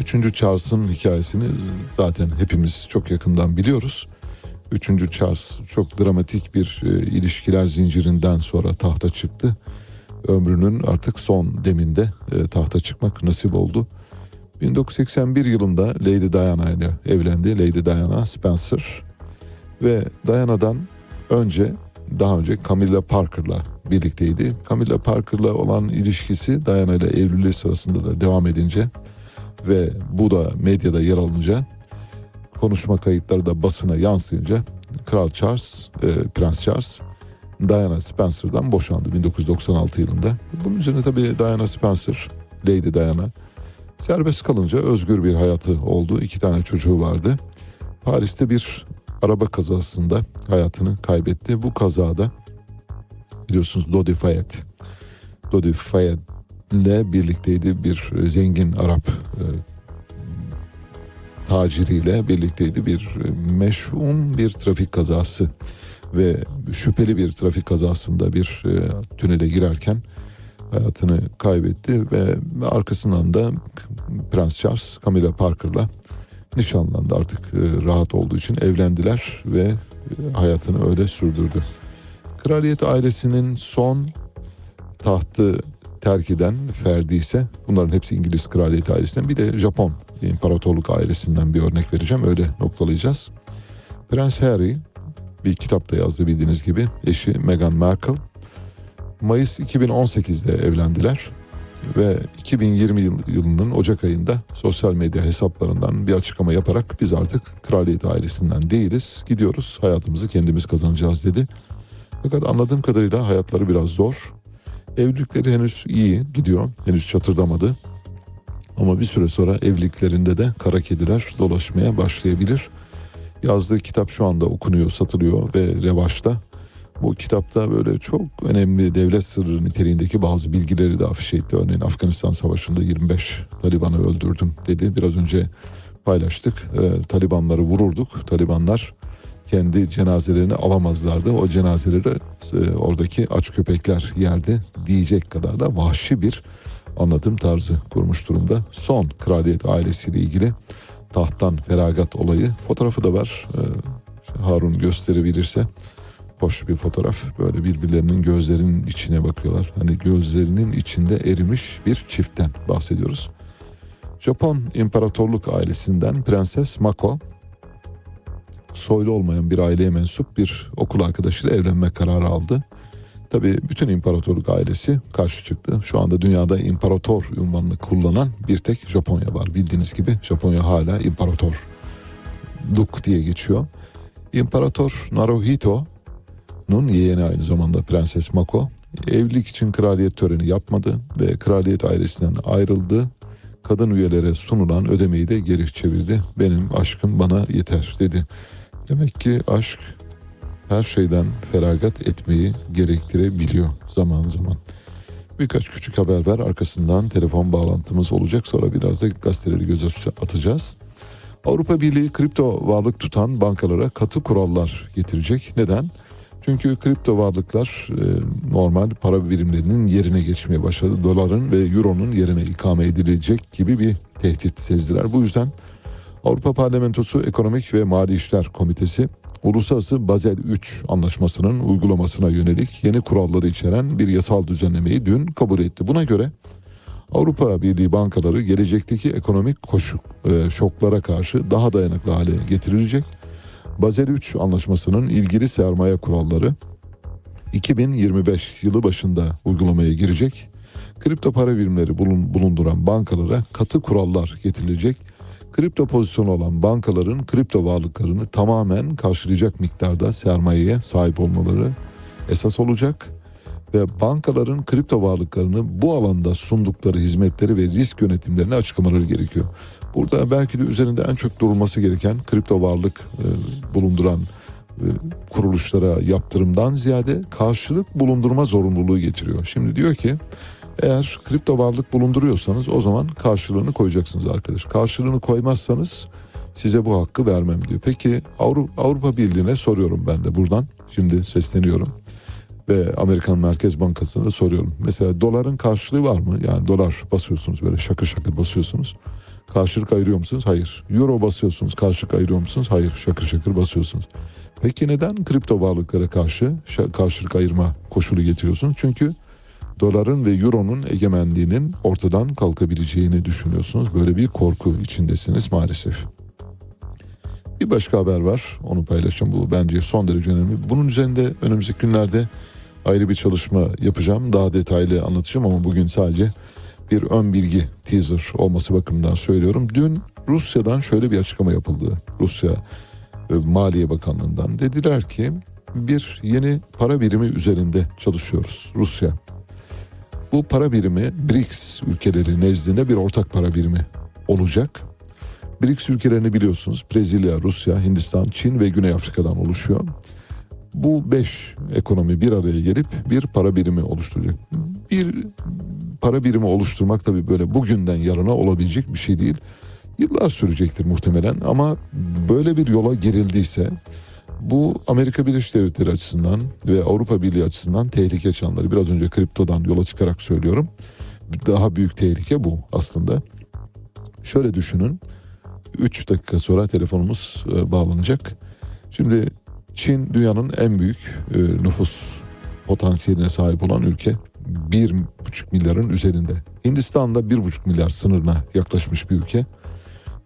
3. Charles'ın hikayesini zaten hepimiz çok yakından biliyoruz. 3. Charles çok dramatik bir e, ilişkiler zincirinden sonra tahta çıktı. Ömrünün artık son deminde e, tahta çıkmak nasip oldu. 1981 yılında Lady Diana ile evlendi. Lady Diana Spencer ve Diana'dan önce daha önce Camilla Parker'la birlikteydi. Camilla Parker'la olan ilişkisi Diana ile evliliği sırasında da devam edince ve bu da medyada yer alınca konuşma kayıtları da basına yansıyınca Kral Charles, e, Prens Charles Diana Spencer'dan boşandı 1996 yılında. Bunun üzerine tabii Diana Spencer, Lady Diana serbest kalınca özgür bir hayatı oldu. İki tane çocuğu vardı. Paris'te bir araba kazasında hayatını kaybetti. Bu kazada biliyorsunuz Dodi Fayet. Dodi Fayet ile birlikteydi bir zengin Arap e, taciriyle birlikteydi bir meşhum bir trafik kazası ve şüpheli bir trafik kazasında bir e, tünele girerken hayatını kaybetti ve arkasından da Prens Charles Camilla Parker'la nişanlandı artık e, rahat olduğu için evlendiler ve e, hayatını öyle sürdürdü. Kraliyet ailesinin son tahtı terk eden ferdi ise bunların hepsi İngiliz kraliyet ailesinden bir de Japon imparatorluk ailesinden bir örnek vereceğim öyle noktalayacağız. Prens Harry bir kitapta yazdı bildiğiniz gibi eşi Meghan Markle Mayıs 2018'de evlendiler ve 2020 yılının Ocak ayında sosyal medya hesaplarından bir açıklama yaparak biz artık kraliyet ailesinden değiliz gidiyoruz hayatımızı kendimiz kazanacağız dedi. Fakat anladığım kadarıyla hayatları biraz zor. Evlilikleri henüz iyi gidiyor. Henüz çatırdamadı. Ama bir süre sonra evliliklerinde de kara kediler dolaşmaya başlayabilir. Yazdığı kitap şu anda okunuyor, satılıyor ve revaçta. Bu kitapta böyle çok önemli devlet sırrı niteliğindeki bazı bilgileri de afişe etti. Örneğin Afganistan Savaşı'nda 25 Taliban'ı öldürdüm dedi. Biraz önce paylaştık. Ee, Talibanları vururduk. Talibanlar kendi cenazelerini alamazlardı. O cenazeleri e, oradaki aç köpekler yerdi diyecek kadar da vahşi bir anlatım tarzı kurmuş durumda. Son kraliyet ailesiyle ilgili tahttan feragat olayı fotoğrafı da var. Ee, Harun gösterebilirse hoş bir fotoğraf. Böyle birbirlerinin gözlerinin içine bakıyorlar. Hani gözlerinin içinde erimiş bir çiftten bahsediyoruz. Japon imparatorluk ailesinden Prenses Mako soylu olmayan bir aileye mensup bir okul arkadaşıyla evlenme kararı aldı. Tabii bütün imparatorluk ailesi karşı çıktı. Şu anda dünyada imparator unvanını kullanan bir tek Japonya var. Bildiğiniz gibi Japonya hala imparator duk diye geçiyor. İmparator Naruhito'nun yeğeni aynı zamanda Prenses Mako evlilik için kraliyet töreni yapmadı ve kraliyet ailesinden ayrıldı. Kadın üyelere sunulan ödemeyi de geri çevirdi. Benim aşkım bana yeter dedi. Demek ki aşk her şeyden feragat etmeyi gerektirebiliyor zaman zaman. Birkaç küçük haber ver arkasından telefon bağlantımız olacak sonra biraz da gazeteleri göz atacağız. Avrupa Birliği kripto varlık tutan bankalara katı kurallar getirecek. Neden? Çünkü kripto varlıklar e, normal para birimlerinin yerine geçmeye başladı. Doların ve euronun yerine ikame edilecek gibi bir tehdit sezdiler. Bu yüzden Avrupa Parlamentosu Ekonomik ve Mali İşler Komitesi Uluslararası Bazel 3 anlaşmasının uygulamasına yönelik yeni kuralları içeren bir yasal düzenlemeyi dün kabul etti. Buna göre Avrupa Birliği bankaları gelecekteki ekonomik koşu, e, şoklara karşı daha dayanıklı hale getirilecek. Bazel 3 anlaşmasının ilgili sermaye kuralları 2025 yılı başında uygulamaya girecek. Kripto para birimleri bulunduran bankalara katı kurallar getirilecek kripto pozisyonu olan bankaların kripto varlıklarını tamamen karşılayacak miktarda sermayeye sahip olmaları esas olacak ve bankaların kripto varlıklarını bu alanda sundukları hizmetleri ve risk yönetimlerini açıklamaları gerekiyor. Burada belki de üzerinde en çok durulması gereken kripto varlık e, bulunduran e, kuruluşlara yaptırımdan ziyade karşılık bulundurma zorunluluğu getiriyor. Şimdi diyor ki eğer kripto varlık bulunduruyorsanız o zaman karşılığını koyacaksınız arkadaş. Karşılığını koymazsanız size bu hakkı vermem diyor. Peki Avrupa, Avrupa Birliği'ne soruyorum ben de buradan. Şimdi sesleniyorum ve Amerikan Merkez Bankası'na da soruyorum. Mesela doların karşılığı var mı? Yani dolar basıyorsunuz böyle şakır şakır basıyorsunuz. Karşılık ayırıyor musunuz? Hayır. Euro basıyorsunuz. Karşılık ayırıyor musunuz? Hayır. Şakır şakır basıyorsunuz. Peki neden kripto varlıklara karşı karşılık ayırma koşulu getiriyorsunuz? Çünkü doların ve euronun egemenliğinin ortadan kalkabileceğini düşünüyorsunuz. Böyle bir korku içindesiniz maalesef. Bir başka haber var. Onu paylaşacağım. Bu bence son derece önemli. Bunun üzerinde önümüzdeki günlerde ayrı bir çalışma yapacağım. Daha detaylı anlatacağım ama bugün sadece bir ön bilgi teaser olması bakımından söylüyorum. Dün Rusya'dan şöyle bir açıklama yapıldı. Rusya e, Maliye Bakanlığı'ndan dediler ki bir yeni para birimi üzerinde çalışıyoruz Rusya. Bu para birimi BRICS ülkeleri nezdinde bir ortak para birimi olacak. BRICS ülkelerini biliyorsunuz Brezilya, Rusya, Hindistan, Çin ve Güney Afrika'dan oluşuyor. Bu beş ekonomi bir araya gelip bir para birimi oluşturacak. Bir para birimi oluşturmak tabii böyle bugünden yarına olabilecek bir şey değil. Yıllar sürecektir muhtemelen ama böyle bir yola girildiyse bu Amerika Birleşik Devletleri açısından ve Avrupa Birliği açısından tehlike çanları. Biraz önce kriptodan yola çıkarak söylüyorum. Daha büyük tehlike bu aslında. Şöyle düşünün. 3 dakika sonra telefonumuz e, bağlanacak. Şimdi Çin dünyanın en büyük e, nüfus potansiyeline sahip olan ülke. 1,5 milyarın üzerinde. Hindistan da 1,5 milyar sınırına yaklaşmış bir ülke.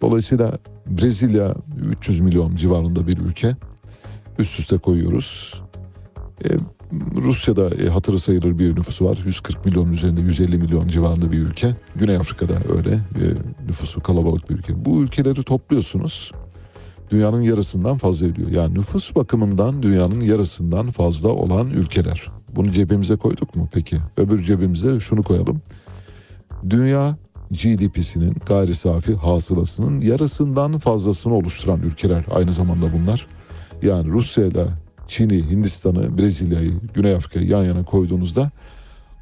Dolayısıyla Brezilya 300 milyon civarında bir ülke. Üst üste koyuyoruz. E, Rusya'da e, hatırı sayılır bir nüfusu var. 140 milyon üzerinde 150 milyon civarında bir ülke. Güney Afrika'da öyle e, nüfusu kalabalık bir ülke. Bu ülkeleri topluyorsunuz. Dünyanın yarısından fazla ediyor. Yani nüfus bakımından dünyanın yarısından fazla olan ülkeler. Bunu cebimize koyduk mu peki? Öbür cebimize şunu koyalım. Dünya GDP'sinin gayri safi hasılasının yarısından fazlasını oluşturan ülkeler aynı zamanda bunlar. Yani Rusya ile Çin'i, Hindistan'ı, Brezilya'yı, Güney Afrika'yı yan yana koyduğunuzda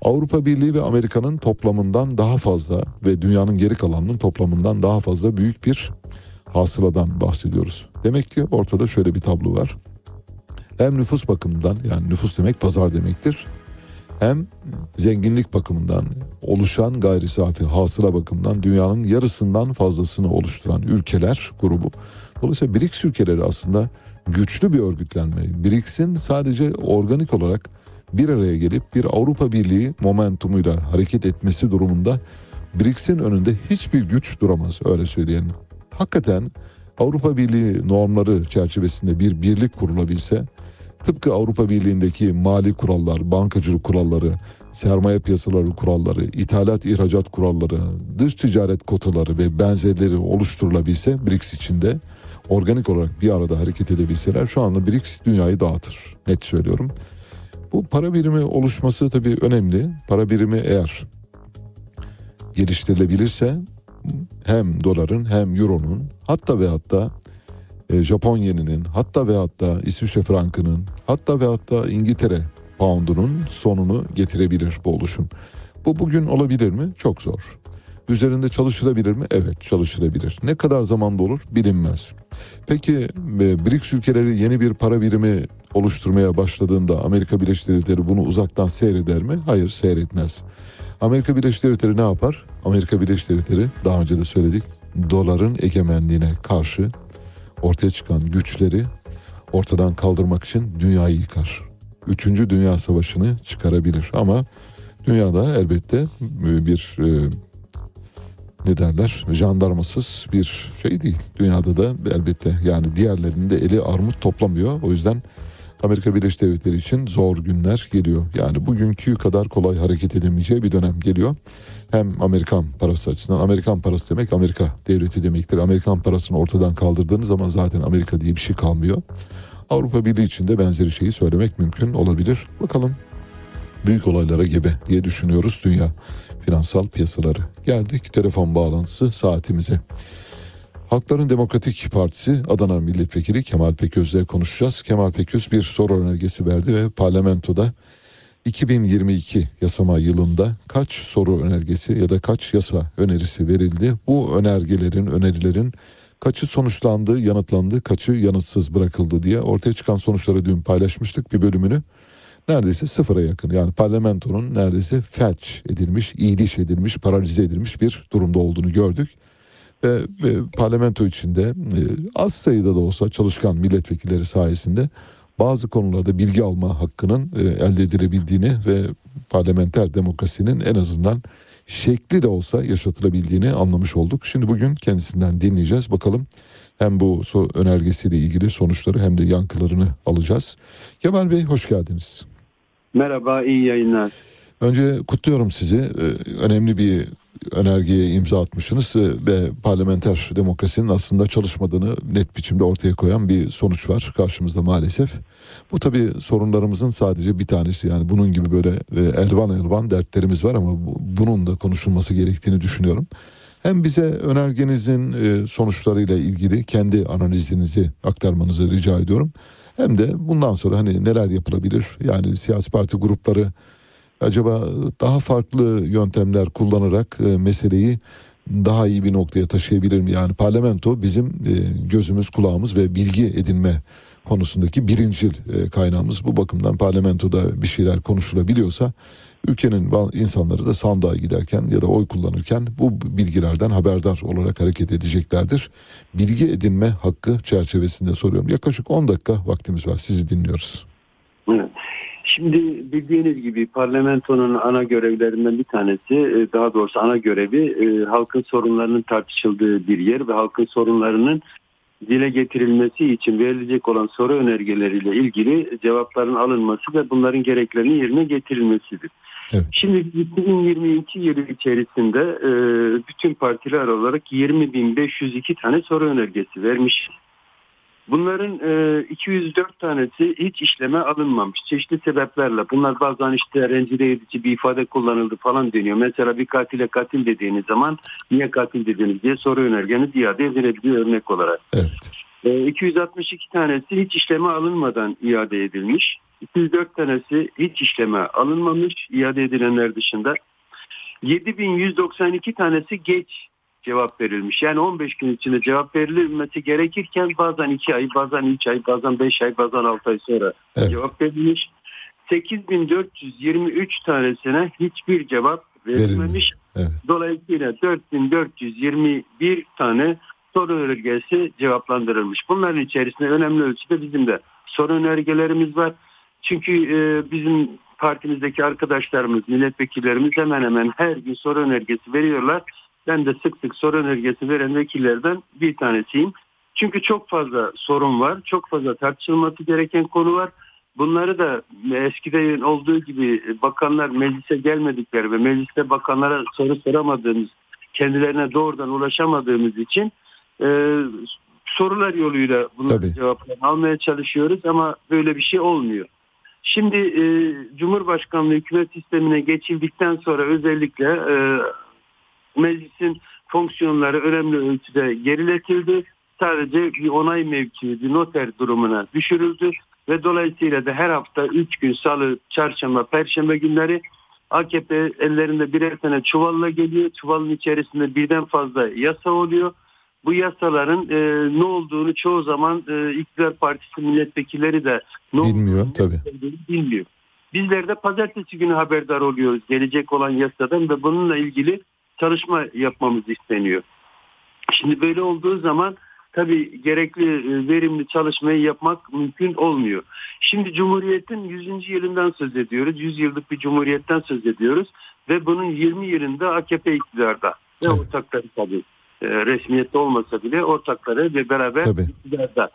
Avrupa Birliği ve Amerika'nın toplamından daha fazla ve dünyanın geri kalanının toplamından daha fazla büyük bir hasıladan bahsediyoruz. Demek ki ortada şöyle bir tablo var. Hem nüfus bakımından yani nüfus demek pazar demektir. Hem zenginlik bakımından oluşan gayri safi hasıla bakımından dünyanın yarısından fazlasını oluşturan ülkeler grubu. Dolayısıyla BRICS ülkeleri aslında güçlü bir örgütlenme. BRICS'in sadece organik olarak bir araya gelip bir Avrupa Birliği momentumuyla hareket etmesi durumunda BRICS'in önünde hiçbir güç duramaz öyle söyleyelim. Hakikaten Avrupa Birliği normları çerçevesinde bir birlik kurulabilse tıpkı Avrupa Birliği'ndeki mali kurallar, bankacılık kuralları, sermaye piyasaları kuralları, ithalat ihracat kuralları, dış ticaret kotaları ve benzerleri oluşturulabilse BRICS içinde organik olarak bir arada hareket edebilseler şu anda BRICS dünyayı dağıtır. Net söylüyorum. Bu para birimi oluşması tabii önemli. Para birimi eğer geliştirilebilirse hem doların hem euronun hatta ve hatta e, Japon yeninin hatta ve hatta İsviçre frankının hatta ve hatta İngiltere poundunun sonunu getirebilir bu oluşum. Bu bugün olabilir mi? Çok zor. Üzerinde çalışılabilir mi? Evet çalışılabilir. Ne kadar zamanda olur bilinmez. Peki e, BRICS ülkeleri yeni bir para birimi oluşturmaya başladığında Amerika Birleşik Devletleri bunu uzaktan seyreder mi? Hayır seyretmez. Amerika Birleşik Devletleri ne yapar? Amerika Birleşik Devletleri daha önce de söyledik doların egemenliğine karşı ortaya çıkan güçleri ortadan kaldırmak için dünyayı yıkar. Üçüncü Dünya Savaşı'nı çıkarabilir ama dünyada elbette bir e, ne derler jandarmasız bir şey değil. Dünyada da elbette yani diğerlerinin de eli armut toplamıyor. O yüzden Amerika Birleşik Devletleri için zor günler geliyor. Yani bugünkü kadar kolay hareket edemeyeceği bir dönem geliyor. Hem Amerikan parası açısından Amerikan parası demek Amerika devleti demektir. Amerikan parasını ortadan kaldırdığınız zaman zaten Amerika diye bir şey kalmıyor. Avrupa Birliği için de benzeri şeyi söylemek mümkün olabilir. Bakalım büyük olaylara gebe diye düşünüyoruz dünya finansal piyasaları. Geldik telefon bağlantısı saatimize. Halkların Demokratik Partisi Adana Milletvekili Kemal Peköz'le konuşacağız. Kemal Peköz bir soru önergesi verdi ve parlamentoda 2022 yasama yılında kaç soru önergesi ya da kaç yasa önerisi verildi? Bu önergelerin, önerilerin kaçı sonuçlandı, yanıtlandı, kaçı yanıtsız bırakıldı diye ortaya çıkan sonuçları dün paylaşmıştık bir bölümünü. Neredeyse sıfıra yakın yani parlamentonun neredeyse felç edilmiş, iyiliş edilmiş, paralize edilmiş bir durumda olduğunu gördük. Ve, ve parlamento içinde e, az sayıda da olsa çalışkan milletvekilleri sayesinde bazı konularda bilgi alma hakkının e, elde edilebildiğini ve parlamenter demokrasinin en azından şekli de olsa yaşatılabildiğini anlamış olduk. Şimdi bugün kendisinden dinleyeceğiz. Bakalım hem bu önergesiyle ilgili sonuçları hem de yankılarını alacağız. Kemal Bey hoş geldiniz.
Merhaba, iyi yayınlar.
Önce kutluyorum sizi. Ee, Önemli bir önergeye imza atmışsınız ee, ve parlamenter demokrasinin aslında çalışmadığını net biçimde ortaya koyan bir sonuç var karşımızda maalesef. Bu tabii sorunlarımızın sadece bir tanesi yani bunun gibi böyle e, elvan elvan dertlerimiz var ama bu- bunun da konuşulması gerektiğini düşünüyorum. Hem bize önergenizin e, sonuçlarıyla ilgili kendi analizinizi aktarmanızı rica ediyorum. Hem de bundan sonra hani neler yapılabilir? Yani siyasi parti grupları acaba daha farklı yöntemler kullanarak e, meseleyi daha iyi bir noktaya taşıyabilir mi? Yani parlamento bizim e, gözümüz, kulağımız ve bilgi edinme konusundaki birincil e, kaynağımız. Bu bakımdan parlamentoda bir şeyler konuşulabiliyorsa ülkenin insanları da sandığa giderken ya da oy kullanırken bu bilgilerden haberdar olarak hareket edeceklerdir. Bilgi edinme hakkı çerçevesinde soruyorum. Yaklaşık 10 dakika vaktimiz var. Sizi dinliyoruz.
Evet. Şimdi bildiğiniz gibi parlamentonun ana görevlerinden bir tanesi, e, daha doğrusu ana görevi e, halkın sorunlarının tartışıldığı bir yer ve halkın sorunlarının dile getirilmesi için verilecek olan soru önergeleriyle ilgili cevapların alınması ve bunların gereklerinin yerine getirilmesidir. Şimdi 2022 yılı içerisinde e, bütün partiler olarak 20.502 tane soru önergesi vermiş. Bunların e, 204 tanesi hiç işleme alınmamış çeşitli sebeplerle. Bunlar bazen işte rencide edici bir ifade kullanıldı falan deniyor. Mesela bir katile katil dediğiniz zaman niye katil dediniz diye soru önergeniz iade edilebiliyor örnek olarak. E, 262 tanesi hiç işleme alınmadan iade edilmiş. 204 tanesi hiç işleme alınmamış iade edilenler dışında. 7192 tanesi geç cevap verilmiş. Yani 15 gün içinde cevap verilmesi gerekirken bazen 2 ay, bazen 3 ay, bazen 5 ay, bazen 6 ay sonra cevap verilmiş. 8423 tanesine hiçbir cevap verilmemiş. Dolayısıyla 4421 tane soru önergesi cevaplandırılmış. Bunların içerisinde önemli ölçüde bizim de soru önergelerimiz var. Çünkü e, bizim partimizdeki arkadaşlarımız, milletvekillerimiz hemen hemen her gün soru önergesi veriyorlar. Ben de sık sık soru önergesi veren vekillerden bir tanesiyim. Çünkü çok fazla sorun var, çok fazla tartışılması gereken konu var. Bunları da eskiden olduğu gibi bakanlar meclise gelmedikleri ve mecliste bakanlara soru soramadığımız, kendilerine doğrudan ulaşamadığımız için e, sorular yoluyla bunların cevaplarını almaya çalışıyoruz ama böyle bir şey olmuyor. Şimdi e, Cumhurbaşkanlığı hükümet sistemine geçildikten sonra özellikle e, meclisin fonksiyonları önemli ölçüde geriletildi. Sadece bir onay mevkii, bir noter durumuna düşürüldü ve dolayısıyla da her hafta 3 gün salı, çarşamba, perşembe günleri AKP ellerinde birer tane çuvalla geliyor. Çuvalın içerisinde birden fazla yasa oluyor. Bu yasaların e, ne olduğunu çoğu zaman e, iktidar partisi milletvekilleri de ne
Bilmiyor tabii.
bilmiyor. Bizler de pazartesi günü haberdar oluyoruz gelecek olan yasadan ve bununla ilgili çalışma yapmamız isteniyor. Şimdi böyle olduğu zaman tabii gerekli e, verimli çalışmayı yapmak mümkün olmuyor. Şimdi Cumhuriyet'in 100. yılından söz ediyoruz. 100 yıllık bir Cumhuriyet'ten söz ediyoruz. Ve bunun 20 yılında AKP iktidarda. Ve ortakları tabii e, resmiyette olmasa bile ortakları ve beraber iktidarda.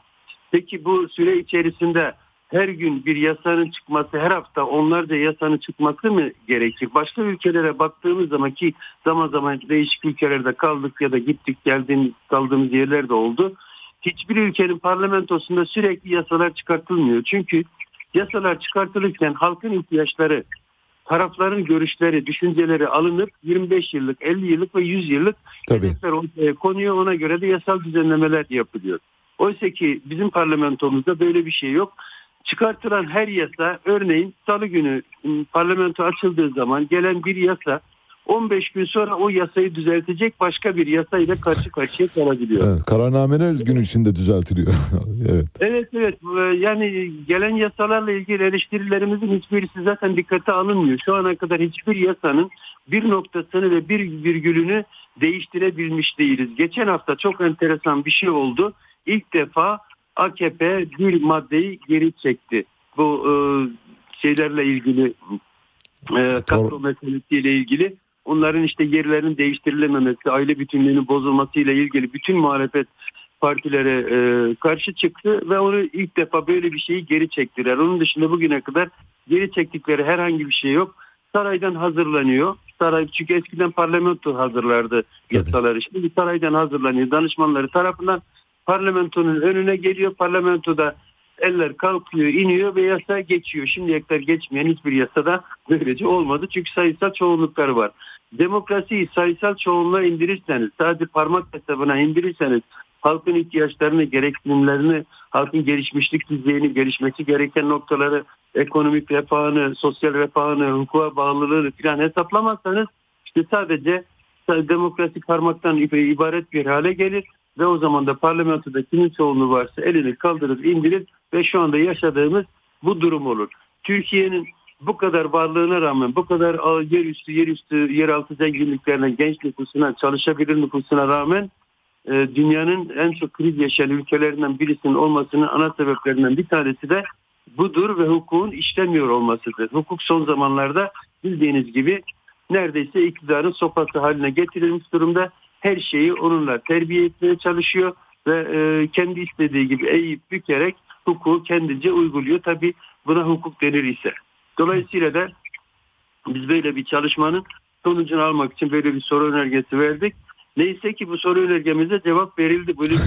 Peki bu süre içerisinde her gün bir yasanın çıkması, her hafta onlarca yasanın çıkması mı gerekir? Başka ülkelere baktığımız zaman ki zaman zaman değişik ülkelerde kaldık ya da gittik geldiğimiz kaldığımız yerler de oldu. Hiçbir ülkenin parlamentosunda sürekli yasalar çıkartılmıyor. Çünkü yasalar çıkartılırken halkın ihtiyaçları, tarafların görüşleri, düşünceleri alınıp 25 yıllık, 50 yıllık ve 100 yıllık hedefler ortaya konuyor. Ona göre de yasal düzenlemeler yapılıyor. Oysa ki bizim parlamentomuzda böyle bir şey yok. Çıkartılan her yasa örneğin salı günü ım, parlamento açıldığı zaman gelen bir yasa 15 gün sonra o yasayı düzeltecek başka bir yasayla karşı karşıya kalabiliyor.
Evet, kararnameler gün içinde düzeltiliyor. *laughs* evet.
Evet evet Ee, yani gelen yasalarla ilgili eleştirilerimizin hiçbirisi zaten dikkate alınmıyor. Şu ana kadar hiçbir yasanın bir noktasını ve bir virgülünü değiştirebilmiş değiliz. Geçen hafta çok enteresan bir şey oldu. İlk defa AKP bir maddeyi geri çekti. Bu e, şeylerle ilgili e, kadro meselesiyle ilgili onların işte yerlerinin değiştirilememesi, aile bütünlüğünün bozulmasıyla ilgili bütün muhalefet partilere e, karşı çıktı ve onu ilk defa böyle bir şeyi geri çektiler. Onun dışında bugüne kadar geri çektikleri herhangi bir şey yok. Saraydan hazırlanıyor. Saray çünkü eskiden parlamento hazırlardı yasaları. Şimdi saraydan hazırlanıyor. Danışmanları tarafından parlamentonun önüne geliyor. Parlamentoda eller kalkıyor, iniyor ve yasa geçiyor. Şimdiye kadar geçmeyen hiçbir yasada böylece olmadı. Çünkü sayısal çoğunlukları var. Demokrasiyi sayısal çoğunluğa indirirseniz, sadece parmak hesabına indirirseniz, halkın ihtiyaçlarını, gereksinimlerini, halkın gelişmişlik düzeyini, gelişmesi gereken noktaları, ekonomik refahını, sosyal refahını, hukuka bağlılığını falan hesaplamazsanız işte sadece demokrasi parmaktan ibaret bir hale gelir ve o zaman da parlamentoda kimin çoğunluğu varsa elini kaldırıp indirir ve şu anda yaşadığımız bu durum olur. Türkiye'nin bu kadar varlığına rağmen, bu kadar yerüstü, yerüstü, yeraltı zenginliklerine, genç nüfusuna, çalışabilir nüfusuna rağmen e, dünyanın en çok kriz yaşayan ülkelerinden birisinin olmasının ana sebeplerinden bir tanesi de budur ve hukukun işlemiyor olmasıdır. Hukuk son zamanlarda bildiğiniz gibi neredeyse iktidarın sopası haline getirilmiş durumda. Her şeyi onunla terbiye etmeye çalışıyor ve e, kendi istediği gibi eğip bükerek hukuku kendince uyguluyor. Tabi buna hukuk denir ise. Dolayısıyla da biz böyle bir çalışmanın sonucunu almak için böyle bir soru önergesi verdik. Neyse ki bu soru önergemize cevap verildi. Bir *laughs*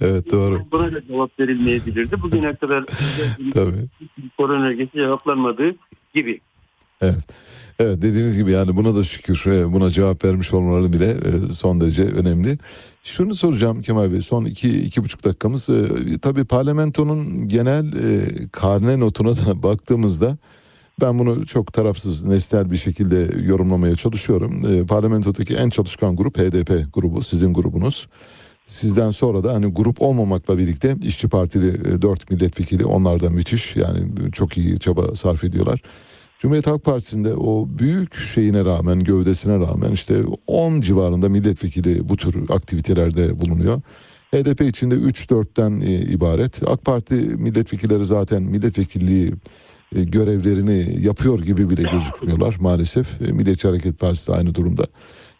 evet doğru.
Buna da cevap verilmeyebilirdi. Bugüne kadar *laughs*
Tabii.
soru önergesi cevaplanmadığı gibi.
Evet. Evet dediğiniz gibi yani buna da şükür e, buna cevap vermiş olmaları bile e, son derece önemli. Şunu soracağım Kemal Bey son iki, iki buçuk dakikamız. E, tabii parlamentonun genel karne notuna da *laughs* baktığımızda ben bunu çok tarafsız nesnel bir şekilde yorumlamaya çalışıyorum. Parlamentodaki en çalışkan grup HDP grubu sizin grubunuz. Sizden sonra da hani grup olmamakla birlikte işçi partili dört milletvekili onlar da müthiş yani çok iyi çaba sarf ediyorlar. Cumhuriyet Halk Partisi'nde o büyük şeyine rağmen, gövdesine rağmen işte 10 civarında milletvekili bu tür aktivitelerde bulunuyor. HDP içinde 3-4'ten ibaret. AK Parti milletvekilleri zaten milletvekilliği görevlerini yapıyor gibi bile gözükmüyorlar maalesef. Milliyetçi Hareket Partisi de aynı durumda.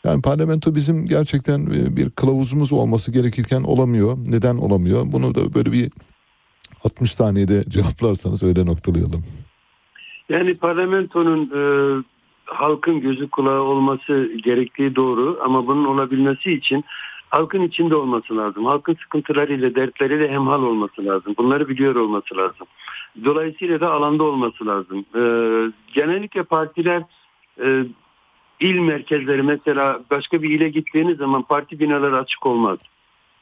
Yani parlamento bizim gerçekten bir kılavuzumuz olması gerekirken olamıyor. Neden olamıyor? Bunu da böyle bir 60 saniyede *laughs* cevaplarsanız öyle noktalayalım.
Yani parlamentonun e, halkın gözü kulağı olması gerektiği doğru ama bunun olabilmesi için halkın içinde olması lazım. Halkın sıkıntılarıyla, dertleriyle hemhal olması lazım. Bunları biliyor olması lazım. Dolayısıyla da alanda olması lazım. E, genellikle partiler e, il merkezleri mesela başka bir ile gittiğiniz zaman parti binaları açık olmaz.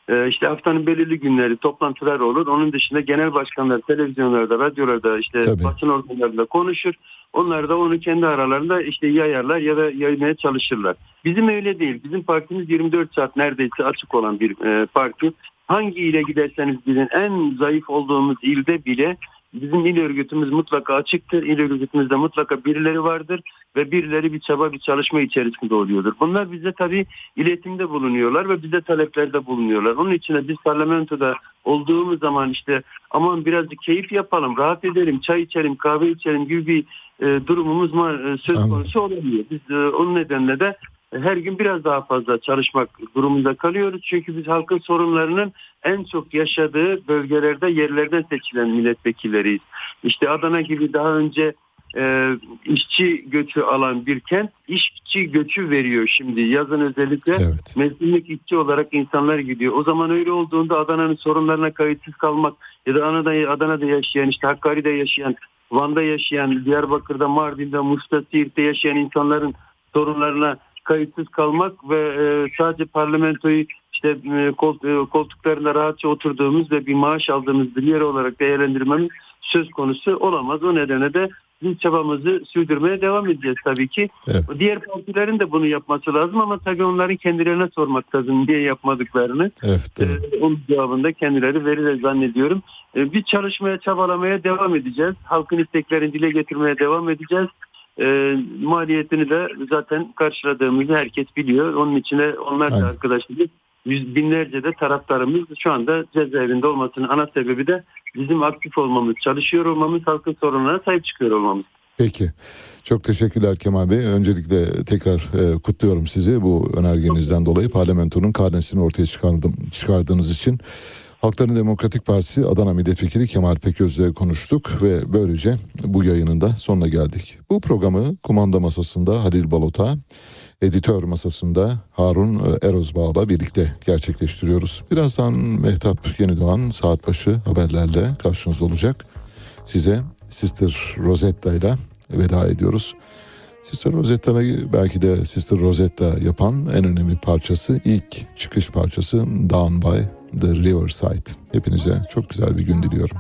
Ee, işte haftanın belirli günleri toplantılar olur. Onun dışında genel başkanlar televizyonlarda, radyolarda işte
Tabii.
basın organlarında konuşur. Onlar da onu kendi aralarında işte yayarlar ya da yaymaya çalışırlar. Bizim öyle değil. Bizim partimiz 24 saat neredeyse açık olan bir e, parti. Hangi ile giderseniz gidin en zayıf olduğumuz ilde bile Bizim il örgütümüz mutlaka açıktır. İl örgütümüzde mutlaka birileri vardır ve birileri bir çaba bir çalışma içerisinde oluyordur. Bunlar bize tabii iletimde bulunuyorlar ve bize taleplerde bulunuyorlar. Onun için de biz parlamentoda olduğumuz zaman işte aman birazcık keyif yapalım, rahat edelim, çay içelim, kahve içelim gibi bir e, durumumuz var, e, söz konusu olamıyor. Biz e, onun nedenle de her gün biraz daha fazla çalışmak durumunda kalıyoruz. Çünkü biz halkın sorunlarının en çok yaşadığı bölgelerde yerlerden seçilen milletvekilleriyiz. İşte Adana gibi daha önce e, işçi göçü alan bir kent işçi göçü veriyor şimdi yazın özellikle mevsimlik işçi olarak insanlar gidiyor. O zaman öyle olduğunda Adana'nın sorunlarına kayıtsız kalmak ya da Adana'da, Adana'da yaşayan işte Hakkari'de yaşayan Van'da yaşayan Diyarbakır'da Mardin'de Muş'ta Siirt'te yaşayan insanların sorunlarına kayıtsız kalmak ve e, sadece parlamentoyu işte e, e, koltuklarında rahatça oturduğumuz ve bir maaş aldığımız bir yer olarak değerlendirmemiz söz konusu olamaz. O nedenle de biz çabamızı sürdürmeye devam edeceğiz tabii ki. Diğer partilerin de bunu yapması lazım ama tabii onların kendilerine sormak lazım niye yapmadıklarını.
Evet.
Ee, onun cevabında kendileri verir zannediyorum. Ee, biz çalışmaya, çabalamaya devam edeceğiz. Halkın isteklerini dile getirmeye devam edeceğiz. Ee, maliyetini de zaten karşıladığımızı herkes biliyor. Onun içine onlarca arkadaşımız, yüz binlerce de taraftarımız şu anda cezaevinde olmasının ana sebebi de bizim aktif olmamız, çalışıyor olmamız, halkın sorunlarına sahip çıkıyor olmamız.
Peki. Çok teşekkürler Kemal Bey. Öncelikle tekrar e, kutluyorum sizi bu önergenizden dolayı. Parlamentonun karnesini ortaya çıkardım, çıkardığınız için. Halkların Demokratik Partisi Adana Milletvekili Kemal Peköz'le konuştuk ve böylece bu yayının da sonuna geldik. Bu programı kumanda masasında Halil Balota, editör masasında Harun e, Erozbağ'la birlikte gerçekleştiriyoruz. Birazdan Mehtap Yenidoğan saat başı haberlerle karşınızda olacak. Size Sister Rosetta ile veda ediyoruz. Sister Rosetta'yı belki de Sister Rosetta yapan en önemli parçası, ilk çıkış parçası Down by the Riverside. Hepinize çok güzel bir gün diliyorum.